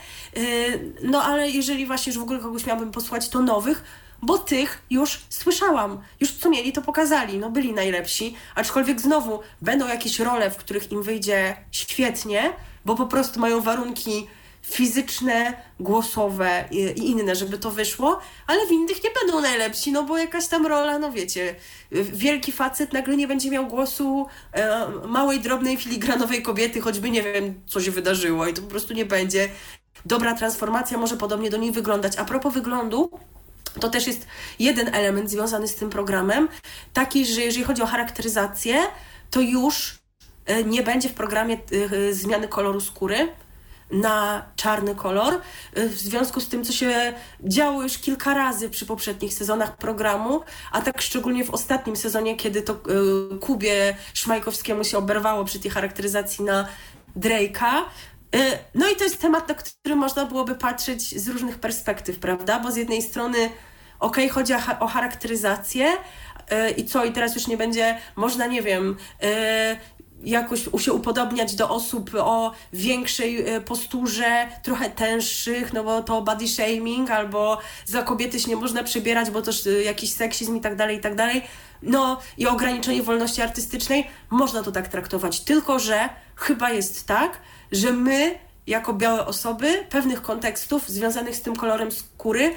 no ale jeżeli właśnie już w ogóle kogoś miałabym posłać, to nowych, bo tych już słyszałam. Już co mieli, to pokazali. No byli najlepsi. Aczkolwiek znowu będą jakieś role, w których im wyjdzie świetnie, bo po prostu mają warunki fizyczne, głosowe i, inne, żeby to wyszło, ale w innych nie będą najlepsi, no bo jakaś tam rola, no wiecie, wielki facet nagle nie będzie miał głosu e, małej, drobnej, filigranowej kobiety, choćby nie wiem, co się wydarzyło i to po prostu nie będzie. Dobra transformacja może podobnie do niej wyglądać. A propos wyglądu, To też jest jeden element związany z tym programem, taki, że jeżeli chodzi o charakteryzację, to już e, nie będzie w programie e, zmiany koloru skóry na czarny kolor, e, w związku z tym, co się działo już kilka razy przy poprzednich sezonach programu, a tak szczególnie w ostatnim sezonie, kiedy to Kubie Szmajkowskiemu się oberwało przy tej charakteryzacji na Drake'a. No i to jest temat, na który można byłoby patrzeć z różnych perspektyw, prawda? Bo z jednej strony ok, chodzi o, charakteryzację i co, i teraz już nie będzie, można, nie wiem, jakoś się upodobniać do osób o większej e, posturze, trochę tęższych, no bo to body shaming, albo za kobiety się nie można przebierać, bo to jakiś seksizm i tak dalej, i tak dalej. No i ograniczenie wolności artystycznej, można to tak traktować, tylko że chyba jest tak, że my, jako białe osoby, pewnych kontekstów związanych z tym kolorem skóry,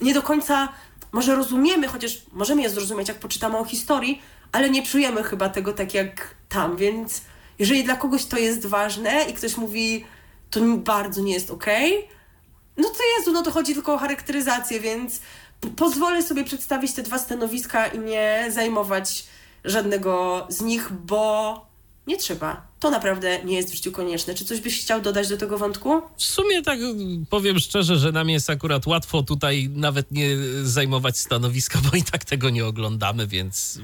nie do końca może rozumiemy, chociaż możemy je zrozumieć, jak poczytamy o historii, ale nie czujemy chyba tego tak jak tam, więc jeżeli dla kogoś to jest ważne i ktoś mówi, to bardzo nie jest okej, okay, no to Jezu, no to chodzi tylko o charakteryzację, więc pozwolę sobie przedstawić te dwa stanowiska i nie zajmować żadnego z nich, bo nie trzeba. To naprawdę nie jest w życiu konieczne. Czy coś byś chciał dodać do tego wątku? W sumie tak powiem szczerze, że nam jest akurat łatwo tutaj nawet nie zajmować stanowiska, bo i tak tego nie oglądamy, więc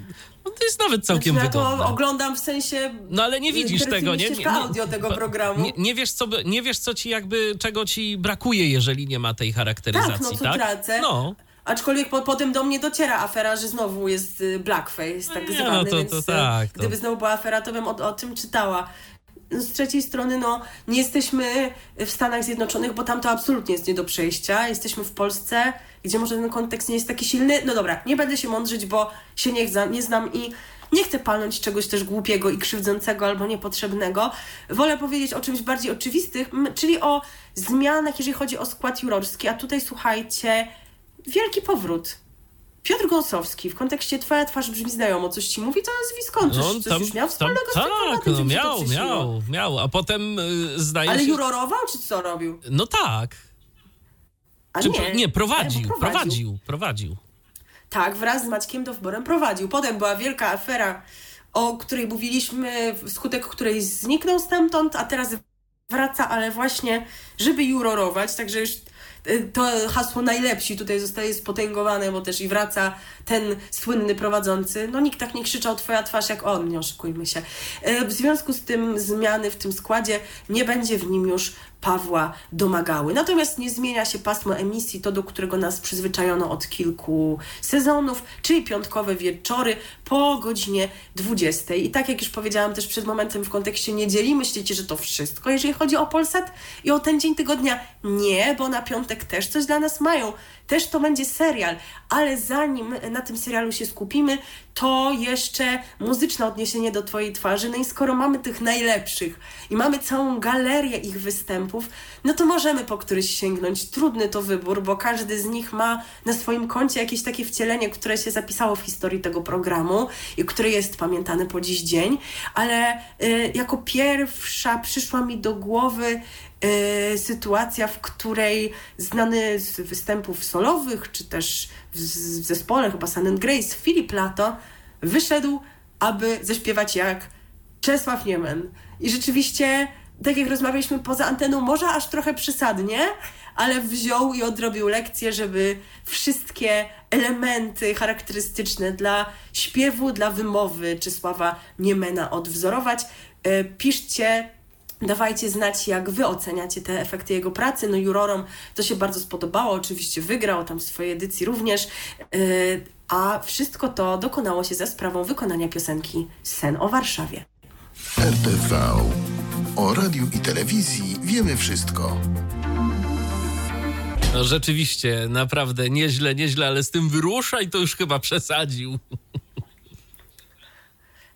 no to jest nawet całkiem znaczy, wygodne. Ja to oglądam w sensie. No ale nie widzisz tego, nie? Nie, audio tego programu. Nie, nie, wiesz, co, nie wiesz, co ci jakby, czego ci brakuje, jeżeli nie ma tej charakteryzacji, tak? No, co tak? tracę. No. Aczkolwiek po, potem do mnie dociera afera, że znowu jest y, blackface tak nie, no zwany, no to, to y, tak, to... gdyby znowu była afera, to bym o, o tym czytała. No, z trzeciej strony, no, nie jesteśmy w Stanach Zjednoczonych, bo tam to absolutnie jest nie do przejścia. Jesteśmy w Polsce, gdzie może ten kontekst nie jest taki silny. No dobra, nie będę się mądrzyć, bo się nie, nie znam i nie chcę palnąć czegoś też głupiego i krzywdzącego albo niepotrzebnego. Wolę powiedzieć o czymś bardziej oczywistym, czyli o zmianach, jeżeli chodzi o skład jurorski. A tutaj słuchajcie, wielki powrót. Piotr Gąsowski, w kontekście Twoja twarz brzmi znajomo, coś ci mówi to nazwisko? Coś, no, coś już miał wspólnego tam, z tym Tak, no, miał, miał, miał, a potem y, zdaje Ale się... Ale jurorował, czy co robił? No tak. A czy, nie, nie, prowadził, prowadził, prowadził, prowadził. Tak, wraz z Maćkiem Dowborem prowadził. Potem była wielka afera, o której mówiliśmy, wskutek której zniknął stamtąd, a teraz wraca, ale właśnie, żeby jurorować, także już to hasło najlepsi tutaj zostaje spotęgowane, bo też i wraca ten słynny prowadzący. No nikt tak nie krzyczał twoja twarz jak on, nie oszukujmy się. Y, w związku z tym zmiany w tym składzie nie będzie w nim już Pawła domagały. Natomiast nie zmienia się pasmo emisji, to do którego nas przyzwyczajono od kilku sezonów, czyli piątkowe wieczory po godzinie 20. I tak jak już powiedziałam też przed momentem w kontekście niedzieli, myślicie, że to wszystko, jeżeli chodzi o Polsat i o ten dzień tygodnia? Nie, bo na piątek też coś dla nas mają też to będzie serial, ale zanim na tym serialu się skupimy, to jeszcze muzyczne odniesienie do Twojej twarzy. No i skoro mamy tych najlepszych i mamy całą galerię ich występów, no to możemy po któryś sięgnąć. Trudny to wybór, bo każdy z nich ma na swoim koncie jakieś takie wcielenie, które się zapisało w historii tego programu i które jest pamiętane po dziś dzień, ale y, jako pierwsza przyszła mi do głowy sytuacja, w której znany z występów solowych, czy też w, zespole chyba Sun Grace, Filip Lato, wyszedł, aby zaśpiewać jak Czesław Niemen. I rzeczywiście, tak jak rozmawialiśmy poza anteną, może aż trochę przesadnie, ale wziął i odrobił lekcję, żeby wszystkie elementy charakterystyczne dla śpiewu, dla wymowy Czesława Niemena odwzorować. E, piszcie Dawajcie znać, jak Wy oceniacie te efekty jego pracy. No jurorom to się bardzo spodobało, oczywiście wygrał tam w swojej edycji również, yy, a wszystko to dokonało się za sprawą wykonania piosenki Sen o Warszawie. RTV. O radiu i telewizji wiemy wszystko. No rzeczywiście, naprawdę nieźle, nieźle, ale z tym wyruszaj to już chyba przesadził.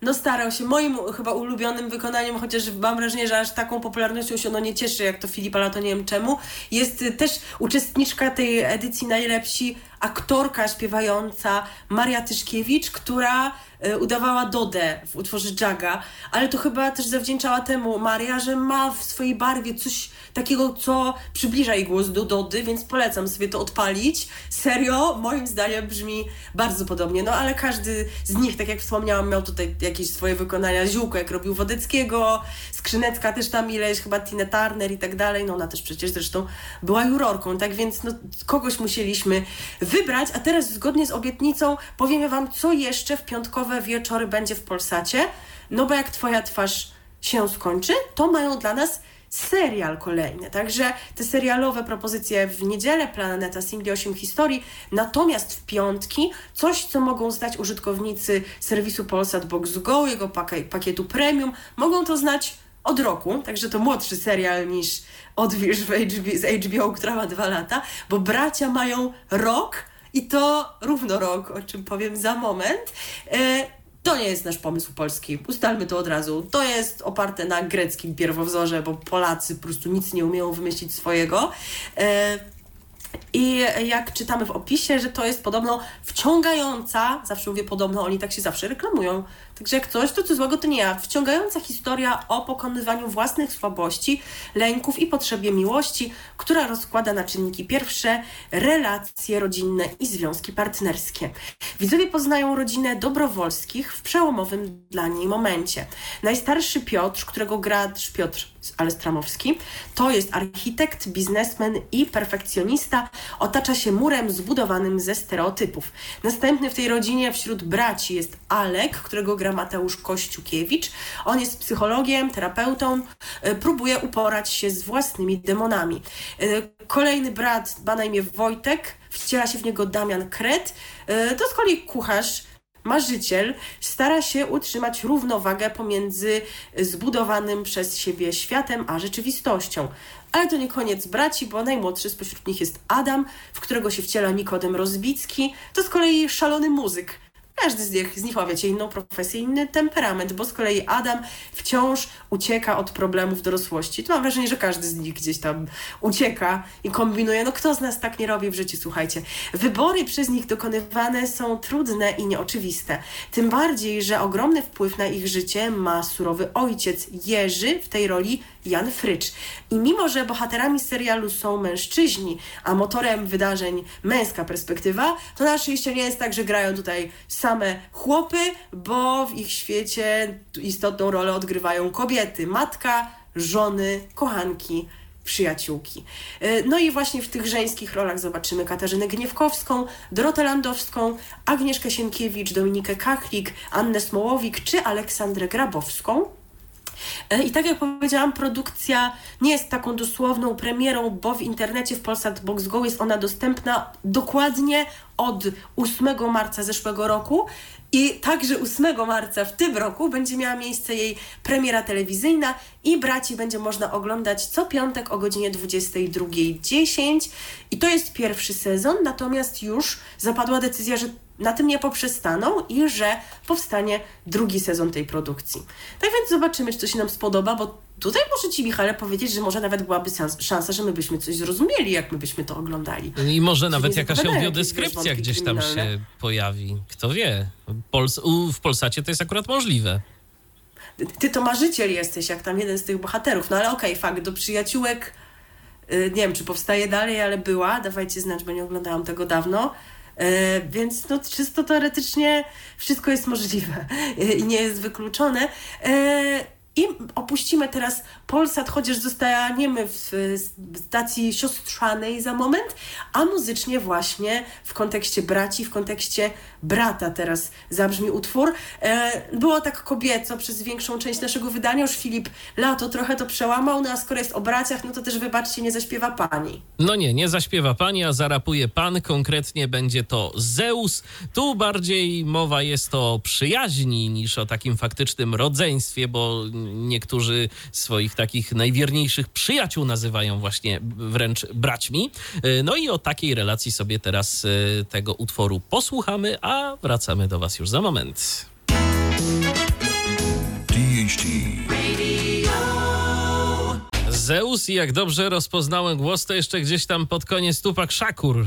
No starał się. Moim chyba ulubionym wykonaniem, chociaż mam wrażenie, że aż taką popularnością się ono nie cieszy, jak to Filipa Lato, nie wiem czemu, jest też uczestniczka tej edycji Najlepsi, aktorka śpiewająca Maria Tyszkiewicz, która udawała Dodę w utworze Jaga, ale to chyba też zawdzięczała temu Maria, że ma w swojej barwie coś takiego, co przybliża jej głos do Dody, więc polecam sobie to odpalić. Serio, moim zdaniem brzmi bardzo podobnie, no ale każdy z nich, tak jak wspomniałam, miał tutaj jakieś swoje wykonania. Ziółko, jak robił Wodeckiego, Skrzynecka też tam ileś, chyba Tina Turner i tak dalej, no ona też przecież zresztą była jurorką, tak więc no, kogoś musieliśmy wybrać, a teraz zgodnie z obietnicą powiemy Wam, co jeszcze w piątkowe wieczory będzie w Polsacie, no bo jak Twoja twarz się skończy, to mają dla nas serial kolejny. Także te serialowe propozycje w niedzielę Planeta Singli 8 historii, natomiast w piątki coś, co mogą znać użytkownicy serwisu Polsat Box Go, jego pakietu premium, mogą to znać od roku, także to młodszy serial niż Odwilż z HBO, która ma dwa lata, bo bracia mają rok i to równo rok, o czym powiem za moment. E, to nie jest nasz pomysł polski. Ustalmy to od razu. To jest oparte na greckim pierwowzorze, bo Polacy po prostu nic nie umieją wymyślić swojego. E, I jak czytamy w opisie, że to jest podobno wciągająca, zawsze mówię podobno, oni tak się zawsze reklamują, Także jak coś, to co złego to nie ja. Wciągająca historia o pokonywaniu własnych słabości, lęków i potrzebie miłości, która rozkłada na czynniki pierwsze relacje rodzinne i związki partnerskie. Widzowie poznają rodzinę Dobrowolskich w przełomowym dla niej momencie. Najstarszy Piotr, którego gra Piotr Alestramowski, to jest architekt, biznesmen i perfekcjonista, otacza się murem zbudowanym ze stereotypów. Następny w tej rodzinie wśród braci jest Alek, którego gra Mateusz Kościukiewicz. On jest psychologiem, terapeutą, e, próbuje uporać się z własnymi demonami. E, kolejny brat ma na imię Wojtek, wciela się w niego Damian Kret. E, to z kolei kucharz, marzyciel stara się utrzymać równowagę pomiędzy zbudowanym przez siebie światem a rzeczywistością. Ale to nie koniec braci, bo najmłodszy spośród nich jest Adam, w którego się wciela Nikodem Rozbicki. To z kolei szalony muzyk, każdy z nich, z nich ma, wiecie, inną profesję, inny temperament, bo z kolei Adam wciąż ucieka od problemów dorosłości. To mam wrażenie, że każdy z nich gdzieś tam ucieka i kombinuje. No kto z nas tak nie robi w życiu, słuchajcie. Wybory przez nich dokonywane są trudne i nieoczywiste. Tym bardziej, że ogromny wpływ na ich życie ma surowy ojciec Jerzy w tej roli Jan Frycz. I mimo, że bohaterami serialu są mężczyźni, a motorem wydarzeń męska perspektywa, to na szczęście nie jest tak, że grają tutaj same chłopy, bo w ich świecie istotną rolę odgrywają kobiety, matka, żony, kochanki, przyjaciółki. E, no i właśnie w tych żeńskich rolach zobaczymy Katarzynę Gniewkowską, Dorotę Landowską, Agnieszkę Sienkiewicz, Dominikę Kachlik, Annę Smołowik czy Aleksandrę Grabowską. E, I tak jak powiedziałam, produkcja nie jest taką dosłowną premierą, bo w internecie w Polsat Box Go jest ona dostępna dokładnie od 8 marca zeszłego roku i także 8 marca w tym roku będzie miała miejsce jej premiera telewizyjna i braci będzie można oglądać co piątek o godzinie 22.10 i to jest pierwszy sezon, natomiast już zapadła decyzja, że na tym nie poprzestaną i że powstanie drugi sezon tej produkcji. Tak więc zobaczymy, czy to się nam spodoba, bo tutaj muszę Ci, Michale, powiedzieć, że może nawet byłaby szansa, że my byśmy coś zrozumieli, jak my byśmy to oglądali. I może nawet jakaś audiodeskrypcja gdzieś tam się pojawi. Kto wie? Pols w Polsacie to jest akurat możliwe. Ty to marzyciel jesteś, jak tam jeden z tych bohaterów. No ale okej, okay, fakt, do przyjaciółek y, nie wiem, czy powstaje dalej, ale była. Dawajcie znać, bo nie oglądałam tego dawno. E, więc no, czysto teoretycznie wszystko jest możliwe i nie jest wykluczone. I opuścimy teraz Polsat, chociaż zostaniemy w stacji siostrzanej za moment, a muzycznie właśnie w kontekście braci, w kontekście brata teraz zabrzmi utwór. E, było tak kobieco przez większą część naszego wydania, już Filip Lato trochę to przełamał, no a skoro jest o braciach, no to też wybaczcie, nie zaśpiewa pani. No nie, nie zaśpiewa pani, a zarapuje pan, konkretnie będzie to Zeus. Tu bardziej mowa jest o przyjaźni niż o takim faktycznym rodzeństwie, bo niektórzy swoich takich najwierniejszych przyjaciół nazywają właśnie wręcz braćmi. E, no i o takiej relacji sobie teraz e, tego utworu posłuchamy, a wracamy do Was już za moment. Zeus i jak dobrze rozpoznałem głos, to jeszcze gdzieś tam pod koniec Tupak Szakur e,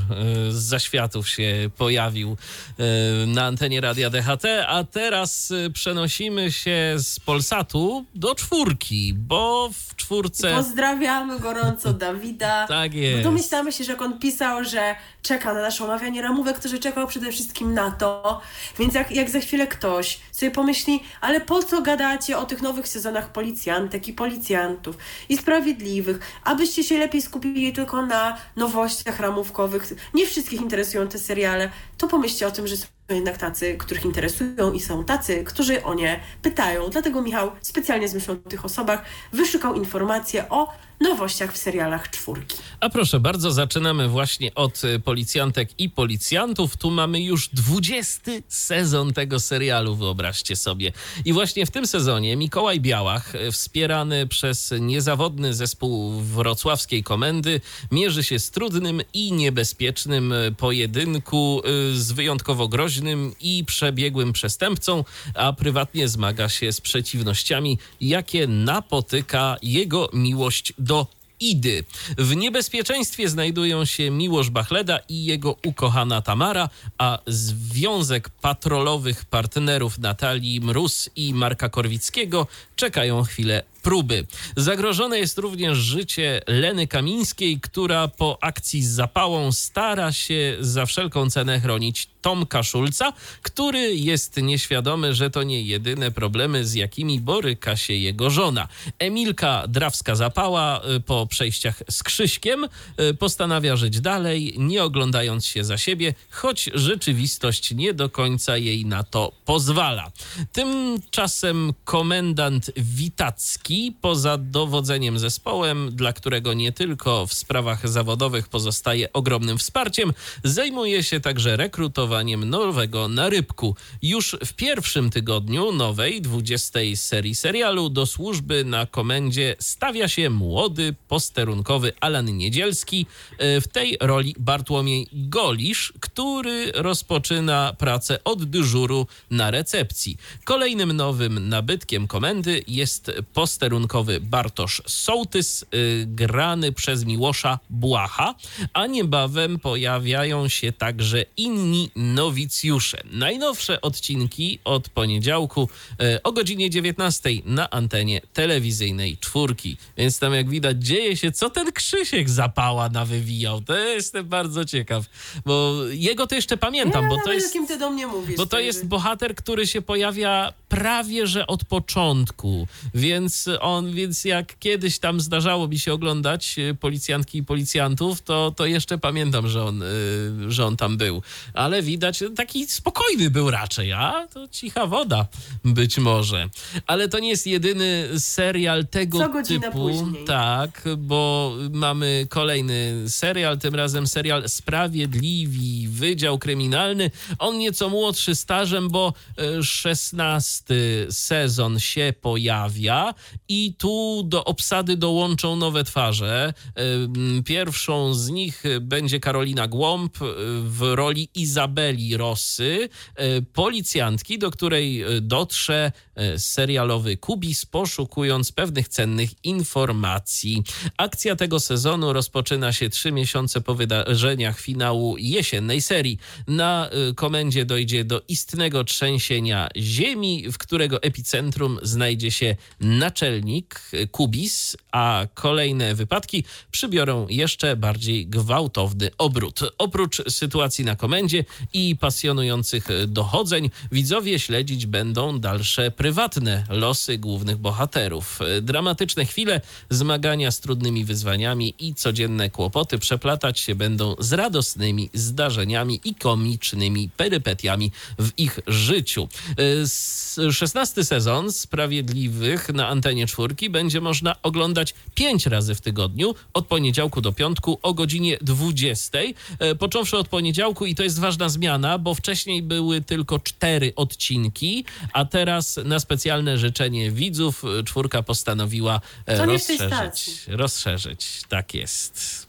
z zaświatów się pojawił e, na antenie Radia DHT, a teraz e, przenosimy się z Polsatu do czwórki, bo w czwórce... Pozdrawiamy gorąco Dawida. Tak jest. Domyślamy się, że jak on pisał, że czeka na nasze omawianie ramówek, to że czekał przede wszystkim na to. Więc jak, jak za chwilę ktoś sobie pomyśli, ale po co gadacie o tych nowych sezonach policjantek i policjantów i sprawiedliwych, abyście się lepiej skupili tylko na nowościach ramówkowych. Nie wszystkich interesują te seriale, to pomyślcie o tym, że są jednak tacy, których interesują i są tacy, którzy o nie pytają. Dlatego Michał specjalnie z myślą o tych osobach wyszukał informacje o nowościach w serialach czwórki. A proszę bardzo, zaczynamy właśnie od y, policjantek i policjantów. Tu mamy już 20 sezon tego serialu, wyobraźcie sobie. I właśnie w tym sezonie Mikołaj Białach, y, wspierany przez niezawodny zespół wrocławskiej komendy, mierzy się z trudnym i niebezpiecznym y, pojedynku z wyjątkowo groźnym i przebiegłym przestępcą, a prywatnie zmaga się z przeciwnościami, jakie napotyka jego miłość do Idy. W niebezpieczeństwie znajdują się Miłosz Bachleda i jego ukochana Tamara, a związek patrolowych partnerów Natalii Mróz i Marka Korwickiego czekają chwilę próby. Zagrożone jest również życie Leny Kamińskiej, która po akcji z zapałą stara się za wszelką cenę chronić Tomka Szulca, który jest nieświadomy, że to nie jedyne problemy, z jakimi boryka się jego żona. Emilka Drawska-Zapała y, po przejściach z Krzyśkiem y, postanawia żyć dalej, nie oglądając się za siebie, choć rzeczywistość nie do końca jej na to pozwala. Tymczasem komendant Witacki, poza dowodzeniem zespołem, dla którego nie tylko w sprawach zawodowych pozostaje ogromnym wsparciem, zajmuje się także rekrutowaniem nowego narybku. Już w pierwszym tygodniu nowej, 20 serii serialu do służby na komendzie stawia się młody, posterunkowy Alan Niedzielski, e, w tej roli Bartłomiej Golisz, który rozpoczyna pracę od dyżuru na recepcji. Kolejnym nowym nabytkiem komendy jest posterunkowy Bartosz Sołtys, y, grany przez Miłosza Błacha, a niebawem pojawiają się także inni nowicjusze. Najnowsze odcinki od poniedziałku y, o godzinie 19 na antenie telewizyjnej czwórki. Więc tam jak widać dzieje się, co ten Krzysiek zapała nawywijał. To jestem bardzo ciekaw, bo jego to jeszcze pamiętam, ja bo to jest... kim ty do mnie mówisz. Bo to także- jest bohater, który się pojawia prawie że od początku, więc on, więc jak kiedyś tam zdarzało mi się oglądać e, policjantki i policjantów, to, to jeszcze pamiętam, że on, e, że on tam był. Ale widać, taki spokojny był raczej, a to cicha woda być może. Ale to nie jest jedyny serial tego Co godzinę typu. później. Tak, bo mamy kolejny serial, tym razem serial Sprawiedliwi, Wydział Kryminalny. On nieco młodszy stażem, bo e, 16 sezon się pojawia i tu do obsady dołączą nowe twarze. E, Pierwszą z nich będzie Karolina Głąb e, w roli Izabeli Rosy, e, policjantki, do której dotrze serialowy Kubis, poszukując pewnych cennych informacji. Akcja tego sezonu rozpoczyna się trzy miesiące po wydarzeniach finału jesiennej serii. Na komendzie dojdzie do istnego trzęsienia ziemi, w którego epicentrum znajdzie się naczelnik y, Kubis, a kolejne wypadki przybiorą jeszcze bardziej gwałtowny obrót. Oprócz sytuacji na komendzie i pasjonujących y, dochodzeń, widzowie śledzić będą dalsze prywatne losy głównych bohaterów. Y, Dramatyczne chwile, zmagania z trudnymi wyzwaniami i codzienne kłopoty przeplatać się będą z radosnymi zdarzeniami i komicznymi perypetiami w ich życiu. Y, s- 16 sezon Sprawiedliwych na antenie czwórki będzie można oglądać 5 razy w tygodniu, od poniedziałku do piątku o godzinie 20. Y, Począwszy od poniedziałku i to jest ważna zmiana, bo wcześniej były tylko cztery odcinki, a teraz na specjalne życzenie widzów y, czwórka postanowiła e, To rozszerzyć. Rozszerzyć, tak jest.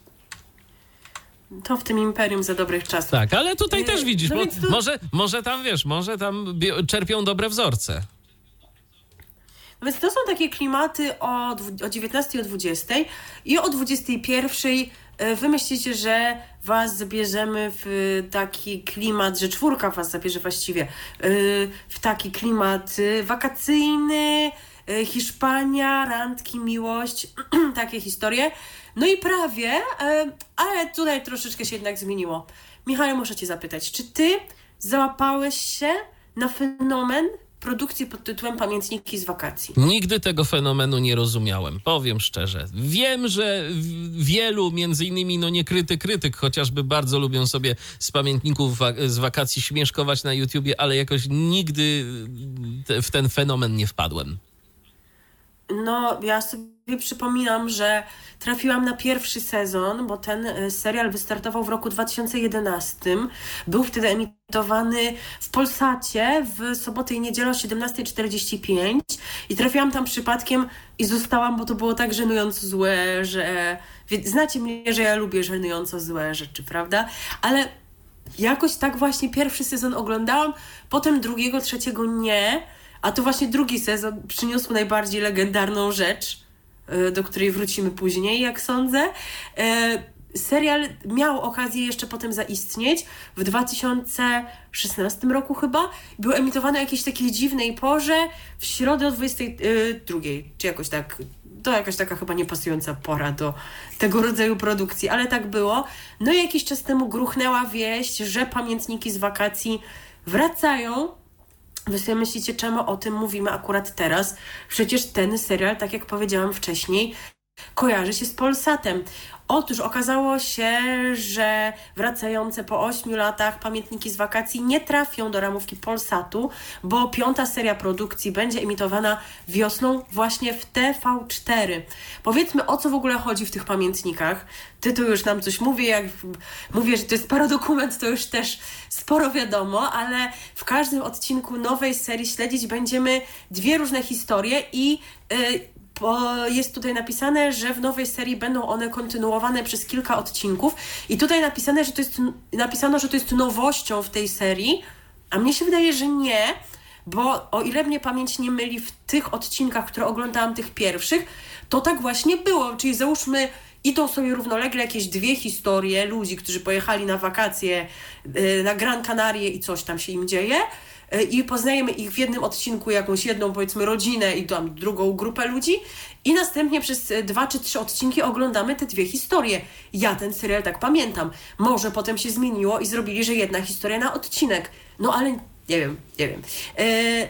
To w tym imperium za dobrych czasów. Tak, ale tutaj E, też widzisz, no bo, tu- może, może tam wiesz, może tam czerpią dobre wzorce. Więc to są takie klimaty o, o 19 i o 20 i o 21 e, wy myślicie, że was zabierzemy w taki klimat, że czwórka was zabierze właściwie e, w taki klimat e, wakacyjny, Hiszpania, randki, miłość, takie historie. No i prawie, ale tutaj troszeczkę się jednak zmieniło. Michał, muszę cię zapytać, czy ty załapałeś się na fenomen produkcji pod tytułem Pamiętniki z wakacji. Nigdy tego fenomenu nie rozumiałem, powiem szczerze. Wiem, że wielu, między innymi no niekryty krytyk, chociażby bardzo lubią sobie z pamiętników z wakacji śmieszkować na YouTubie, ale jakoś nigdy w ten fenomen nie wpadłem. No, ja sobie przypominam, że trafiłam na pierwszy sezon, bo ten e, serial wystartował w roku 2011. Był wtedy emitowany w Polsacie w sobotę i niedzielę o 17.45 i trafiłam tam przypadkiem i zostałam, bo to było tak żenująco złe, że znacie mnie, że ja lubię żenująco złe rzeczy, prawda? Ale jakoś tak właśnie pierwszy sezon oglądałam, potem drugiego, trzeciego nie a to właśnie drugi sezon przyniósł najbardziej legendarną rzecz, do której wrócimy później, jak sądzę. E, serial miał okazję jeszcze potem zaistnieć w 2016 roku chyba. Był emitowany o jakiejś takiej dziwnej porze w środę o 22, czy jakoś tak. To jakaś taka chyba niepasująca pora do tego rodzaju produkcji, ale tak było. No i jakiś czas temu gruchnęła wieść, że pamiętniki z wakacji wracają Wy sobie myślicie, czemu o tym mówimy akurat teraz? Przecież ten serial, tak jak powiedziałam wcześniej, kojarzy się z Polsatem. Otóż okazało się, że wracające po 8 latach pamiętniki z wakacji nie trafią do ramówki Polsatu, bo piąta seria produkcji będzie emitowana wiosną właśnie w TV4. Powiedzmy, o co w ogóle chodzi w tych pamiętnikach. Tytuł już nam coś mówi, jak mówię, że to jest paradokument, to już też sporo wiadomo, ale w każdym odcinku nowej serii śledzić będziemy dwie różne historie i yy, bo jest tutaj napisane, że w nowej serii będą one kontynuowane przez kilka odcinków. I tutaj napisane, że to jest, napisano, że to jest nowością w tej serii, a mnie się wydaje, że nie, bo o ile mnie pamięć nie myli w tych odcinkach, które oglądałam, tych pierwszych, to tak właśnie było, czyli załóżmy idą sobie równolegle jakieś dwie historie ludzi, którzy pojechali na wakacje y, na Gran Canaria i coś tam się im dzieje, i poznajemy ich w jednym odcinku, jakąś jedną powiedzmy rodzinę i tam drugą grupę ludzi i następnie przez e, dwa czy trzy odcinki oglądamy te dwie historie. Ja ten serial tak pamiętam. Może potem się zmieniło i zrobili, że jedna historia na odcinek. No ale nie wiem, nie wiem. E,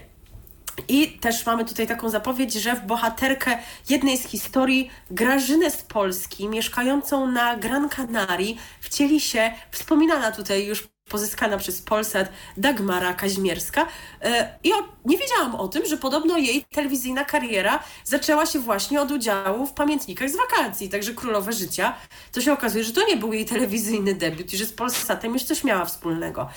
I też mamy tutaj taką zapowiedź, że w bohaterkę jednej z historii Grażynę z Polski, mieszkającą na Gran Canaria, wcieli się wspominana tutaj już pozyskana przez Polsat Dagmara Kaźmierska. E, I nie wiedziałam o tym, że podobno jej telewizyjna kariera zaczęła się właśnie od udziału w pamiętnikach z wakacji, także Królowe Życia. To się okazuje, że to nie był jej telewizyjny debiut i że z Polsatem już coś miała wspólnego.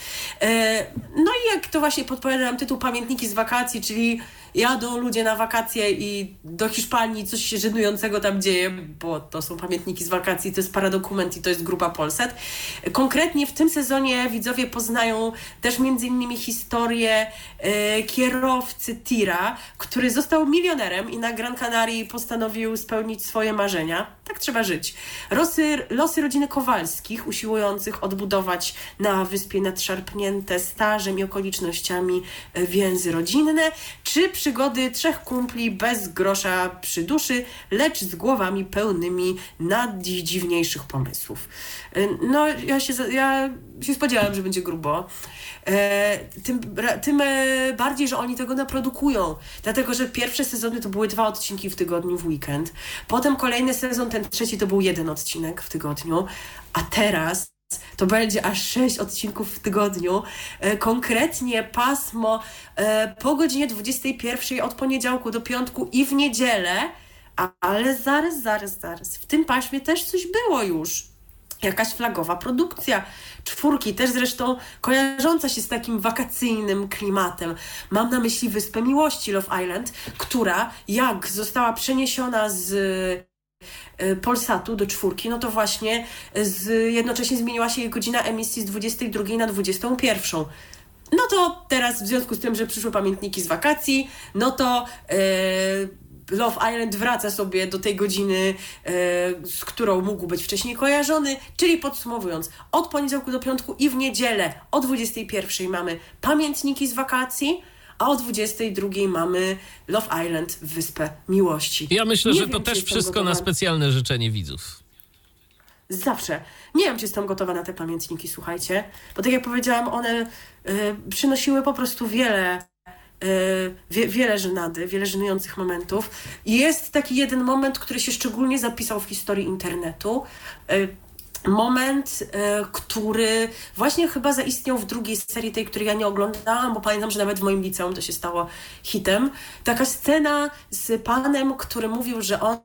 E, no i jak to właśnie podpowiada nam tytuł Pamiętniki z wakacji, czyli jadą ludzie na wakacje i do Hiszpanii coś się żenującego tam dzieje, bo to są pamiętniki z wakacji, to jest paradokument i to jest grupa Polsat. Konkretnie w tym sezonie widzowie poznają też między innymi historię e, kierowcy tira, który został milionerem i na Gran Canaria postanowił spełnić swoje marzenia. Tak trzeba żyć. Losy, losy rodziny Kowalskich, usiłujących odbudować na wyspie nadszarpnięte stażem i okolicznościami e, więzy rodzinne, czy przygody trzech kumpli bez grosza przy duszy, lecz z głowami pełnymi najdziwniejszych pomysłów. E, no, ja się, ja się spodziewałam, że będzie grubo. E, tym, tym e, bardziej, że oni tego naprodukują. Dlatego, że pierwsze sezony to były dwa odcinki w tygodniu w weekend. Potem kolejny sezon, ten trzeci to był jeden odcinek w tygodniu. A teraz to będzie aż sześć odcinków w tygodniu. E, konkretnie pasmo po godzinie 21 od poniedziałku do piątku i w niedzielę. Ale zaraz, zaraz, zaraz. W tym paśmie też coś było już jakaś flagowa produkcja. Czwórki, też zresztą kojarząca się z takim wakacyjnym klimatem. Mam na myśli Wyspę Miłości Love Island, która jak została przeniesiona z e, Polsatu do czwórki, no to właśnie z, jednocześnie zmieniła się jej godzina emisji z 22 na 21. No to teraz w związku z tym, że przyszły pamiętniki z wakacji, no to e, Love Island wraca sobie do tej godziny, e, z którą mógł być wcześniej kojarzony, czyli podsumowując, od poniedziałku do piątku i w niedzielę o 21 mamy pamiętniki z wakacji, a o 22 mamy Love Island, Wyspę Miłości. Ja myślę, Nie że to też wszystko na specjalne życzenie widzów. Zawsze. Nie wiem, czy jestem gotowa na te pamiętniki, słuchajcie. Bo tak jak powiedziałam, one y, przynosiły po prostu wiele, wie, wiele żenady, wiele żenujących momentów. I jest taki jeden moment, który się szczególnie zapisał w historii internetu. Y, moment, e, który właśnie chyba zaistniał w drugiej serii, tej, której ja nie oglądałam, bo pamiętam, że nawet w moim liceum to się stało hitem. Taka scena z panem, który mówił, że on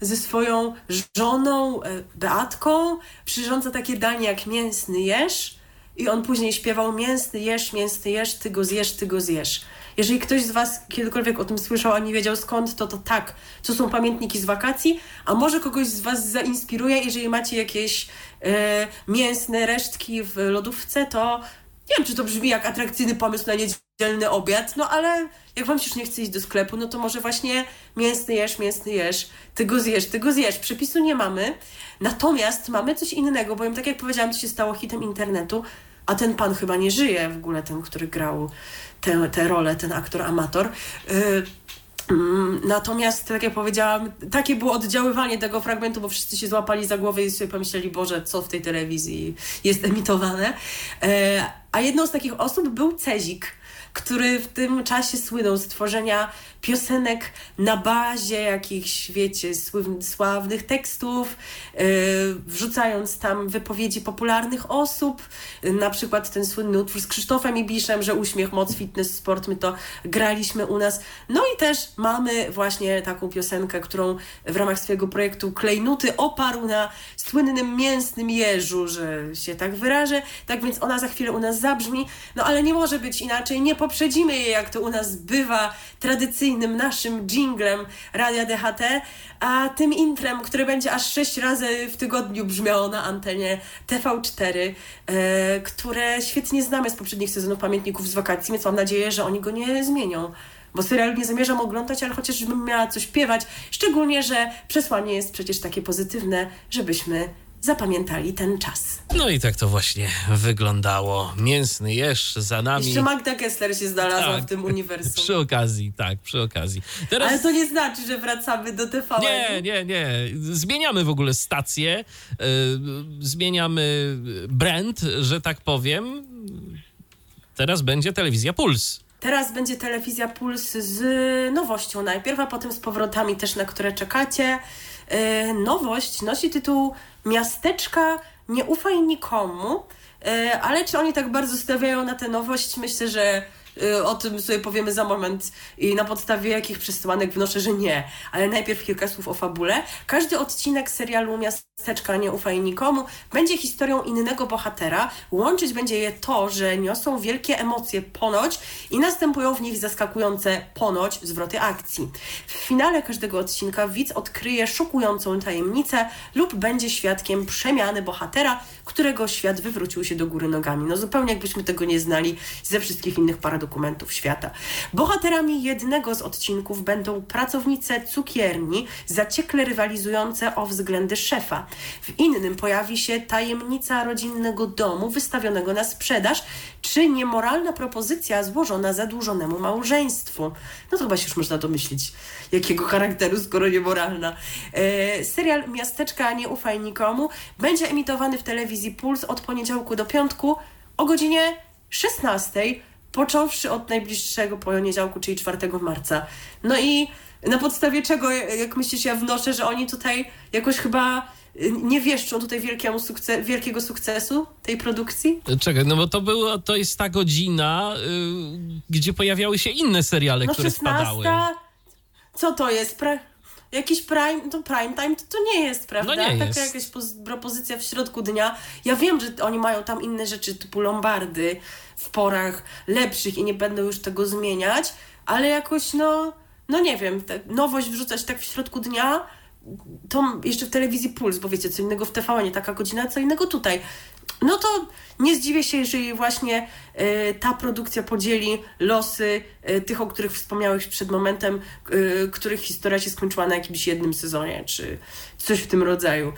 ze swoją żoną Beatką przyrządza takie danie jak mięsny jesz i on później śpiewał mięsny jesz, mięsny jesz, ty go zjesz, ty go zjesz. Jeżeli ktoś z Was kiedykolwiek o tym słyszał, a nie wiedział skąd, to to tak, to są pamiętniki z wakacji, a może kogoś z Was zainspiruje, jeżeli macie jakieś e, mięsne resztki w lodówce, to nie wiem, czy to brzmi jak atrakcyjny pomysł na niedzielny obiad, no ale jak Wam się już nie chce iść do sklepu, no to może właśnie mięsny jesz, mięsny jesz, ty go zjesz, ty go zjesz. Przepisu nie mamy, natomiast mamy coś innego, bowiem tak jak powiedziałam, to się stało hitem internetu, a ten pan chyba nie żyje w ogóle, ten, który grał tę, tę rolę, ten aktor amator. Y, mm, Natomiast, tak jak powiedziałam, takie było oddziaływanie tego fragmentu, bo wszyscy się złapali za głowę i sobie pomyśleli, Boże, co w tej telewizji jest emitowane. E, A jedną z takich osób był Cezik, który w tym czasie słynął z tworzenia piosenek na bazie jakichś, wiecie, sławnych tekstów, yy, wrzucając tam wypowiedzi popularnych osób, na przykład ten słynny utwór z Krzysztofem Ibiszem, że uśmiech, moc, fitness, sport, my to graliśmy u nas. No i też mamy właśnie taką piosenkę, którą w ramach swojego projektu Klejnuty oparł na słynnym mięsnym jeżu, że się tak wyrażę. Tak więc ona za chwilę u nas zabrzmi, no ale nie może być inaczej, nie poprzedzimy jej, jak to u nas bywa, tradycyjnym naszym jinglem Radia DHT, a tym intrem, które będzie aż sześć razy w tygodniu brzmiało na antenie TV4, e, które świetnie znamy z poprzednich sezonów Pamiętników z wakacji, więc mam nadzieję, że oni go nie zmienią. Bo serial nie zamierzam oglądać, ale chociażbym miała coś śpiewać. Szczególnie, że przesłanie jest przecież takie pozytywne, żebyśmy zapamiętali ten czas. No i tak to właśnie wyglądało. Mięsny jesz za nami. Jeszcze Magda Gessler się znalazła Tak. w tym uniwersum. Przy okazji, tak, przy okazji. Teraz... Ale to nie znaczy, że wracamy do TVN. Nie, nie, nie. Zmieniamy w ogóle stację, yy, zmieniamy brand, że tak powiem. Teraz będzie telewizja Puls. Teraz będzie telewizja Puls z nowością najpierw, a potem z powrotami też, na które czekacie. E, Nowość nosi tytuł Miasteczka nie ufaj nikomu, E, ale czy oni tak bardzo stawiają na tę nowość? Myślę, że o tym sobie powiemy za moment i na podstawie jakich przesłanek wnoszę, że nie. Ale najpierw kilka słów o fabule. Każdy odcinek serialu Miasteczka nie ufaj nikomu będzie historią innego bohatera. Łączyć będzie je to, że niosą wielkie emocje ponoć i następują w nich zaskakujące ponoć zwroty akcji. W finale każdego odcinka widz odkryje szokującą tajemnicę lub będzie świadkiem przemiany bohatera, którego świat wywrócił się do góry nogami. No zupełnie jakbyśmy tego nie znali ze wszystkich innych paradokumentów świata. Bohaterami jednego z odcinków będą pracownice cukierni, zaciekle rywalizujące o względy szefa. W innym pojawi się tajemnica rodzinnego domu wystawionego na sprzedaż, czy niemoralna propozycja złożona zadłużonemu małżeństwu. No to chyba się już można domyślić, jakiego charakteru, skoro niemoralna. E, serial Miasteczka Nie ufaj nikomu będzie emitowany w telewizji Puls od poniedziałku do piątku o godzinie 16, począwszy od najbliższego poniedziałku, czyli 4 marca. No i na podstawie czego, jak myślisz, ja wnoszę, że oni tutaj jakoś chyba y, nie wieszczą tutaj wielkiemu wielkiego sukcesu tej produkcji? Czekaj, no bo to było, to jest ta godzina, y, gdzie pojawiały się inne seriale, No które 16. spadały. Co to jest? Pre... Jakiś prime, to prime time to, to nie jest, prawda? No nie Taka jest. jakaś poz- propozycja w środku dnia. Ja wiem, że oni mają tam inne rzeczy typu lombardy w porach lepszych i nie będą już tego zmieniać, ale jakoś no, no nie wiem, nowość wrzucać tak w środku dnia, to jeszcze w telewizji Puls, bo wiecie, co innego w TVN, nie taka godzina, co innego tutaj. no to nie zdziwię się, jeżeli właśnie y, ta produkcja podzieli losy y, tych, o których wspomniałeś przed momentem, y, których historia się skończyła na jakimś jednym sezonie, czy coś w tym rodzaju.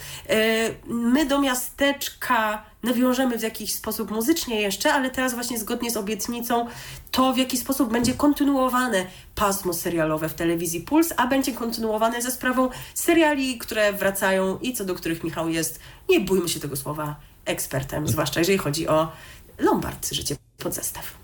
My do miasteczka nawiążemy w jakiś sposób muzycznie jeszcze, ale teraz właśnie zgodnie z obietnicą to w jaki sposób będzie kontynuowane pasmo serialowe w telewizji Puls, a będzie kontynuowane ze sprawą seriali, które wracają i co do których Michał jest, nie bójmy się tego słowa, ekspertem, zwłaszcza jeżeli chodzi o Lombard, życie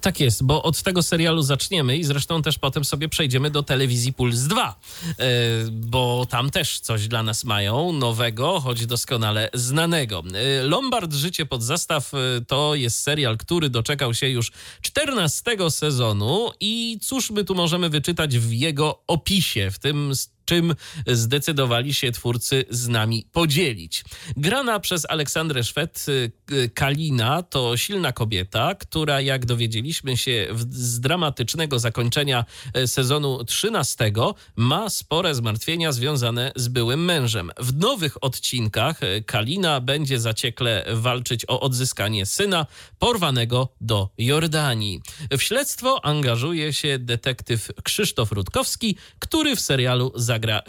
Tak jest, bo od tego serialu zaczniemy i zresztą też potem sobie przejdziemy do telewizji Puls 2, e, bo tam też coś dla nas mają nowego, choć doskonale znanego. E, Lombard Życie pod zestaw e, to jest serial, który doczekał się już 14 sezonu i cóż my tu możemy wyczytać w jego opisie, w tym czym zdecydowali się twórcy z nami podzielić. Grana przez Aleksandrę Szwed, y, y, Kalina to silna kobieta, która jak dowiedzieliśmy się z dramatycznego zakończenia e, sezonu 13 ma spore zmartwienia związane z byłym mężem. W nowych odcinkach e, Kalina będzie zaciekle walczyć o odzyskanie syna porwanego do Jordanii. W śledztwo angażuje się detektyw Krzysztof Rutkowski, który w serialu zagra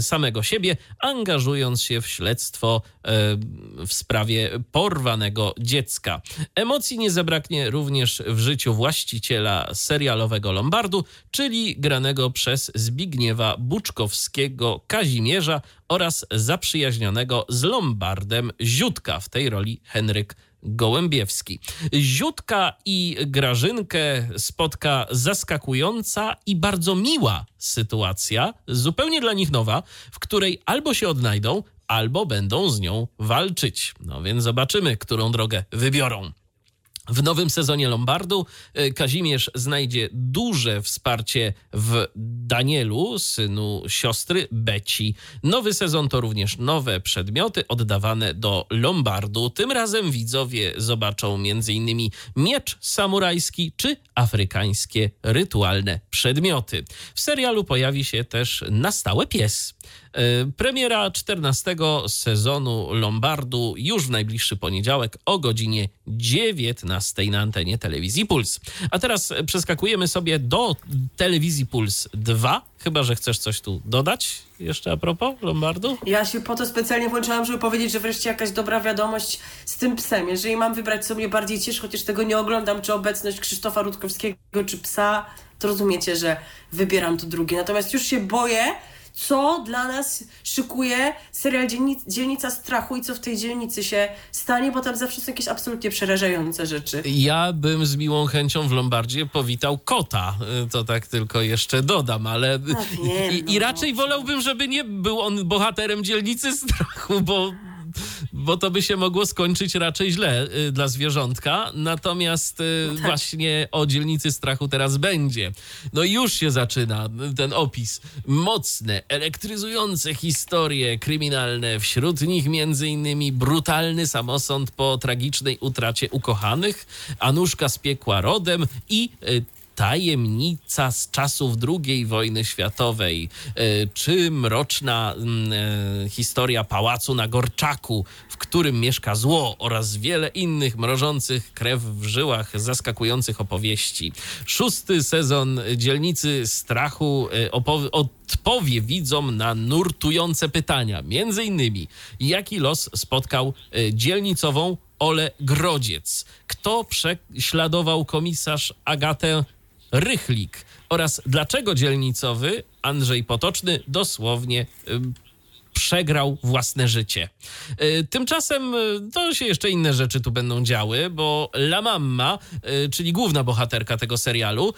samego siebie, angażując się w śledztwo e, w sprawie porwanego dziecka. Emocji nie zabraknie również w życiu właściciela serialowego Lombardu, czyli granego przez Zbigniewa Buczkowskiego Kazimierza oraz zaprzyjaźnionego z Lombardem Ziutka w tej roli Henryk Gołębiewski. Ziutka i Grażynkę spotka zaskakująca i bardzo miła sytuacja, zupełnie dla nich nowa, w której albo się odnajdą, albo będą z nią walczyć. No więc zobaczymy, którą drogę wybiorą. W nowym sezonie Lombardu y, Kazimierz znajdzie duże wsparcie w Danielu, synu siostry Beci. Nowy sezon to również nowe przedmioty oddawane do Lombardu. Tym razem widzowie zobaczą m.in. miecz samurajski czy afrykańskie rytualne przedmioty. W serialu pojawi się też na stałe pies. E, premiera 14 sezonu Lombardu już w najbliższy poniedziałek o godzinie 19 na antenie telewizji Puls. A teraz przeskakujemy sobie do telewizji Puls 2. Chyba, że chcesz coś tu dodać jeszcze a propos Lombardu? Ja się po to specjalnie włączyłam, żeby powiedzieć, że wreszcie jakaś dobra wiadomość z tym psem. Jeżeli mam wybrać, co mnie bardziej cieszy, chociaż tego nie oglądam, czy obecność Krzysztofa Rutkowskiego, czy psa, to rozumiecie, że wybieram to drugie. Natomiast już się boję, co dla nas szykuje serial Dzielnica Strachu i co w tej dzielnicy się stanie, bo tam zawsze są jakieś absolutnie przerażające rzeczy. Ja bym z miłą chęcią w Lombardzie powitał kota, to tak tylko jeszcze dodam, ale no, wiem, i, no, i raczej no. wolałbym, żeby nie był on bohaterem Dzielnicy Strachu, bo bo to by się mogło skończyć raczej źle y, dla zwierzątka. Natomiast y, no tak. właśnie o dzielnicy strachu teraz będzie. No już się zaczyna ten opis. Mocne, elektryzujące historie kryminalne, wśród nich między innymi brutalny samosąd po tragicznej utracie ukochanych, Anuszka z piekła rodem i y, tajemnica z czasów II wojny światowej, e, czy mroczna mm, e, historia pałacu na Gorczaku, w którym mieszka zło oraz wiele innych mrożących krew w żyłach zaskakujących opowieści. Szósty sezon Dzielnicy Strachu e, odpowie widzom na nurtujące pytania. Między innymi, jaki los spotkał dzielnicową Ole Grodziec? Kto prześladował komisarz Agatę Rychlik oraz dlaczego dzielnicowy Andrzej Potoczny dosłownie przegrał własne życie. E, tymczasem e, to się jeszcze inne rzeczy tu będą działy, bo La Mamma, e, czyli główna bohaterka tego serialu,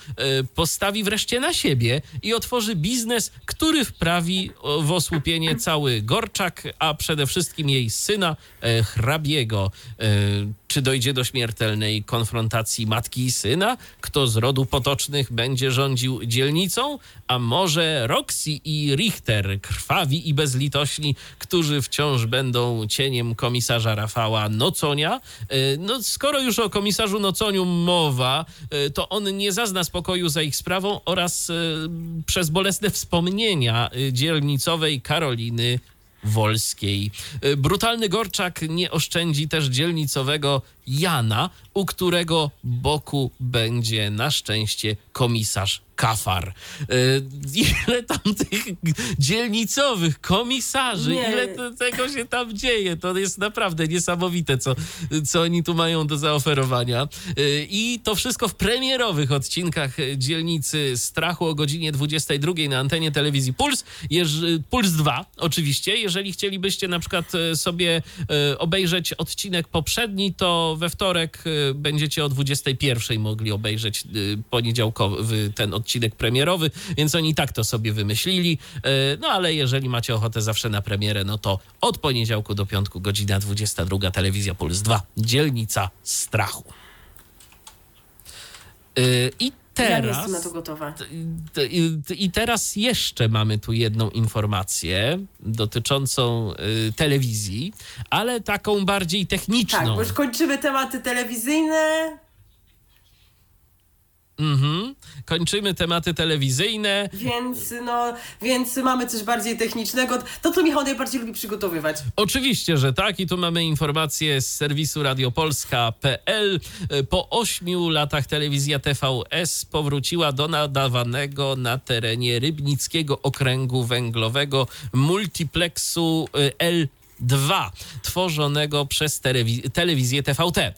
postawi wreszcie na siebie i otworzy biznes, który wprawi w osłupienie cały Gorczak, a przede wszystkim jej syna, hrabiego. Czy dojdzie do śmiertelnej konfrontacji matki i syna? Kto z rodu potocznych będzie rządził dzielnicą? A może Roxy i Richter, krwawi i bezlitośni, którzy wciąż będą cieniem komisarza Rafała Noconia? E, no, skoro już o komisarzu Noconiu mowa, e, to on nie zazna spokoju za ich sprawą oraz e, przez bolesne wspomnienia dzielnicowej Karoliny Wolskiej. Brutalny Gorczak nie oszczędzi też dzielnicowego Jana, u którego boku będzie na szczęście komisarz Kafar. Y, ile tam tych dzielnicowych komisarzy, Nie. ile tego się tam dzieje. To jest naprawdę niesamowite, co, co oni tu mają do zaoferowania. Y, I to wszystko w premierowych odcinkach Dzielnicy Strachu o godzinie 22 na antenie telewizji Puls. Jeż- Puls 2 oczywiście. Jeżeli chcielibyście na przykład e, sobie e, obejrzeć odcinek poprzedni, to we wtorek e, będziecie o 21 mogli obejrzeć poniedziałkowy ten odcinek premierowy, więc oni tak to sobie wymyślili. E, No ale jeżeli macie ochotę zawsze na premierę, no to od poniedziałku do piątku godzina 22 telewizja Puls 2 Dzielnica Strachu. E, I Ja teraz... jestem na to gotowa. I- teraz jeszcze mamy tu jedną informację dotyczącą y, telewizji, ale taką bardziej techniczną. Tak, bo już kończymy tematy telewizyjne. Mhm. Kończymy tematy telewizyjne. Więc no, więc mamy coś bardziej technicznego. To, co Michał najbardziej lubi przygotowywać. Oczywiście, że tak. I tu mamy informację z serwisu radiopolska.pl. Po ośmiu latach telewizja TVS powróciła do nadawanego na terenie Rybnickiego Okręgu Węglowego multiplexu y, L. 2, tworzonego przez telewi- telewizję TVT. Y,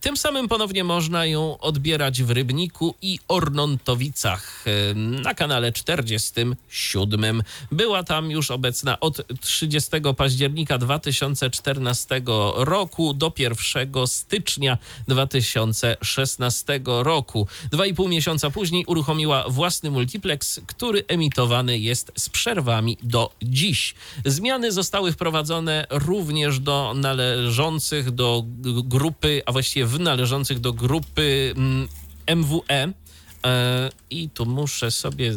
Tym samym ponownie można ją odbierać w Rybniku i Ornontowicach y, na kanale 47. Była tam już obecna od 30 października 2014 roku do 1 stycznia 2016 roku. Dwa i pół miesiąca później uruchomiła własny multiplex, który emitowany jest z przerwami do dziś. Zmiany zostały wprowadzone również do należących do grupy, a właściwie w należących do grupy mm, MWE. E, I tu muszę sobie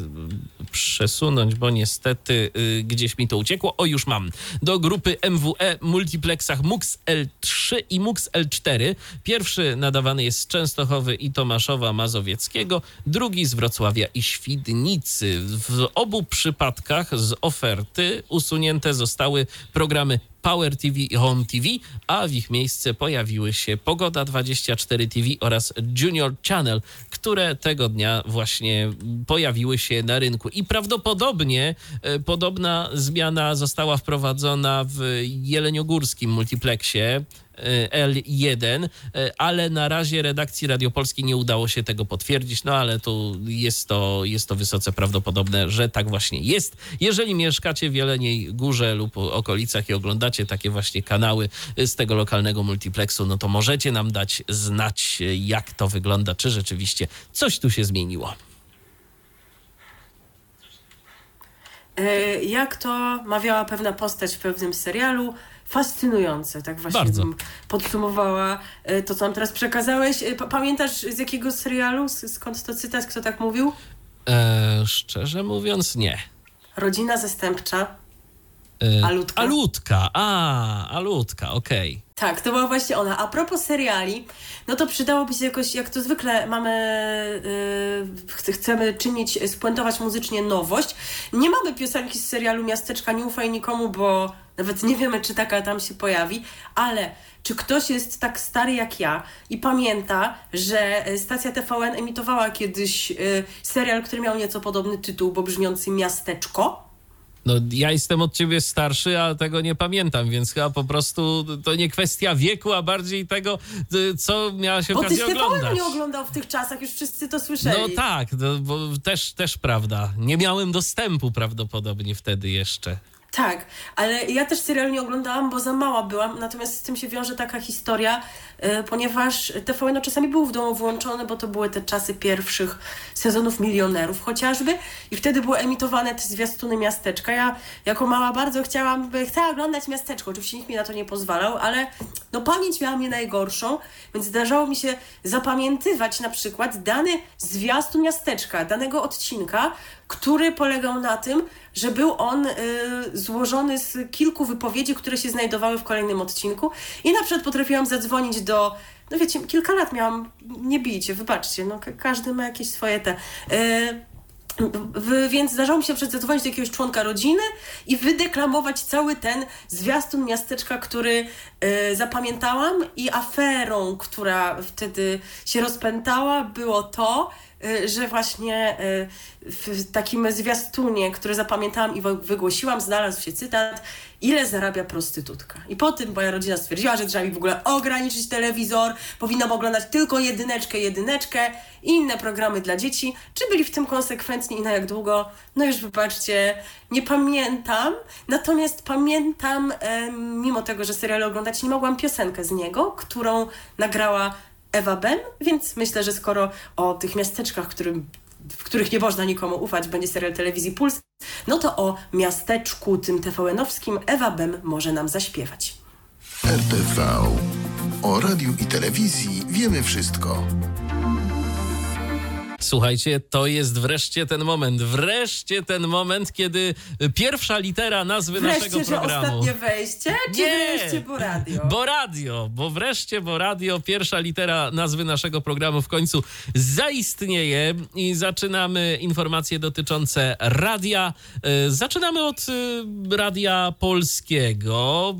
przesunąć, bo niestety y, gdzieś mi to uciekło. O, już mam. Do grupy MWE multiplexach MUX L3 i MUX L4. Pierwszy nadawany jest z Częstochowy i Tomaszowa Mazowieckiego, drugi z Wrocławia i Świdnicy. W obu przypadkach z oferty usunięte zostały programy Power TV i Home TV, a w ich miejsce pojawiły się Pogoda 24 TV oraz Junior Channel, które tego dnia właśnie pojawiły się na rynku. I prawdopodobnie e, podobna zmiana została wprowadzona w jeleniogórskim multiplexie L1, e, ale na razie redakcji Radiopolskiej nie udało się tego potwierdzić, no ale tu jest to, jest to wysoce prawdopodobne, że tak właśnie jest. Jeżeli mieszkacie w Jeleniej Górze lub okolicach i oglądacie takie właśnie kanały z tego lokalnego multiplexu, no to możecie nam dać znać, jak to wygląda, czy rzeczywiście coś tu się zmieniło. E, Jak to mawiała pewna postać w pewnym serialu, fascynujące, tak właśnie Bardzo. bym podsumowała e, to, co nam teraz przekazałeś. E, pa- Pamiętasz z jakiego serialu, skąd to cytat, kto tak mówił? E, szczerze mówiąc, nie. Rodzina zastępcza. E, Alutka. Alutka, a, Alutka, okej. Tak, to była właśnie ona. A propos seriali, no to przydałoby się jakoś, jak to zwykle mamy, yy, chce- chcemy czynić, spuentować muzycznie nowość. Nie mamy piosenki z serialu Miasteczka Nie ufaj nikomu, bo nawet nie wiemy, czy taka tam się pojawi, ale czy ktoś jest tak stary jak ja i pamięta, że y, stacja TVN emitowała kiedyś yy, serial, który miał nieco podobny tytuł, bo brzmiący Miasteczko? No, ja jestem od ciebie starszy, a tego nie pamiętam, więc chyba po prostu to nie kwestia wieku, a bardziej tego, y, co miała się Bo ty okazję z TVN oglądać. nie oglądał w tych czasach, już wszyscy to słyszeli. No tak, no, bo też, też prawda. Nie miałem dostępu prawdopodobnie wtedy jeszcze. Tak, ale ja też serial nie oglądałam, bo za mała byłam, natomiast z tym się wiąże taka historia, y, ponieważ TVN czasami był w domu włączony, bo to były te czasy pierwszych sezonów Milionerów chociażby i wtedy były emitowane te zwiastuny Miasteczka. Ja jako mała bardzo chciałam, chciała oglądać Miasteczko, oczywiście nikt mi na to nie pozwalał, ale no pamięć miała mnie najgorszą, więc zdarzało mi się zapamiętywać na przykład dany zwiastun Miasteczka, danego odcinka, który polegał na tym, że był on y, złożony z kilku wypowiedzi, które się znajdowały w kolejnym odcinku. I na przykład potrafiłam zadzwonić do. No wiecie, kilka lat miałam, nie bijcie, wybaczcie, no ka- każdy ma jakieś swoje te. Y, w, więc zdarzało mi się przedzwonić do jakiegoś członka rodziny i wydeklamować cały ten zwiastun miasteczka, który y, zapamiętałam i aferą, która wtedy się rozpętała, było to, że właśnie y, w takim zwiastunie, który zapamiętałam i wygłosiłam, znalazł się cytat ile zarabia prostytutka. I po tym moja rodzina stwierdziła, że trzeba mi w ogóle ograniczyć telewizor, powinnam oglądać tylko jedyneczkę, jedyneczkę i inne programy dla dzieci. Czy byli w tym konsekwentni i na jak długo? No już wybaczcie, nie pamiętam. Natomiast pamiętam, mimo tego, że serial oglądać nie mogłam, piosenkę z niego, którą nagrała Ewa Ben, więc myślę, że skoro o tych miasteczkach, którym w których nie można nikomu ufać, będzie serial telewizji Puls, no to o miasteczku tym TVN-owskim Ewa Bem może nam zaśpiewać. RTV. O radiu i telewizji wiemy wszystko. Słuchajcie, to jest wreszcie ten moment. Wreszcie ten moment, kiedy pierwsza litera nazwy wreszcie, naszego programu. Że ostatnie wejście, czy Nie, wreszcie bo radio? Bo radio, bo wreszcie bo radio, pierwsza litera nazwy naszego programu w końcu zaistnieje i zaczynamy informacje dotyczące radia. E, zaczynamy od e, radia polskiego,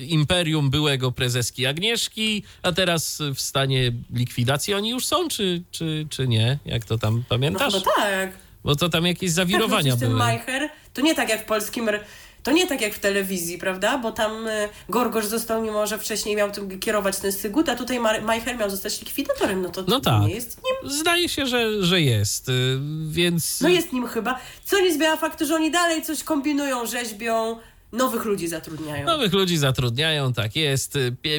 e, imperium byłego prezeski Agnieszki, a teraz w stanie likwidacji oni już są, czy, czy, czy nie? Jak to tam pamiętasz? No tak. Bo to tam jakieś zawirowania tak, no, były. ten Majcher, to nie tak jak w polskim... To nie tak jak w telewizji, prawda? Bo tam y, Gorgosz został, mimo że wcześniej miał tym kierować ten Sygut, a tutaj Majcher miał zostać likwidatorem. No to, no tak. nie jest nim. Zdaje się, że, że jest, y, więc... No jest nim chyba. Co nie zmienia faktu, że oni dalej coś kombinują, rzeźbią, Nowych ludzi zatrudniają. Nowych ludzi zatrudniają, tak jest.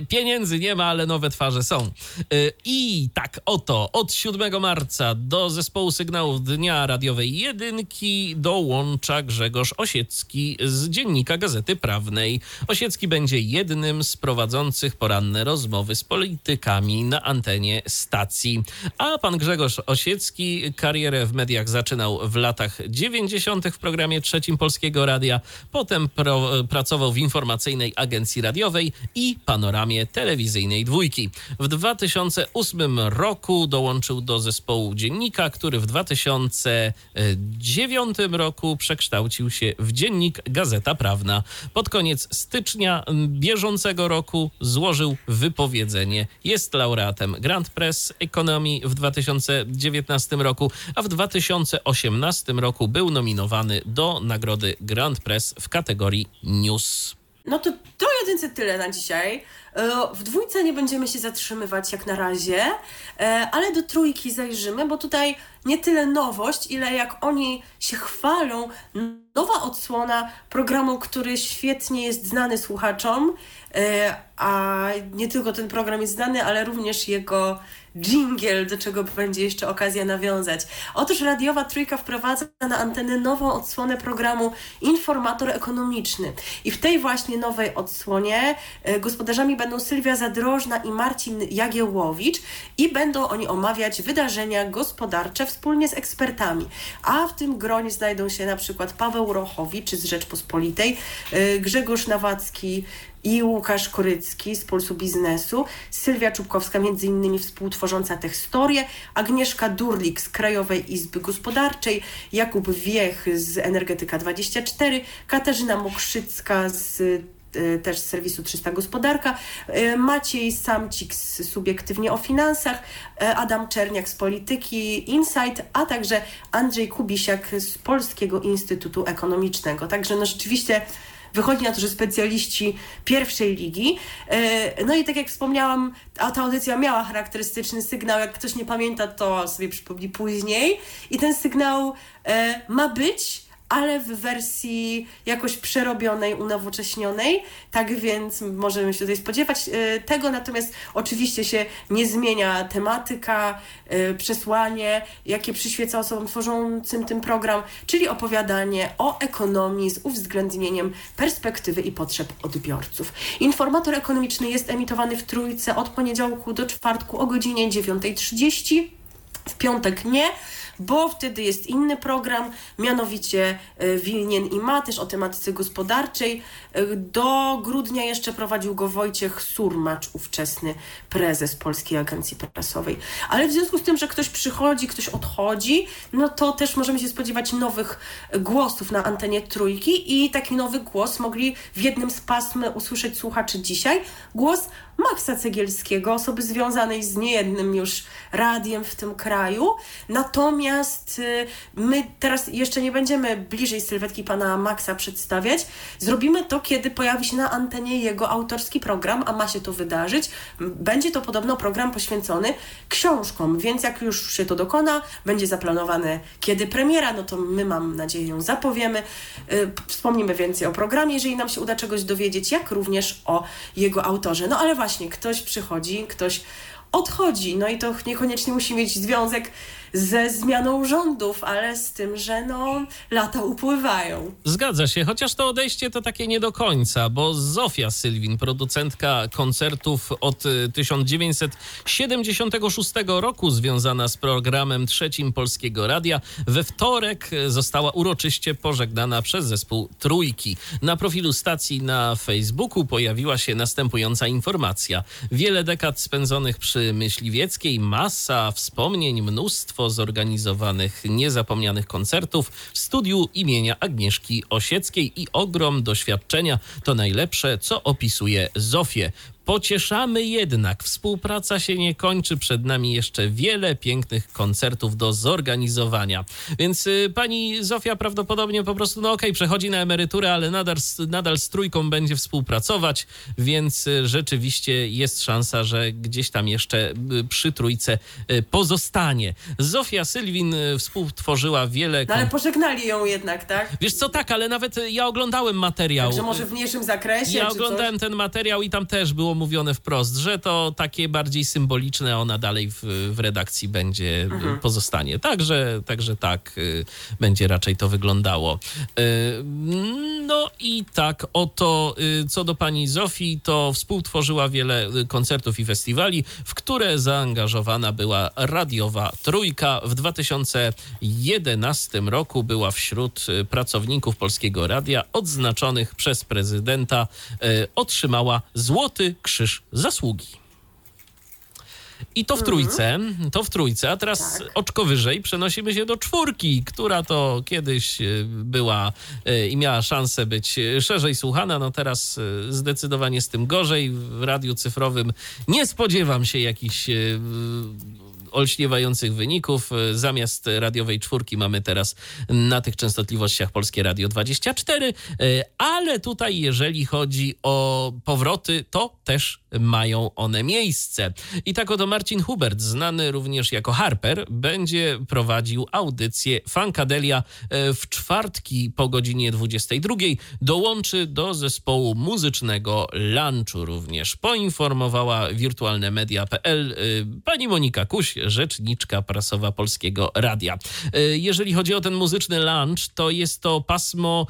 Pieniędzy nie ma, ale nowe twarze są. Y, I tak oto od 7 marca do zespołu sygnałów Dnia Radiowej Jedynki dołącza Grzegorz Osiecki z Dziennika Gazety Prawnej. Osiecki będzie jednym z prowadzących poranne rozmowy z politykami na antenie stacji. A pan Grzegorz Osiecki karierę w mediach zaczynał w latach 90. w programie trzecim Polskiego Radia, potem pro pracował w informacyjnej agencji radiowej i panoramie telewizyjnej dwójki. W 2008 roku dołączył do zespołu dziennika, który w 2009 roku przekształcił się w dziennik Gazeta Prawna. Pod koniec stycznia bieżącego roku złożył wypowiedzenie. Jest laureatem Grand Press Economy w 2019 roku, a w 2018 roku był nominowany do nagrody Grand Press w kategorii News. No to to jedynce tyle na dzisiaj. E, w dwójce nie będziemy się zatrzymywać jak na razie, e, ale do trójki zajrzymy, bo tutaj nie tyle nowość, ile jak oni się chwalą, nowa odsłona programu, który świetnie jest znany słuchaczom, e, a nie tylko ten program jest znany, ale również jego jingle, do czego będzie jeszcze okazja nawiązać. Otóż radiowa trójka wprowadza na antenę nową odsłonę programu Informator Ekonomiczny. I w tej właśnie nowej odsłonie e, gospodarzami będą Sylwia Zadrożna i Marcin Jagiełowicz i będą oni omawiać wydarzenia gospodarcze wspólnie z ekspertami. A w tym gronie znajdą się na przykład Paweł Rochowicz z Rzeczpospolitej, e, Grzegorz Nawacki i Łukasz Korycki z Pulsu Biznesu, Sylwia Czubkowska, między innymi współtworząca tę historię, Agnieszka Durlik z Krajowej Izby Gospodarczej, Jakub Wiech z Energetyka 24, Katarzyna Mokrzycka z e, też z serwisu 300 Gospodarka, e, Maciej Samcik z Subiektywnie o Finansach, e, Adam Czerniak z Polityki Insight, a także Andrzej Kubisiak z Polskiego Instytutu Ekonomicznego. Także no rzeczywiście wychodzi na to, że specjaliści pierwszej ligi. E, no i tak jak wspomniałam, a ta audycja miała charakterystyczny sygnał. Jak ktoś nie pamięta, to sobie przypomni później. I ten sygnał e, ma być ale w wersji jakoś przerobionej, unowocześnionej. Tak więc możemy się tutaj spodziewać e, tego, natomiast oczywiście się nie zmienia tematyka, e, przesłanie, jakie przyświeca osobom tworzącym ten program, czyli opowiadanie o ekonomii z uwzględnieniem perspektywy i potrzeb odbiorców. Informator ekonomiczny jest emitowany w trójce od poniedziałku do czwartku o godzinie 9.30. W piątek nie, bo wtedy jest inny program, mianowicie e, Wilnien i ma też o tematyce gospodarczej. E, Do grudnia jeszcze prowadził go Wojciech Surmacz, ówczesny prezes Polskiej Agencji Prasowej. Ale w związku z tym, że ktoś przychodzi, ktoś odchodzi, no to też możemy się spodziewać nowych głosów na antenie trójki i taki nowy głos mogli w jednym z pasm usłyszeć słuchacze dzisiaj. Głos Maxa Cegielskiego, osoby związanej z niejednym już radiem w tym kraju. Natomiast y, my teraz jeszcze nie będziemy bliżej sylwetki pana Maxa przedstawiać. Zrobimy to, kiedy pojawi się na antenie jego autorski program, a ma się to wydarzyć. Będzie to podobno program poświęcony książkom, więc jak już się to dokona, będzie zaplanowane kiedy premiera, no to my mam nadzieję ją zapowiemy. Y, Wspomnimy więcej o programie, jeżeli nam się uda czegoś dowiedzieć, jak również o jego autorze. No ale właśnie, ktoś przychodzi, ktoś odchodzi, no i to niekoniecznie musi mieć związek ze zmianą rządów, ale z tym, że no lata upływają. Zgadza się, chociaż to odejście to takie nie do końca, bo Zofia Sylwin, producentka koncertów od y, 1976 roku, związana z programem trzecim Polskiego Radia, we wtorek y, została uroczyście pożegnana przez zespół Trójki. Na profilu stacji na Facebooku pojawiła się następująca informacja. Wiele dekad spędzonych przy Myśliwieckiej, masa wspomnień, mnóstwo zorganizowanych, niezapomnianych koncertów w studiu imienia Agnieszki Osieckiej i ogrom doświadczenia to najlepsze, co opisuje Zofię. Pocieszamy jednak, współpraca się nie kończy, przed nami jeszcze wiele pięknych koncertów do zorganizowania. Więc y, pani Zofia prawdopodobnie po prostu, no okej, przechodzi na emeryturę, ale nadal, nadal z trójką będzie współpracować, więc y, rzeczywiście jest szansa, że gdzieś tam jeszcze y, przy trójce pozostanie. Zofia Sylwin współtworzyła wiele... No ale pożegnali ją jednak, tak? Wiesz co, tak, ale nawet ja oglądałem materiał. Także może w mniejszym zakresie, Ja oglądałem ten materiał i tam też było mówione wprost, że to takie bardziej symboliczne, ona dalej w, w redakcji będzie, Mhm. pozostanie. Także, także tak y, będzie raczej to wyglądało. Y, No i tak oto y, co do pani Zofii, to współtworzyła wiele koncertów i festiwali, w które zaangażowana była radiowa trójka. W 2011 roku była wśród pracowników Polskiego Radia odznaczonych przez prezydenta. Otrzymała Złoty Krzyż Zasługi. I to w trójce, to w trójce, a teraz Tak. oczko wyżej przenosimy się do czwórki, która to kiedyś y, była y, i miała szansę być y, szerzej słuchana, no teraz zdecydowanie z tym gorzej. W radiu cyfrowym nie spodziewam się jakichś olśniewających wyników. Y, Zamiast radiowej czwórki mamy teraz na tych częstotliwościach Polskie Radio 24, y, ale tutaj jeżeli chodzi o powroty, to też mają one miejsce. I tak oto Marcin Hubert, znany również jako Harper, będzie prowadził audycję Funkadelia e, w czwartki po godzinie 22. Dołączy do zespołu muzycznego lunchu również. Poinformowała wirtualnemedia.pl e, pani Monika Kuś, rzeczniczka prasowa Polskiego Radia. E, Jeżeli chodzi o ten muzyczny lunch, to jest to pasmo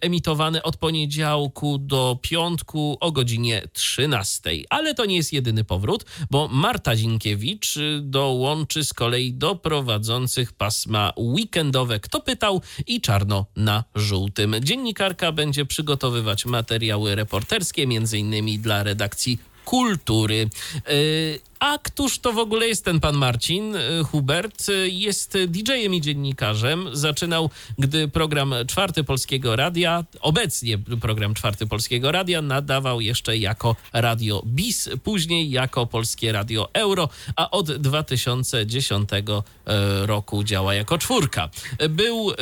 emitowane od poniedziałku do piątku o godzinie 13. Ale to nie jest jedyny powrót, bo Marta Zinkiewicz y, dołączy z kolei do prowadzących pasma weekendowe Kto pytał i Czarno na żółtym. Dziennikarka będzie przygotowywać materiały reporterskie, między innymi dla redakcji kultury. Yy, A któż to w ogóle jest ten pan Marcin y, Hubert? Y, Jest DJ-em i dziennikarzem. Zaczynał, gdy program Czwarty Polskiego Radia, obecnie program Czwarty Polskiego Radia, nadawał jeszcze jako Radio BIS, później jako Polskie Radio Euro, a od 2010 roku działa jako czwórka. Był y,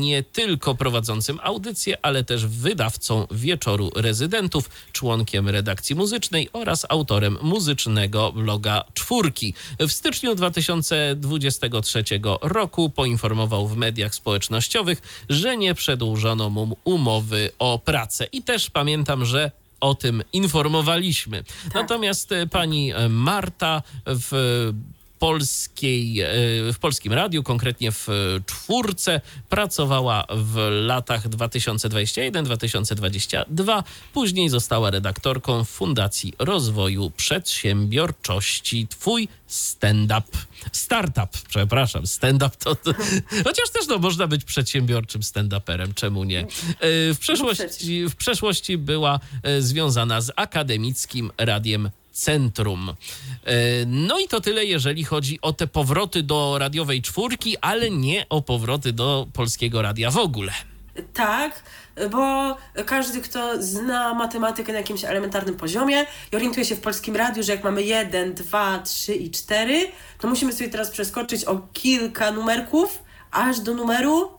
nie tylko prowadzącym audycję, ale też wydawcą Wieczoru Rezydentów, członkiem redakcji muzycznej oraz autorem muzycznego bloga Czwórki. W styczniu 2023 roku poinformował w mediach społecznościowych, że nie przedłużono mu umowy o pracę. I też pamiętam, że o tym informowaliśmy. Natomiast e, pani e, Marta w polskiej, w polskim radiu, konkretnie w czwórce. Pracowała w latach 2021-2022. Później została redaktorką Fundacji Rozwoju Przedsiębiorczości. Twój stand-up. Startup, przepraszam. Stand-up to, to. Chociaż też no, można być przedsiębiorczym stand-uperem, czemu nie? W przeszłości, w przeszłości była związana z akademickim radiem Centrum. No i to tyle, jeżeli chodzi o te powroty do radiowej czwórki, ale nie o powroty do polskiego radia w ogóle. Tak, bo każdy, kto zna matematykę na jakimś elementarnym poziomie i orientuje się w polskim radiu, że jak mamy 1, 2, 3 i 4, to musimy sobie teraz przeskoczyć o kilka numerków, aż do numeru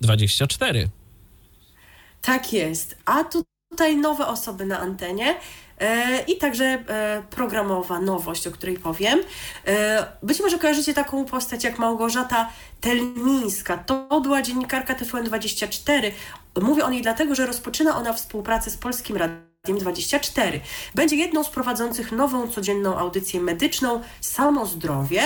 24. Tak jest. A tutaj nowe osoby na antenie. I także programowa nowość, o której powiem. Być może kojarzycie taką postać jak Małgorzata Telmińska. To była dziennikarka TVN24. Mówię o niej dlatego, że rozpoczyna ona współpracę z Polskim Radiem 24. Będzie jedną z prowadzących nową codzienną audycję medyczną Samo Zdrowie,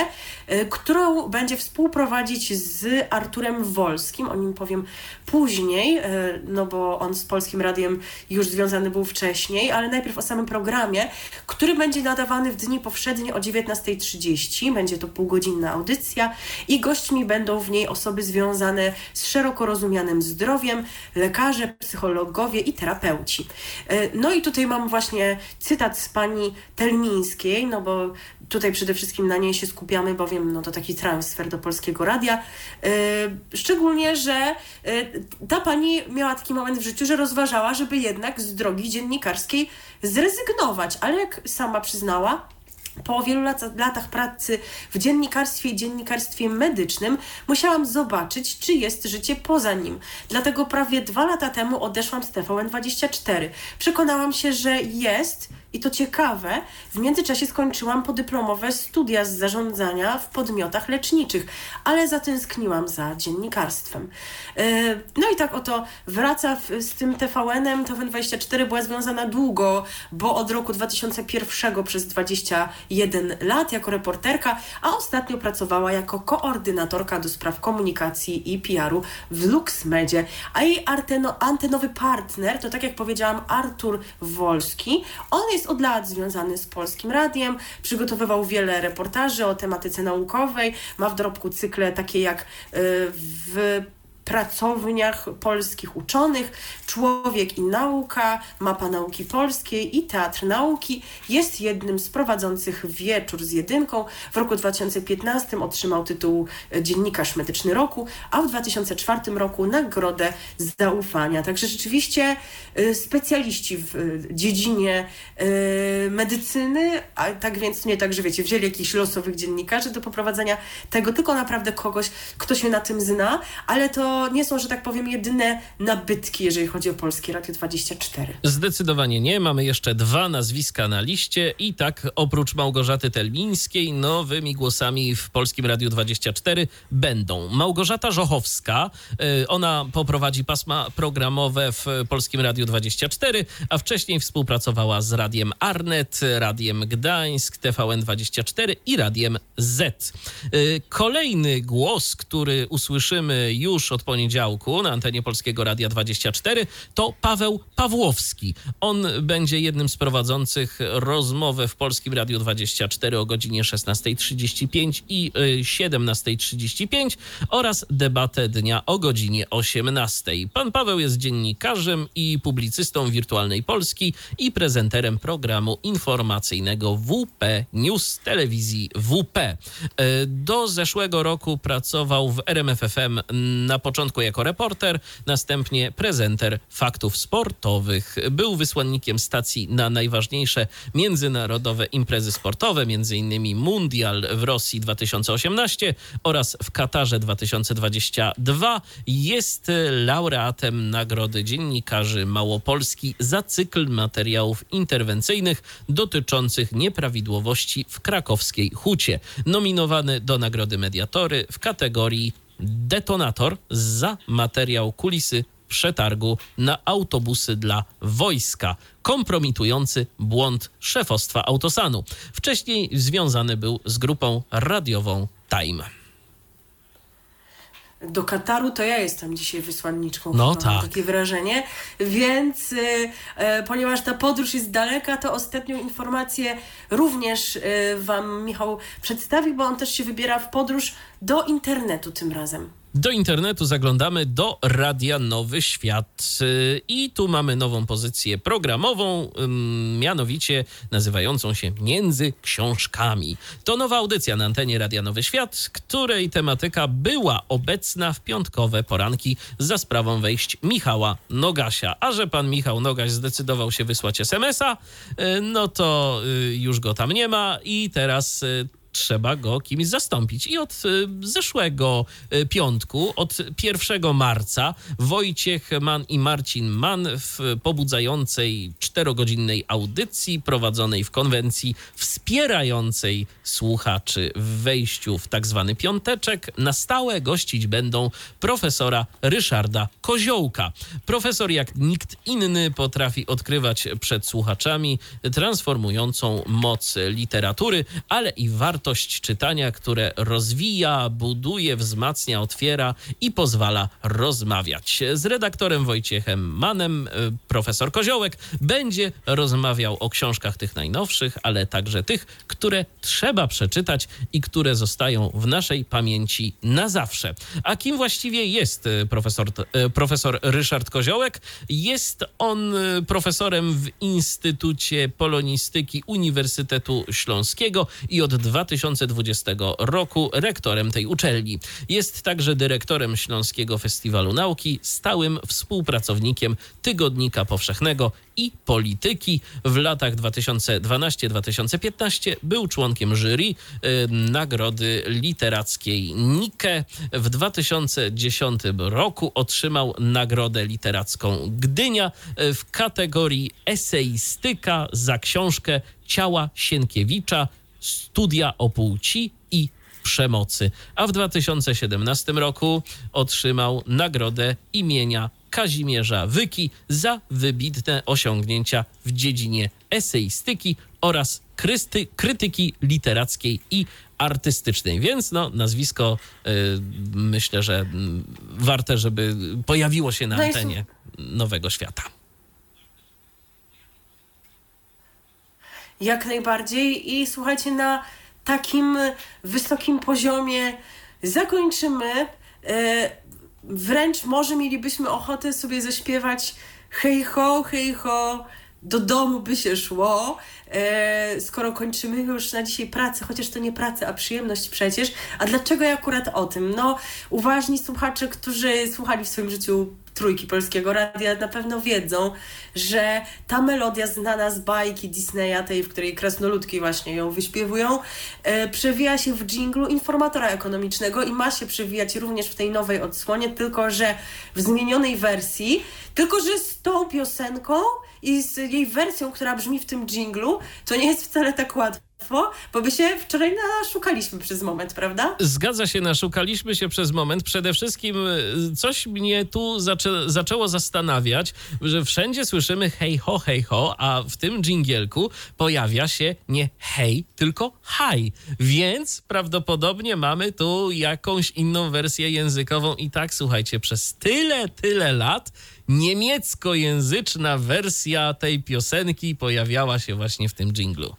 którą będzie współprowadzić z Arturem Wolskim. O nim powiem później, no bo on z Polskim Radiem już związany był wcześniej, ale najpierw o samym programie, który będzie nadawany w dni powszednie o 19.30. Będzie to półgodzinna audycja i gośćmi będą w niej osoby związane z szeroko rozumianym zdrowiem, lekarze, psychologowie i terapeuci. No i tutaj mam właśnie cytat z pani Telmińskiej, no bo tutaj przede wszystkim na niej się skupiamy, bowiem no to taki transfer do Polskiego Radia. Szczególnie, że ta pani miała taki moment w życiu, że rozważała, żeby jednak z drogi dziennikarskiej zrezygnować, ale jak sama przyznała, po wielu lat, latach pracy w dziennikarstwie i dziennikarstwie medycznym musiałam zobaczyć, czy jest życie poza nim. Dlatego prawie dwa lata temu odeszłam z TVN24. Przekonałam się, że jest i to ciekawe, w międzyczasie skończyłam podyplomowe studia z zarządzania w podmiotach leczniczych, ale zatęskniłam za dziennikarstwem. No i tak oto wraca z tym TVN-em. TVN24 była związana długo, bo od roku 2001 przez 21 lat jako reporterka, a ostatnio pracowała jako koordynatorka do spraw komunikacji i PR-u w LuxMedzie. A jej antenowy partner to, tak jak powiedziałam, Artur Wolski. On jest jest od lat związany z Polskim Radiem, przygotowywał wiele reportaży o tematyce naukowej, ma w dorobku cykle takie jak w pracowniach polskich uczonych, Człowiek i Nauka, Mapa Nauki Polskiej i Teatr Nauki. Jest jednym z prowadzących Wieczór z Jedynką. W roku 2015 otrzymał tytuł Dziennikarz Medyczny Roku, a w 2004 roku Nagrodę Zaufania. Także rzeczywiście specjaliści w dziedzinie medycyny, a tak więc nie tak, że wiecie, wzięli jakichś losowych dziennikarzy do poprowadzenia tego, tylko naprawdę kogoś, kto się na tym zna, ale to nie są, że tak powiem, jedyne nabytki, jeżeli chodzi o Polskie Radio 24. Zdecydowanie nie. Mamy jeszcze dwa nazwiska na liście i tak oprócz Małgorzaty Telmińskiej nowymi głosami w Polskim Radiu 24 będą Małgorzata Żochowska. Ona poprowadzi pasma programowe w Polskim Radiu 24, a wcześniej współpracowała z Radiem Arnet, Radiem Gdańsk, TVN24 i Radiem Z. Kolejny głos, który usłyszymy już od poniedziałku na antenie Polskiego Radia 24 to Paweł Pawłowski. On będzie jednym z prowadzących rozmowę w Polskim Radiu 24 o godzinie 16.35 i 17.35 oraz debatę dnia o godzinie 18.00. Pan Paweł jest dziennikarzem i publicystą Wirtualnej Polski i prezenterem programu informacyjnego WP News telewizji WP. Do zeszłego roku pracował w RMFFM na początku jako reporter, następnie prezenter faktów sportowych. Był wysłannikiem stacji na najważniejsze międzynarodowe imprezy sportowe, m.in. Mundial w Rosji 2018 oraz w Katarze 2022. Jest laureatem Nagrody Dziennikarzy Małopolski za cykl materiałów interwencyjnych dotyczących nieprawidłowości w krakowskiej hucie. Nominowany do Nagrody Mediatory w kategorii Detonator za materiał Kulisy przetargu na autobusy dla wojska. Kompromitujący błąd szefostwa Autosanu. Wcześniej związany był z grupą radiową Time. Do Kataru, to ja jestem dzisiaj wysłanniczką. No chyba, mam tak. Takie wrażenie. Więc y, e, ponieważ ta podróż jest daleka, to ostatnią informację również y, Wam Michał przedstawi, bo on też się wybiera w podróż do internetu tym razem. Do internetu zaglądamy do Radia Nowy Świat Yy, i tu mamy nową pozycję programową, mianowicie nazywającą się Między Książkami. To nowa audycja na antenie Radia Nowy Świat, której tematyka była obecna w piątkowe poranki za sprawą wejść Michała Nogasia. A że pan Michał Nogaś zdecydował się wysłać SMS-a, yy, no to yy, już go tam nie ma i teraz trzeba go kimś zastąpić. I od y, zeszłego y, piątku, od 1 marca, Wojciech Mann i Marcin Mann w pobudzającej czterogodzinnej audycji prowadzonej w konwencji wspierającej słuchaczy w wejściu w tak zwany piąteczek na stałe gościć będą profesora Ryszarda Koziołka. Profesor jak nikt inny potrafi odkrywać przed słuchaczami transformującą moc literatury, ale i wartość czytania, które rozwija, buduje, wzmacnia, otwiera i pozwala rozmawiać. Z redaktorem Wojciechem Manem y, profesor Koziołek będzie rozmawiał o książkach tych najnowszych, ale także tych, które trzeba przeczytać i które zostają w naszej pamięci na zawsze. A kim właściwie jest y, profesor, y, profesor Ryszard Koziołek? Jest on profesorem w Instytucie Polonistyki Uniwersytetu Śląskiego i od 2020 roku rektorem tej uczelni. Jest także dyrektorem Śląskiego Festiwalu Nauki, stałym współpracownikiem Tygodnika Powszechnego i Polityki. W latach 2012-2015 był członkiem jury Nagrody Literackiej Nike. W 2010 roku otrzymał Nagrodę Literacką Gdynia y, w kategorii eseistyka za książkę Ciała Sienkiewicza Studia o płci i przemocy. A w 2017 roku otrzymał nagrodę imienia Kazimierza Wyki za wybitne osiągnięcia w dziedzinie eseistyki oraz krysty, krytyki literackiej i artystycznej. Więc no, nazwisko y, myślę, że mm, warte, żeby pojawiło się na No antenie Nowego Świata. Jak najbardziej. I słuchajcie, na takim wysokim poziomie zakończymy. E, wręcz może mielibyśmy ochotę sobie zaśpiewać hej ho, hej ho, do domu by się szło, e, skoro kończymy już na dzisiaj pracę, chociaż to nie pracę, a przyjemność przecież. A dlaczego ja akurat o tym? No, uważni słuchacze, którzy słuchali w swoim życiu trójki polskiego radia na pewno wiedzą, że ta melodia znana z bajki Disneya, tej, w której krasnoludki właśnie ją wyśpiewują, e, przewija się w dżinglu informatora ekonomicznego i ma się przewijać również w tej nowej odsłonie, tylko że w zmienionej wersji, tylko że z tą piosenką i z jej wersją, która brzmi w tym dżinglu, to nie jest wcale tak łatwo, bo by się wczoraj naszukaliśmy przez moment, prawda? Zgadza się, naszukaliśmy się przez moment. Przede wszystkim y, coś mnie tu zaczę, zaczęło zastanawiać, że wszędzie słyszymy hej ho, hej ho, a w tym dżingielku pojawia się nie hej, tylko haj. Więc prawdopodobnie mamy tu jakąś inną wersję językową. I tak, słuchajcie, przez tyle, tyle lat niemieckojęzyczna wersja tej piosenki pojawiała się właśnie w tym dżinglu.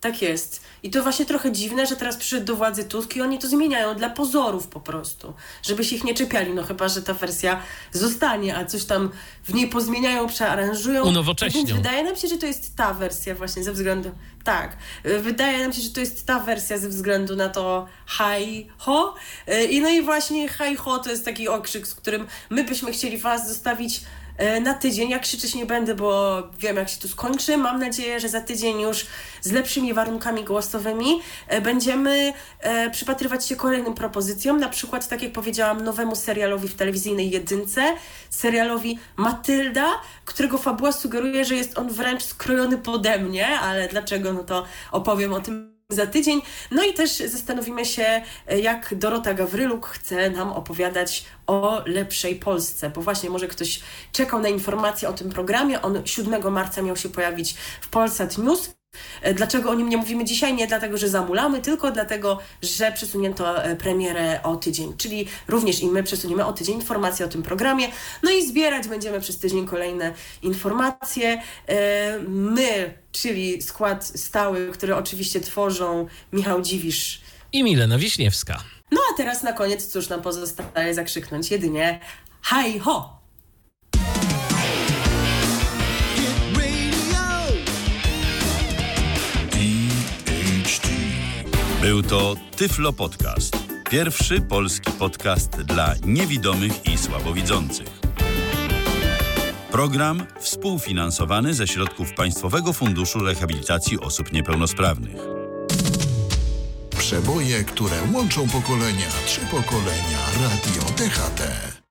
Tak jest. I to właśnie trochę dziwne, że teraz przyszedł do władzy Tusk i oni to zmieniają dla pozorów po prostu, żeby się ich nie czepiali, no chyba, że ta wersja zostanie, a coś tam w niej pozmieniają, przearanżują. Unowocześnią. Więc wydaje nam się, że to jest ta wersja właśnie ze względu... Tak. Wydaje nam się, że to jest ta wersja ze względu na to hi ho. Y, I no i właśnie hi ho to jest taki okrzyk, z którym my byśmy chcieli was zostawić e, na tydzień. Ja krzyczeć nie będę, bo wiem, jak się tu skończy. Mam nadzieję, że za tydzień już z lepszymi warunkami głosowymi e, będziemy e, przypatrywać się kolejnym propozycjom. Na przykład, tak jak powiedziałam, nowemu serialowi w telewizyjnej jedynce, serialowi Matylda, którego fabuła sugeruje, że jest on wręcz skrojony pode mnie, ale dlaczego, no to opowiem o tym za tydzień. No i też zastanowimy się, e, jak Dorota Gawryluk chce nam opowiadać o lepszej Polsce, bo właśnie może ktoś czekał na informacje o tym programie. On 7 marca miał się pojawić w Polsat News. E, Dlaczego o nim nie mówimy dzisiaj? Nie dlatego, że zamulamy, tylko dlatego, że przesunięto e, premierę o tydzień. Czyli również i my przesuniemy o tydzień informacje o tym programie. No i zbierać będziemy przez tydzień kolejne informacje. E, My, czyli skład stały, który oczywiście tworzą Michał Dziwisz. I Milena Wiśniewska. No a teraz na koniec cóż nam pozostaje zakrzyknąć jedynie haj ho! Był to Tyflo Podcast. Pierwszy polski podcast dla niewidomych i słabowidzących. Program współfinansowany ze środków Państwowego Funduszu Rehabilitacji Osób Niepełnosprawnych. Przeboje, które łączą pokolenia. Trzy pokolenia. Radio DHT.